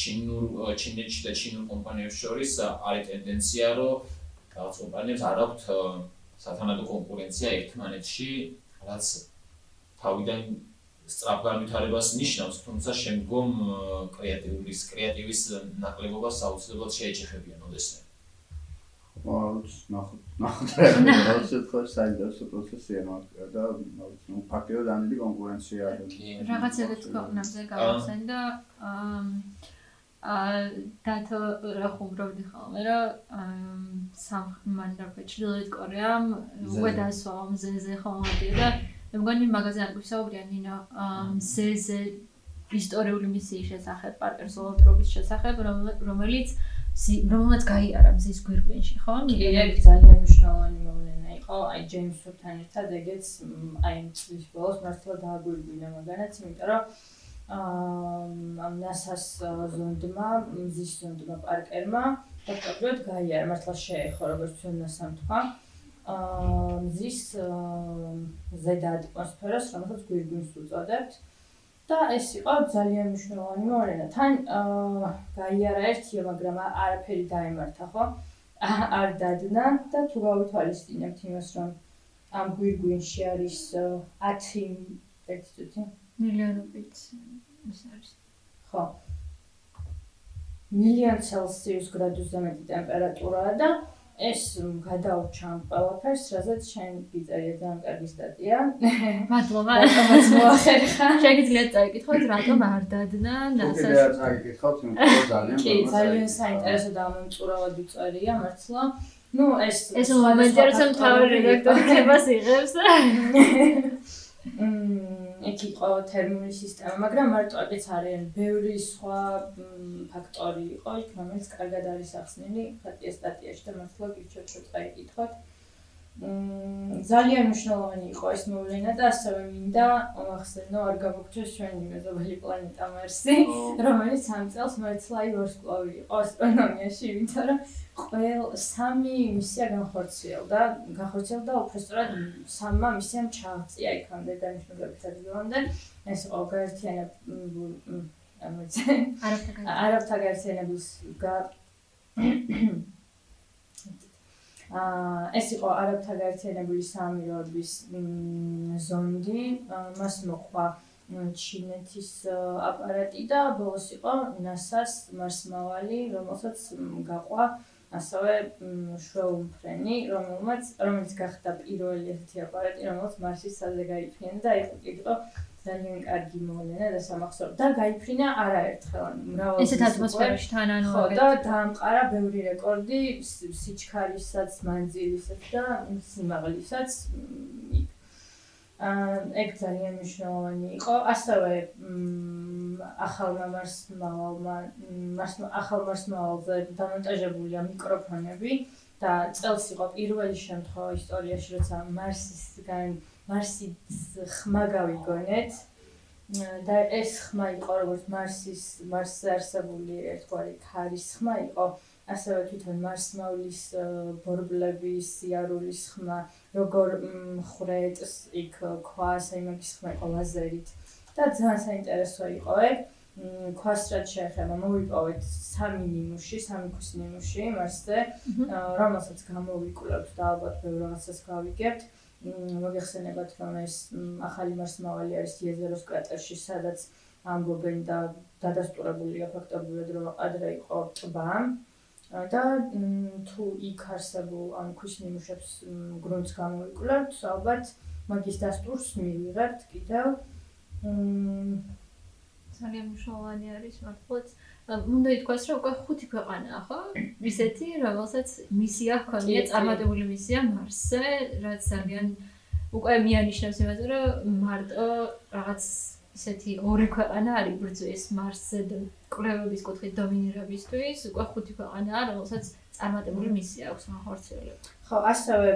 ჩინურ ჩინეთში და ჩინურ კომპანიებს შორის არის ტენდენცია რომ რაღაც კომპანიებს არ აქვთ სათანადო კონკურენცია ერთმანეთში, რაც თავიდან სწრაფგანვითარებას ნიშნავს, თუმცა შემდგომ კრეატიულის კრეატივის ნაკლებობას საოცრად შეეჭეხებიან ოდესმე. მოც ნახოთ ნახოთ რა შეიძლება საინტერესო პროცესია მაგ და ნუ ფაქტია და ამდენი კონკურენცია არის. რაღაცებიც ქვეყნებზე გავახსენ და აა აა დათო რა ხუმრობდი ხოლმე რა სამ მანდარბე ჩრდილოეთ კორეამ უკვე დასვა მზეზე ხოლმე და მე მგონი მაგაზე არ გვისაუბრია ნინო მზეზე ისტორიული მისიის შესახებ პარკერ სოლოტრობის შესახებ რომელიც რომელიც გაიარა მზის გვირგვინში ხო? კი, ეგ ძალიან მნიშვნელოვანი მოვლენა იყო. აი ჯეიმს ვებთან ერთად ეგეც აი წლის ბოლოს მართლა დააგვირგვინა მაგანაც, იმიტომ რომ აა ნასას ზონდმა, მზის ზონდმა პარკერმა ფაქტობრივად გაიარა, მართლა შეეხო როგორც ნასამ თქვა. აა მზის ზედა ატმოსფეროს, რომელსაც გვირგვინს უწოდებთ. და ეს იყო ძალიან მნიშვნელოვანი მოვლენა. თან აა გაიარა ერთია, მაგრამ არაფერი დაემართა, ხო? არ დადნა და თუ გავითვალისწინებთ იმას, რომ ამ გვირგვინში არის 10 ექსტიტუტი მილიონობით ის არის. ხო. მილიონ ცელსიუს გრადუსზე მეტი ტემპერატურაა და ეს გადაურჩა ამ ყველაფერს, რაზეც შენ გიწერია ძალიან კარგი სტატია. მადლობა. რატომაც მოახერხა. შეგიძლიათ წაიკითხოთ, რატომ არ დადნა ნასას. კი, წაიკითხოთ, იმიტომ ძალიან კი, ძალიან საინტერესო და მომწურავად უწერია მართლა. ну ეს ეს მომენტი როცა თავი რედაქტორი ხებას იღებს მმ იქ იყო თერმული სისტემა, მაგრამ მარტო აკეც არიან ბევრი სხვა ფაქტორი იყო, რომელიც კარგად არის ახსნილი ხატია სტატიაში და მართლა გიჩვენეთ რომ წაიკითხოთ. ძალიან მნიშვნელოვანი იყო ეს მოვლენა და ასევე მინდა ახსენო არ გამოგჩეს ჩვენი მეზობელი პლანეტა მარსი, რომელიც ამ წელს მართლა ვარსკვლავი იყო ასტრონომიაში, იმიტომ რომ ყველ სამი მისია განხორციელდა, განხორციელდა უბრალოდ სამმა მისიამ ჩააღწია იქამდე დანიშნულებით ადგილამდე. ეს იყო გაერთიანებული არაბთა გაერთიანების გა ეს იყო არაბთა გაერთიანებული საამიროების ზონდი, მას მოყვა ჩინეთის აპარატი და ბოლოს იყო NASA-ს მარსმავალი, რომელსაც გაყვა ასევე მ, შვეულმფრენი, რომელმაც რომელიც გახდა პირველი ესეთი აპარატი, რომელიც მარსის საზზე გაიფრინა და იყო იყო ძალიან კარგი მოვლენა და სამახსოვრო და გაიფრინა არაერთხელ, ანუ მრავალ ესეთ ატმოსფეროში თან ანუ ხო და დაამყარა ბევრი რეკორდი სიჩქარისაც, მანძილისაც და სიმაღლისაც. აა ეგ ძალიან მნიშვნელოვანი იყო. ასევე ახალმა მარსმავალმა მარს ახალ მარსმავალზე დამონტაჟებულია მიკროფონები და წელს იყო პირველი შემთხვევა ისტორიაში, როცა მარსისგან მარსის ხმა გავიგონეთ. და ეს ხმა იყო როგორც მარსის მარსზე არსებული ერთგვარი ქარის ხმა იყო. ასევე თვითონ მარსმავლის ა, ბორბლების სიარულის ხმა როგორ ხრეტს იქ ქვას აი მაგის ხმა იყო ლაზერით. და ძალიან საინტერესო იყო ეგ ქვას რაც შეეხება მოვიპოვეთ სამი ნიმუში სამი ქვის ნიმუში მარსზე. რომელსაც გამოვიკვლევთ და ალბათ ბევრ რაღაცას გავიგებთ მოგეხსენებათ რომ ეს ახალი მარსმავალი არის იეზეროს კრატერში სადაც ამბობენ და დადასტურებულია ფაქტობრივად რომ ადრე იყო ტბა და თუ იქ არსებულ ამ ქვის ნიმუშებს გრუნტს გამოვიკვლევთ ალბათ მაგის დასტურს მივიღებთ კიდევ მ, ძალიან მნიშვნელოვანი არის მართლაც. უნდა ითქვას, რომ უკვე ხუთი ქვეყანაა, ხო? ისეთი, რომელსაც მისია ჰქონია, წარმატებული მისია მარსზე, რაც ძალიან უკვე მიანიშნებს იმაზე, რომ მარტო რაღაც ისეთი ორი ქვეყანა არის ბრძვის მარსზე და კვლევების კუთხით დომინირებისთვის, უკვე ხუთი ქვეყანაა, რომელსაც წარმატებული მისია აქვს ახორციელებს. ხო, ასევე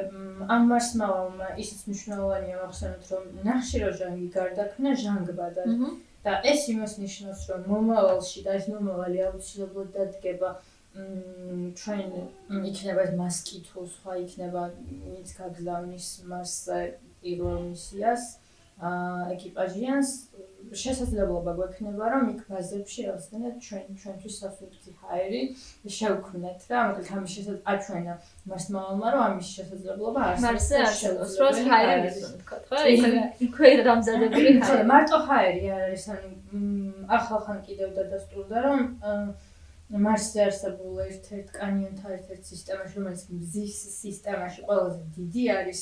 ამ მარსმავალმა ისიც მნიშვნელოვანია მახსენოთ, რომ ნახშირორჟანგი გარდაქმნა ჟანგბადად. და ეს იმას ნიშნავს, რომ მომავალში და ეს მომავალი აუცილებლად დადგება ჩვენ იქნება ეს მასკი თუ სხვა იქნება ვინც გაგზავნის მასზე პირველ მისიას აა ეკიპაჟიანს შესაძლებლობა გვექნება რომ იქ ბაზებში რაღაცნაირად ჩვენ ჩვენთვის სასურთი ჰაერი შევქმნათ რა მოკლედ ამის შესაძლებლობა აჩვენა მასმავალმა რომ ამის შესაძლებლობა არსებობს მარსზე და არსებობს, შეუძლებელი ჰაერი არის. არის, თქო, ხო? იქ- იქვე დამზადებული ხო, ჰაერი. მარტო ჰაერი არ არის, ანუ მ, ახალხან კიდევ დადასტურდა, რომ აა, მარსზე არსებულ ერთ-ერთ კანიონთა ერთ-ერთ სისტემაში, რომელიც მზის სისტემაში ყველაზე დიდი არის,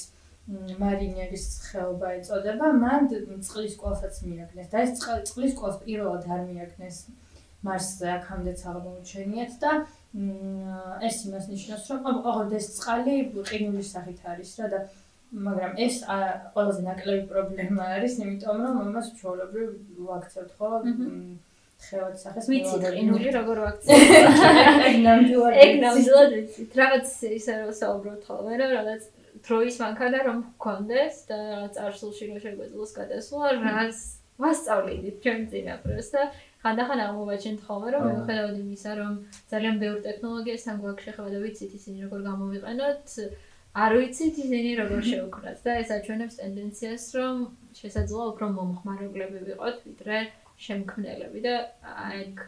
მ, მარინერის ხეობა ეწოდება, მან წყლის კვალსაც მიაგნეს და ეს წყ- წყლის კვალს პირველად არ მიაგნეს მარსზე აქამდეც აღმოჩენიათ და ეს იმას ნიშნავს, რომ ოღონდ ეს წყალი ყინულის სახით არის რა და მაგრამ ეს ყველაზე ნაკლები პრობლემა არის, იმიტომ რომ ამას ჩვეულებრივ ვაქცევთ ხო? ხევად სახეს მივაღებინებთ. ყინული როგორ ვაქცია. ეგ ნამდვილად ეგ ნამდვილად ვიცით. რაღაც ისე რომ საუბრობთ ხოლმე, რომ რაღაც დროის მანქანა რომ გქონდეს და რაღაც წარსულში რომ შეგვეძლოს გადასვლა, რას ვასწავლიდით ჩვენ წინაპრებს და ხანდახან აღმოვაჩენთ ხოლმე, რომ მიუხედავად იმისა, რომ ძალიან ბევრ ტექნოლოგიასთან გვაქვს შეხება და ვიცით ისინი როგორ გამოვიყენოთ, არ ვიცით ისინი როგორ შევქმნათ და ეს აჩვენებს ტენდენციას, რომ შესაძლოა უფრო მომხმარებლები ვიყოთ, ვიდრე შემქმნელები და ეგ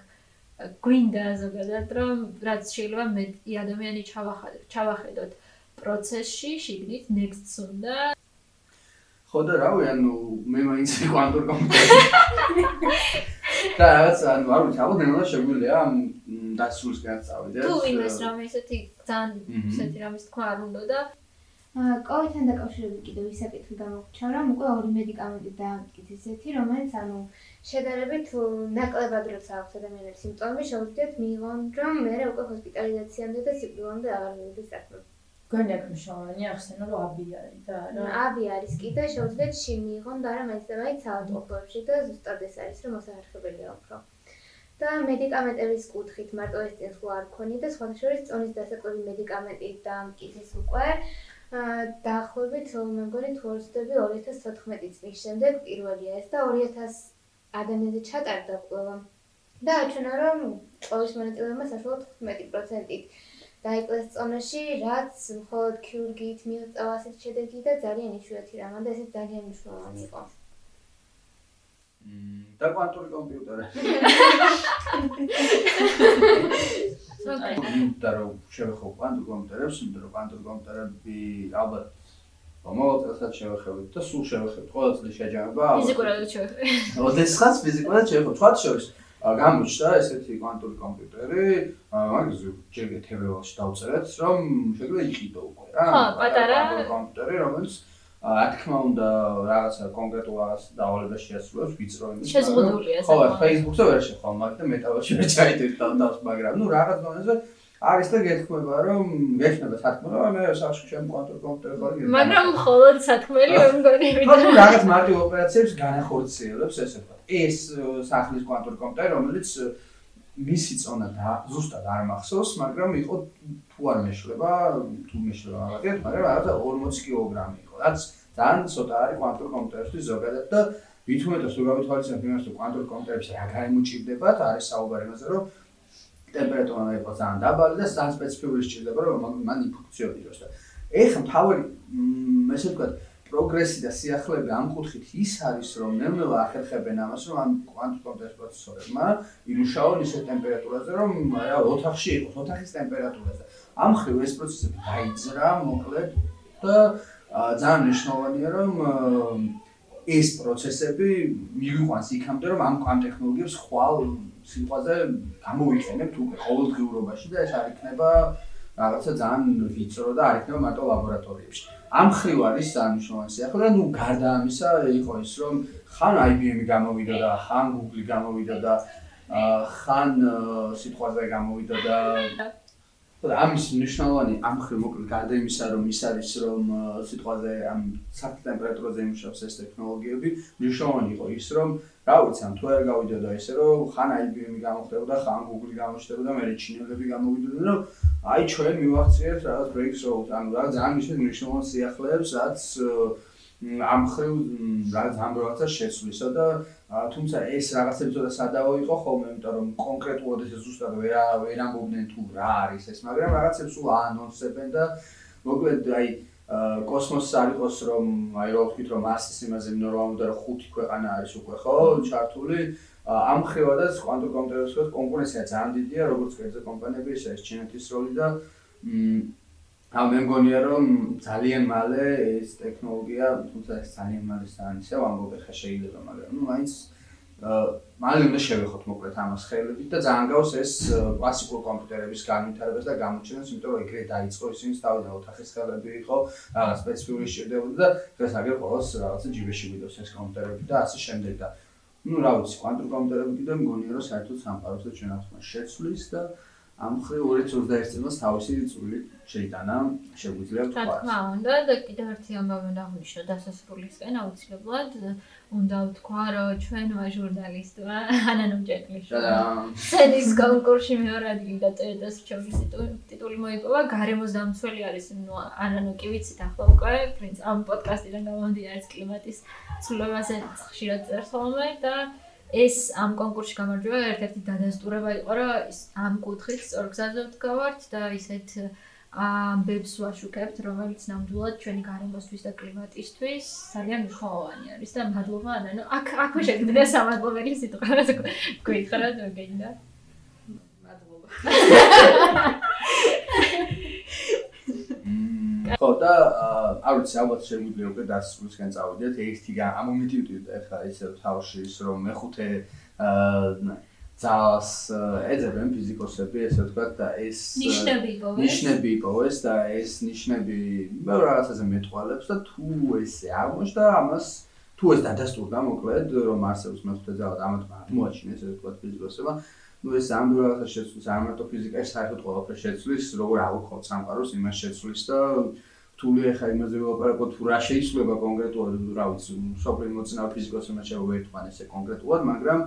გვინდა ზოგადად რომ რაც შეიძლება მეტი ადამიანი ჩავახადოთ, ჩავახედოთ პროცესში, შიგნით next უნდა ხო და რავი, ანუ მე მაინც კვანტურ კომპიუტერი. და რაღაც ანუ არ ვიცი, ალბათ ნელა შეგვიძლია ამ მ, დასრულს გადავწავიდეთ. თუ იმას რომ ესეთი ძალიან ესეთი რამის თქვა არ უნდა და აა, კოვიდთან დაკავშირებით კიდევ ის საკითხი გამოგვჩა, რომ უკვე ორი მედიკამენტი დაამტკიცეს ისეთი, რომელიც ანუ შედარებით ნაკლებად როცა აქვს ადამიანებს სიმპტომები, შეუძლიათ მიიღონ, რომ მე უკვე ჰოსპიტალიზაციამდე და სიკვდილამდე აღარ მივიდეს საქმე. გვენი აქ მნიშვნელოვანი ახსენო რომ აბი არის და რა. აბი არის კი და შეუძლიათ ში მიიღონ და არა მეცნებაი საავადმყოფოებში და ზუსტად ეს არის, რომ მოსახერხებელია უფრო. და მედიკამენტების კუთხით მარტო ეს წინსვლა არ ქონია და სხვა შორის წონის დასაკვები მედიკამენტი დაამტკიცეს უკვე. აა, დაახლოებით მე მგონი თუ არ ვცდები 2014 წლის შემდეგ პირველია ეს და 2000 ადამიანზე ჩატარდა კვლევა. და აჩვენა რომ კვლევის მონაწილეებმა საშუალოდ 15%-ით დაიკლეს წონაში, რაც მხოლოდ ქირურგიით მიიღწევა ასეთი შედეგი და ძალიან იშვიათი რამაა და ესეც ძალიან მნიშვნელოვანი იყო. მ, და კვანტური კომპიუტერი. და რომ შევეხო კვანტურ კომპიუტერებს, იმიტომ რომ კვანტურ კომპიუტერები ალბათ მომავალ წელსაც შევეხებთ და სულ შევეხებთ. ყველა წლის შეჯამება ფიზიკურად შევეხე. როდესაც ფიზიკურად შევეხო, თქვათ შორის. გამოჩნდა ესეთი კვანტური კომპიუტერი, მაგ ჯერ TV-ში დავწერეთ, რომ შეგვიძლია იყიდო უკვე რა. ხო, პატარა კომპიუტერი, რომელიც რა თქმა უნდა რაღაცა კონკრეტულ რაღაც დავალებას შეასრულებს ვიწრო იმის. შეზღუდულია ხო, Facebook-ზე ვერ შეხვალ, მაგრამ და მეტალში ვერ ჩაიდეთ თავს, მაგრამ ნუ რაღაც დონეზე არის და გეთქმება რომ გექნება სათქმელი, მე საშუალო ჩემ კონტროლ კომპიუტერი ვარ. მაგრამ მხოლოდ სათქმელი ვერ მგონი ვიდა. ხო, რაღაც მარტივ ოპერაციებს განახორციელებს ესე ვთქვა. ეს სახლის კონტროლ კომპიუტერი, რომელიც მისი წონა და ზუსტად არ მახსოვს, მაგრამ იყო თუ არ მეშლება, თუ მეშლება მაგათ, მაგრამ რაღაცა 40 კილოგრამი იყო. რაც ძალიან ცოტა არის კონტროლ კომპიუტერისთვის ზოგადად და ვითომეტოს თუ გავითვალისწინებთ იმას, რომ კონტროლ კომპიუტერებს რა გამოჭირდებათ, არის საუბარი იმაზე, რომ ტემპერატურა უნდა იყოს ძალიან დაბალი და ძალიან სპეციფიკური სჭირდება რომ მან ფუნქციონიროს და ეხლა თავი ესე ვთქვათ პროგრესი და სიახლეები ამ კუთხით ის არის რომ ნელ-ნელა ახერხებენ ამას რომ ამ კომპიუტერის პროცესორებმა იმუშაონ ისეთ ტემპერატურაზე რომ რა ოთახში იყოს ოთახის ტემპერატურაზე. ამ ხრივ ეს პროცესები დაიძრა მოკლედ და ძალიან მნიშვნელოვანია რომ ეს პროცესები მიიყვანს იქამდე რომ ამ კვანტ ტექნოლოგიებს ხვალ სიტყვაზე გამოვიყენებთ უკვე ყოველდღიურობაში და ეს არ იქნება რაღაცა ძალიან ვიწრო და არ იქნება მარტო ლაბორატორიებში. ამ ხრივ არის სანიშნავი ახლა და ნუ გარდა ამისა იყო ის რომ ხან IBM-ი გამოვიდა და ხან Google-ი გამოვიდა და ხან სიტყვაზე გამოვიდა და და ამის ნიშნავანი ამ ხრივ მოკლედ გარდა იმისა რომ ის არის რომ სიტყვაზე ამ საფრთხე ტემპერატურაზე იმუშავებს ეს ტექნოლოგიები ნიშნავანი იყო ის რომ რა ვიცი ან თუ არ გავიდოდა ესე რომ ხან IBM-ი გამოხდებოდა ხან Google-ი გამოხდებოდა მე ჩინელები გამოვიდოდნენ რომ აი ჩვენ მივახციეთ რაღაც breakthrough-ს ანუ რა ძალიან მნიშვნელოვან სიახლეებს რაც ამ ხრივ რაღაც ამ რაღაცა შეცვლისა და თუმცა ეს რაღაცები ცოტა სადაო იყო ხოლმე იმიტომ რომ კონკრეტულად ეს ზუსტად ვერ ვერ ამბობდნენ თუ რა არის ეს მაგრამ რაღაცებს სულ აანონსებენ და მოკლედ აი კოსმოსს არ იყოს რომ აი რა ვთქვით რომ მასის იმაზე ნორმალურად რომ ხუთი ქვეყანა არის უკვე ხო ჩართული ამ ხევადაც კვანტურ კომპიუტერებს კონკურენცია ძალიან დიდია როგორც კერძო კომპანიები ისე ჩინეთის როლი და ამ მე მგონია რომ ძალიან მალე ეს ტექნოლოგია თუმცა ეს ძალიან მალე ძალიან ისე ამბობ ხა შეიძლება მაგრამ ნუ აიც მალე უნდა შევეხოთ მოკლედ ამას ხელებით და ძალიან გავს ეს კლასიკურ კომპიუტერების განვითარებას და გამოჩენას, იმიტომ რომ ეგრე დაიწყო ისინი თავიდან ოთახის ხელები იყო, რაღაც სპეციფიკური შედებოდა და დღეს აგერ ყოველს რაღაცა ჯიბეში ვიდოს ეს კომპიუტერები და ასე შემდეგ და ну, რა ვიცი, კვანტურ კომპიუტერები კიდე მგონია რომ საერთოდ სამყაროს და ჩვენ ახლა შეცვლის და ამ ხრი 2021 წელს თავისი წვლილი შეიტანა შეგვიძლია თქვა. რა თქმა უნდა და კიდევ ერთი ამბავი უნდა აღნიშნო დასასრულისკენ აუცილებლად უნდა ვთქვა რომ ჩვენმა ჟურნალისტმა ანანო ჯეკლიშვილმა სცენის კონკურსში მეორე ადგილი და წერტას ჩემს ტიტული მოიპოვა გარემოს დამცველი არის ანანო კი ვიცით ახლა უკვე პრინც ამ პოდკასტიდან გამომდინარე კლიმატის ცვლილებაზე ხშირად წერს ხოლმე და ეს ამ კონკურსში გამარჯვება ერთ-ერთი დადასტურება იყო, რომ ამ კუთხით სწორგზაზე ვდგავართ და ისეთ ამბებს ვაშუქებთ, რომელიც ნამდვილად ჩვენი გარემოსთვის და კლიმატისთვის ძალიან მნიშვნელოვანი არის და მადლობა ანანო. აქ აქ შეგდნა სამადლობელი სიტყვა, გქითხარად მოგეინდა. მადლობა. ხო და არ ვიცი ალბათ შეგვიძლია უკვე დასრულისკენ წავიდეთ. ერთი ამომიტივდით ახლა ისე თავში ის რომ მეხუთე ძალას ეძებენ ფიზიკოსები ესე ვთქვათ და ეს ნიშნები იპოვეს. ნიშნები იპოვეს და ეს ნიშნები მე რაღაცაზე მეტყვალებს და თუ ესე აღმოჩნდა ამას თუ ეს დადასტურდა მოკლედ რომ არსებობს მეხუთე ძალა და ამათ მოაჩინეს ესე ვთქვათ ფიზიკოსებმა ну ეს ამ რაღაცა შეცვლის არ მარტო ფიზიკაში საერთოდ ყველაფერს შეცვლის როგორ აღუქოთ სამყაროს იმას შეცვლის და თული ახლა იმაზე ვილაპარაკოთ თუ რა შეიძლება კონკრეტულად რა ვიცი სოფლი მოწინავ ფიზიკოსებმა შეიძლება ერთმან ესე კონკრეტულად მაგრამ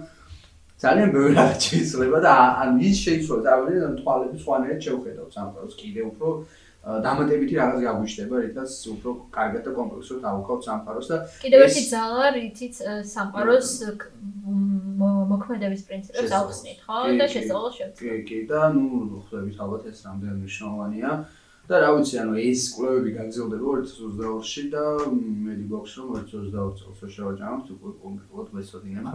ძალიან ბევრი რაღაც შეიძლება და ან ის შეიძლება და თვალები სხვანაირად შევხედავთ სამყაროს კიდე უფრო დამატებითი რაღაც გაგვიშდება რითაც უფრო კარგად და კომპლექსურად ავუქავთ სამყაროს და კიდევ ერთი ძალა რითიც სამყაროს მოქმედების პრინციპებს ავხსნით, ხო? და შესაძლოა შევწყვეტ. კი, კი, და ნუ ხვდებით ალბათ ეს რამდენი მნიშვნელოვანია. და რა ვიცი, ანუ ეს კვლევები გაგრძელდება 2022-ში და მედი გვაქვს რომ 2022 წელს შევაჯამოთ უკვე კონკრეტულად მესოდინება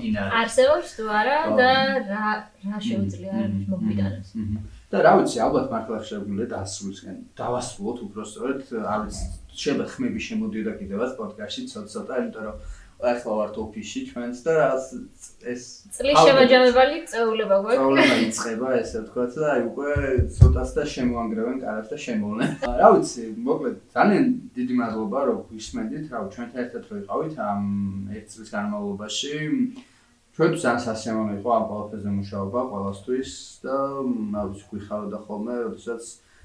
ვინ არის. არსებობს თუ არა და რა რა შეუძლია მოგვიტანოს. და რა ვიცი, ალბათ მართლა შეგვიძლია დასრულისკენ დავასრულოთ უბრალოდ, არ ვიცი, შეიძლება ხმები შემოდიოდა კიდევაც პოდკასტში ცოტა-ცოტა, იმიტომ რომ ახლა ვართ ოფისში ჩვენც და რაღაც ეს წლის შემაჯამებელი წეულება გვაქვს. წეულება იწყება ესე ვთქვათ და აი უკვე ცოტას და შემოანგრევენ კარას და შემოვლენ. რა ვიცი, მოკლედ ძალიან დიდი მადლობა რომ გვისმენდით, რა ვიცი, ჩვენთან ერთად რო იყავით ამ ერთ წლის განმავლობაში. ჩვენთვის ძალიან სასიამოვნო იყო ამ ყველაფერზე მუშაობა ყველასთვის და რა ვიცი, გვიხარდა ხოლმე, როდესაც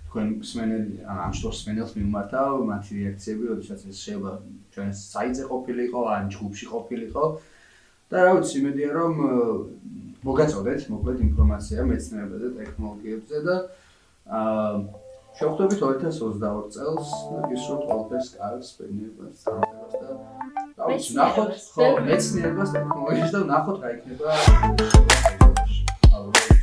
თქვენ მსმენელი ამ შტოს მსმენელს მიმართავ მათი რეაქციები, როდესაც ეს შეიძლება ჩვენ საიტზე ყოფილიყო, ან ჯგუფში ყოფილიყო. და რა ვიცი, იმედია რომ მოგაწოდეთ მოკლედ ინფორმაცია მეცნიერებაზე ტექნოლოგიებზე და აა შევხვდებით 2022 წელს და გისურვებთ ყველაფერს კარგს, ბედნიერებას, წარმატებას და რა ვიცი, ნახოთ ხო მეცნიერებას, ტექნოლოგიას და ნახოთ რა იქნება.